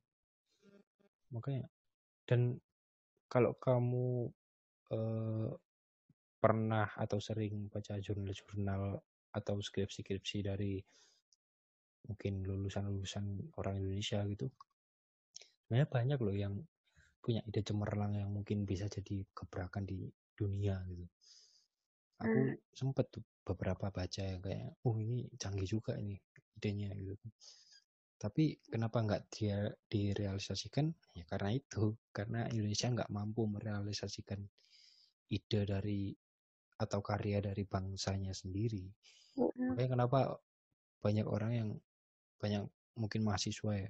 makanya dan kalau kamu eh, pernah atau sering baca jurnal-jurnal atau skripsi-skripsi dari mungkin lulusan-lulusan orang Indonesia gitu. Sebenarnya banyak loh yang punya ide cemerlang yang mungkin bisa jadi gebrakan di dunia gitu. Aku Hmm. sempet tuh beberapa baca yang kayak oh ini canggih juga ini idenya gitu. Tapi kenapa nggak dia direalisasikan? Ya karena itu karena Indonesia nggak mampu merealisasikan ide dari atau karya dari bangsanya sendiri. Mm-mm. makanya kenapa banyak orang yang banyak mungkin mahasiswa ya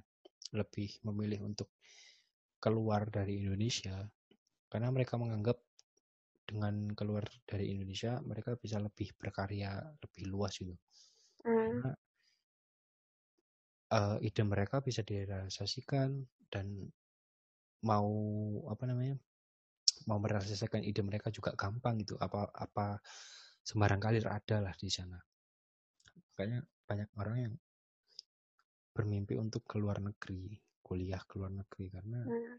lebih memilih untuk keluar dari Indonesia. Karena mereka menganggap dengan keluar dari Indonesia mereka bisa lebih berkarya lebih luas gitu. Hmm. karena eh, ide mereka bisa direalisasikan dan mau apa namanya mau merealisasikan ide mereka juga gampang gitu. Apa apa sembarang kalir ada lah di sana. Makanya banyak orang yang bermimpi untuk keluar negeri kuliah ke luar negeri karena Hmm.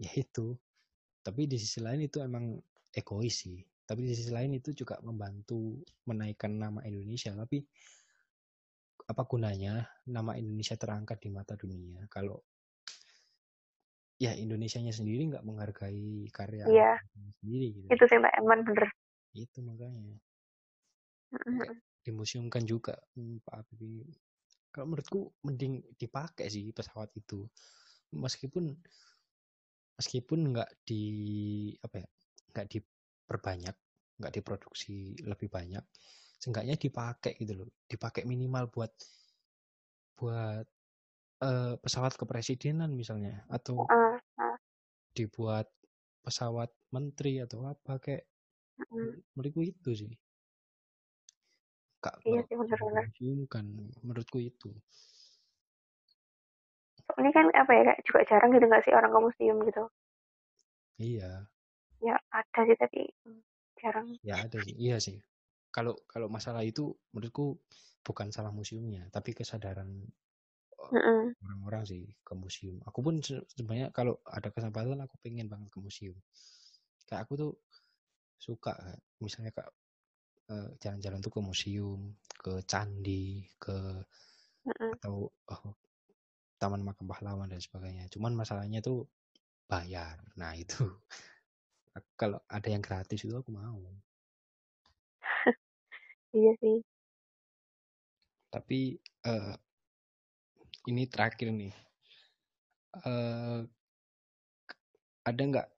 ya itu tapi di sisi lain itu emang egois sih tapi di sisi lain itu juga membantu menaikkan nama Indonesia tapi apa gunanya nama Indonesia terangkat di mata dunia kalau ya Indonesianya sendiri nggak menghargai karya Iya. sendiri gitu Itu sih Mbak Eman bener. itu makanya Mm-mm. Kayak dimuseumkan juga hmm, Pak Habibie kalau menurutku mending dipakai sih pesawat itu. Meskipun meskipun nggak di apa ya nggak diperbanyak nggak diproduksi lebih banyak seenggaknya dipakai gitu loh. Dipakai minimal buat buat eh, pesawat kepresidenan misalnya atau dibuat pesawat menteri atau apa kayak mm. menurutku itu sih kak Iya sih bener-bener. kan menurutku itu Ini kan apa ya kayak juga jarang gitu nggak sih orang ke museum gitu. iya Ya ada sih tapi jarang. ya ada sih iya sih kalau kalau masalah itu menurutku bukan salah museumnya tapi kesadaran orang-orang sih ke museum aku pun se- sebenarnya kalau ada kesempatan aku pengen banget ke museum kayak aku tuh suka Kak. misalnya kak jalan-jalan tuh ke museum ke candi ke Mm-mm. atau oh, taman makam pahlawan dan sebagainya. Cuman masalahnya tuh bayar. Nah itu. Kalau ada yang gratis itu aku mau. Iya sih. tapi eh, ini terakhir nih. Eh ada nggak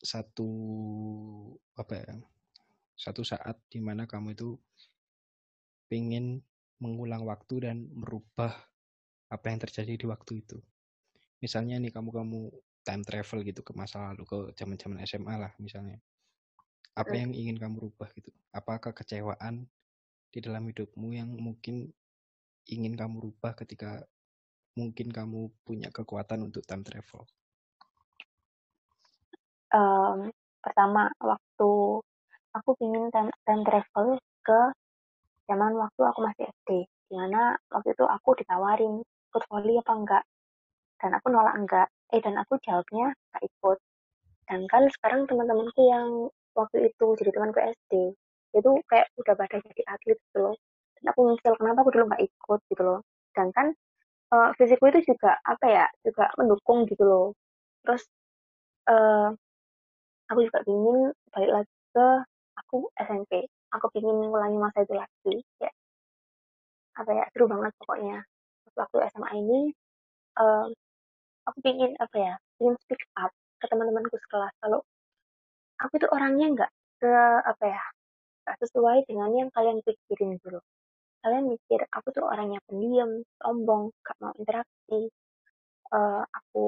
satu apa ya satu saat di mana kamu itu pengen mengulang waktu dan merubah apa yang terjadi di waktu itu. Misalnya nih kamu kamu time travel gitu ke masa lalu ke zaman zaman SMA lah misalnya. Apa Mm. yang ingin kamu rubah gitu? Apakah kekecewaan di dalam hidupmu yang mungkin ingin kamu rubah ketika mungkin kamu punya kekuatan untuk time travel? Em, pertama waktu aku pingin time, travel ke zaman waktu aku masih SD. Di mana waktu itu aku ditawarin ikut volley apa enggak. Dan aku nolak enggak. Eh dan aku jawabnya enggak ikut. Dan kan sekarang teman-temanku yang waktu itu jadi temanku SD itu kayak udah pada jadi atlet gitu loh. Dan aku nyesel kenapa aku dulu nggak ikut gitu loh. Dan kan eh, fisikku itu juga apa ya juga mendukung gitu loh. Terus eh, aku juga ingin balik lagi ke aku SMP. Aku ingin mengulangi masa itu lagi. Ya apa ya seru banget pokoknya. Waktu SMA ini eh, aku ingin apa ya ingin speak up ke teman-temanku sekelas kalau aku itu orangnya nggak se apa ya nggak sesuai dengan yang kalian pikirin dulu. Kalian mikir aku tuh orangnya pendiam, sombong, gak mau interaksi. eh, aku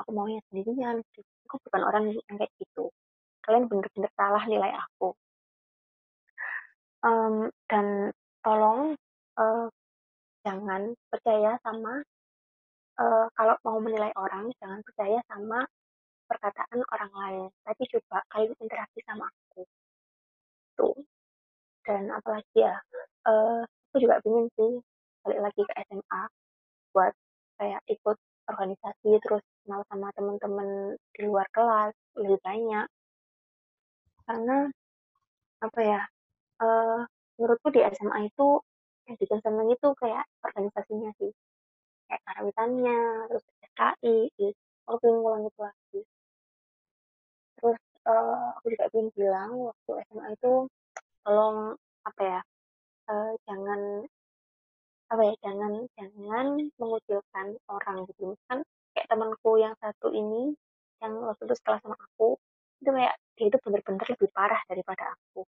aku maunya sendirian. Aku bukan orang yang kayak gitu. Kalian bener-bener salah nilai aku. Em, dan tolong eh, jangan percaya sama eh, kalau mau menilai orang jangan percaya sama perkataan orang lain. Tapi coba kalian interaksi sama aku. Tuh. Dan apalagi ya eh, aku juga ingin sih balik lagi ke SMA buat kayak ikut organisasi terus kenal sama teman-teman di luar kelas lebih banyak. Karena apa ya eh, menurutku di SMA itu yang bikin seneng itu kayak organisasinya sih. Kayak karawitannya terus SKI gitu. aku pengen ngulang itu lagi terus eh, aku juga ingin bilang waktu SMA itu tolong apa ya eh, jangan apa ya jangan jangan mengucilkan orang gitu. Kan kayak temanku yang satu ini yang waktu itu sekelas sama aku itu kayak dia itu bener-bener lebih parah daripada aku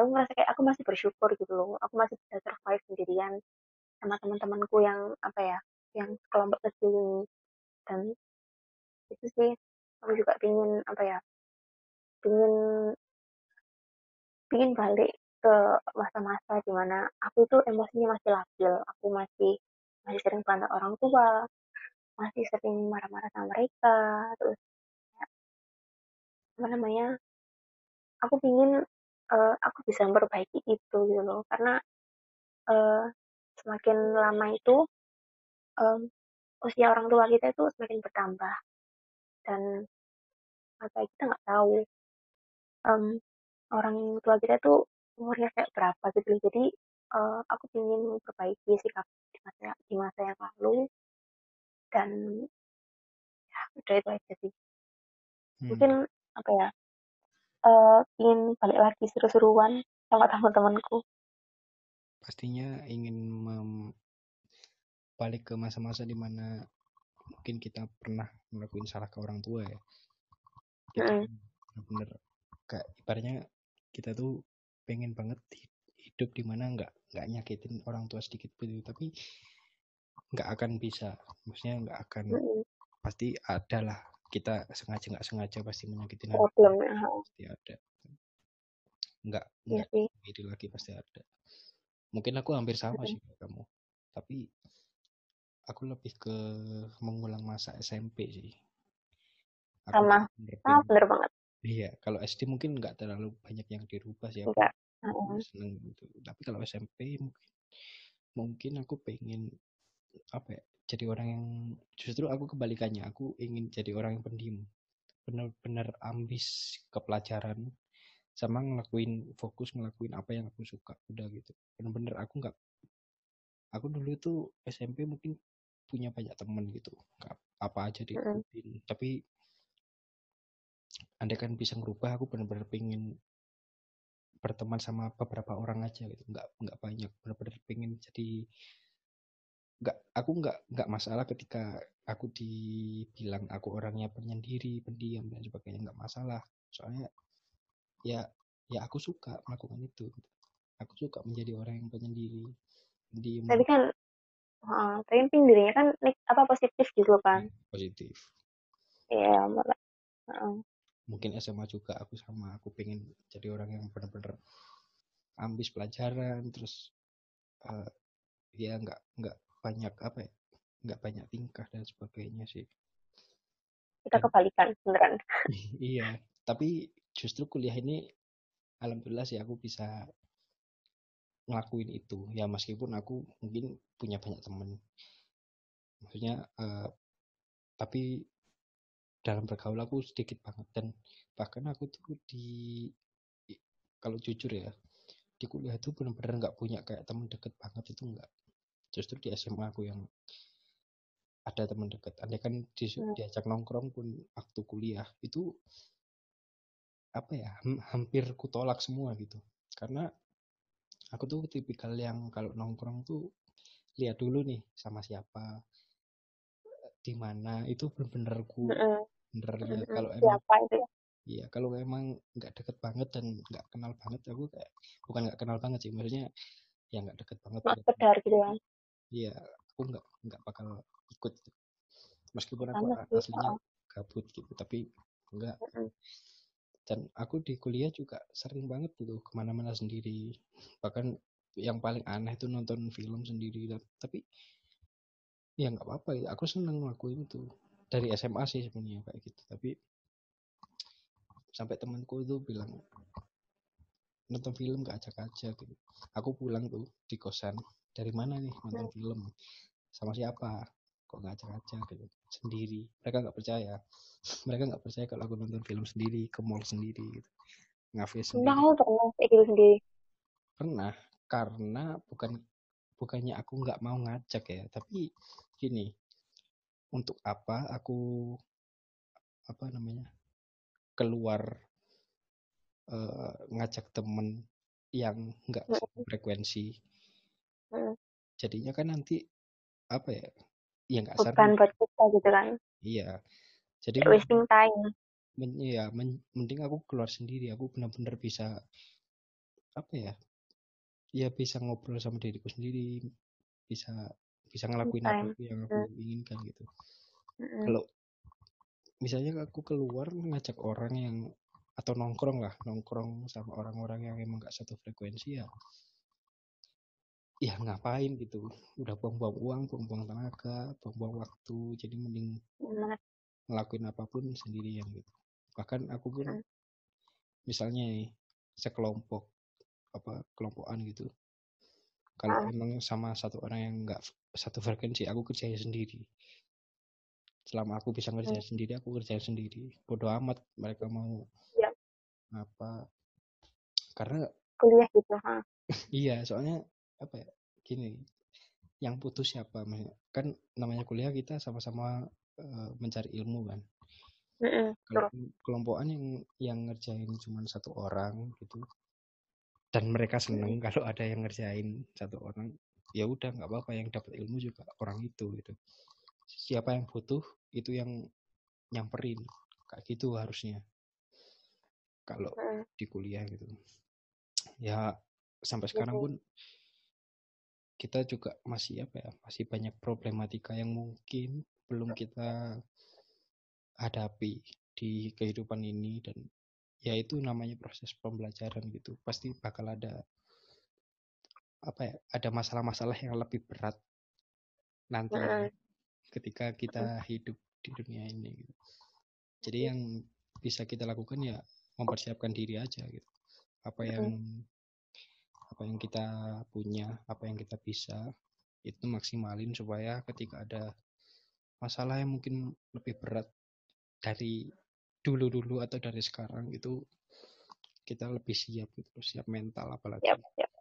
aku merasa kayak aku masih bersyukur gitu loh. Aku masih bisa survive sendirian sama teman-temanku yang apa ya yang kelompok kecil ini. Dan itu sih aku juga pingin apa ya pingin pingin balik ke masa-masa di mana aku itu emosinya masih labil. Aku masih masih sering bantah orang tua masih sering marah-marah sama mereka terus kayak, apa namanya aku pingin eh, aku bisa memperbaiki itu gitu loh karena eh, semakin lama itu em, usia orang tua kita itu semakin bertambah dan apa kita nggak tahu em, orang tua kita tuh umurnya kayak berapa gitu loh. jadi eh, aku ingin memperbaiki sikap di masa di masa yang lalu dan udah itu aja sih Hmm. mungkin apa ya eh ingin balik lagi seru-seruan sama teman-temanku. Pastinya ingin mem- balik ke masa-masa di mana mungkin kita pernah ngelakuin salah ke orang tua ya. Kita Mm. kan bener-bener. Kayak ibaratnya kita tuh pengen banget hi- hidup di mana nggak nggak nyakitin orang tua sedikit pun itu tapi nggak akan bisa. Maksudnya nggak akan pasti ada lah kita sengaja nggak sengaja pasti menyakitin hati. Problemnya pasti ada. Nggak iya nggak sih. iri lagi pasti ada. Mungkin aku hampir sama sih kamu. Tapi aku lebih ke mengulang masa SMP sih. Aku sama. ah bener banget. Iya kalau SD mungkin nggak terlalu banyak yang dirubah sih enggak seneng gitu. Tapi kalau SMP mungkin mungkin aku pengen apa ya jadi orang yang justru aku kebalikannya aku ingin jadi orang yang pendiam benar-benar ambis ke pelajaran sama ngelakuin fokus ngelakuin apa yang aku suka udah gitu bener-bener aku nggak aku dulu tuh SMP mungkin punya banyak temen gitu Nggak- apa aja Mm-mm. diikutin tapi andai kan bisa ngerubah aku bener-bener pengen berteman sama beberapa orang aja gitu nggak nggak banyak bener-bener pengen jadi nggak aku nggak nggak masalah ketika aku dibilang aku orangnya penyendiri pendiam dan sebagainya nggak masalah. Soalnya ya ya aku suka melakukan itu. Aku suka menjadi orang yang penyendiri pendiam. Tapi kan heeh, tapi kan dirinya kan apa positif gitu kan? Positif. Iya malah heeh. mungkin SMA juga aku sama aku pengen jadi orang yang benar-benar ambis pelajaran terus eh, ya nggak nggak banyak apa ya nggak banyak tingkah dan sebagainya sih. Kita dan kebalikan beneran. Iya tapi justru kuliah ini alhamdulillah sih aku bisa ngelakuin itu. Ya meskipun aku mungkin punya banyak temen. Maksudnya eh, tapi dalam bergaul aku sedikit banget. Dan bahkan aku tuh di kalau jujur ya di kuliah tuh benar-benar nggak punya kayak temen deket banget itu nggak justru di SMA aku yang ada teman deket andai kan di, Hmm. diajak nongkrong pun waktu kuliah itu apa ya ham- hampir kutolak semua gitu karena aku tuh tipikal yang kalau nongkrong tuh lihat dulu nih sama siapa di mana itu bener-bener ku Heeh. bener Heeh. kalau emang siapa itu ya iya kalau emang nggak deket banget dan nggak kenal banget aku kayak bukan nggak kenal banget sih maksudnya ya nggak deket banget nggak gitu kan iya aku nggak nggak bakal ikut meskipun aku sama a- sih aslinya gabut gitu tapi enggak dan aku di kuliah juga sering banget gitu ke mana-mana sendiri. Bahkan yang paling aneh itu nonton film sendiri Dan- tapi ya nggak apa-apa gitu. aku seneng ngelakuin itu. Dari SMA sih sebenarnya kayak gitu tapi sampai temanku itu bilang nonton film gak ajak-ajak gitu. Aku pulang tuh di kosan dari mana nih nonton film? Sama siapa? Kok nggak ajak-ajak gitu? Sendiri. Mereka nggak percaya. Mereka nggak percaya kalau aku nonton film sendiri ke mall sendiri gitu. Ngafe Nah, sendiri kamu pernah kayak gitu sendiri? Pernah. Karena bukan bukannya aku nggak mau ngajak ya. Tapi gini untuk apa aku apa namanya keluar eh, ngajak temen yang nggak frekuensi Heeh. jadinya kan nanti apa ya ya nggak beban seru buat kita gitu kan? Iya. Jadi mending, wasting time. men- ya, men- mending aku keluar sendiri. Aku benar-benar bisa apa ya ya bisa ngobrol sama diriku sendiri bisa bisa ngelakuin time. apa pun yang aku Heeh. inginkan gitu. Heeh. kalau misalnya aku keluar ngajak orang yang atau nongkrong lah nongkrong sama orang-orang yang emang gak satu frekuensi ya ya ngapain gitu. Udah buang-buang uang buang-buang tenaga buang-buang waktu jadi mending ngelakuin apa pun sendirian gitu. Bahkan aku pun misalnya nih sekelompok apa kelompokan gitu. Kalau Heeh. emang sama satu orang yang nggak satu frekuensi aku kerjain sendiri. Selama aku bisa ngerjain Heeh. sendiri aku kerjain sendiri. Bodoh amat mereka mau ya apa. Karena kuliah gitu ha iya soalnya apa ya gini yang putus siapa? Kan namanya kuliah kita sama-sama uh, mencari ilmu kan. Kalau betul. kelompokan yang yang ngerjain cuma satu orang gitu dan mereka seneng kalau ada yang ngerjain satu orang ya udah nggak apa-apa yang dapat ilmu juga orang itu gitu. Siapa yang butuh itu yang nyamperin kayak gitu harusnya. Kalau di kuliah gitu. Ya sampai sekarang pun kita juga masih apa ya masih banyak problematika yang mungkin belum kita hadapi di kehidupan ini dan ya itu namanya proses pembelajaran gitu. Pasti bakal ada apa ya ada masalah-masalah yang lebih berat nanti Mm-mm. ketika kita hidup di dunia ini gitu. jadi yang bisa kita lakukan ya mempersiapkan diri aja gitu. Apa yang apa yang kita punya apa yang kita bisa itu maksimalin supaya ketika ada masalah yang mungkin lebih berat dari dulu-dulu atau dari sekarang itu kita lebih siap gitu siap mental apalagi Siap, siap.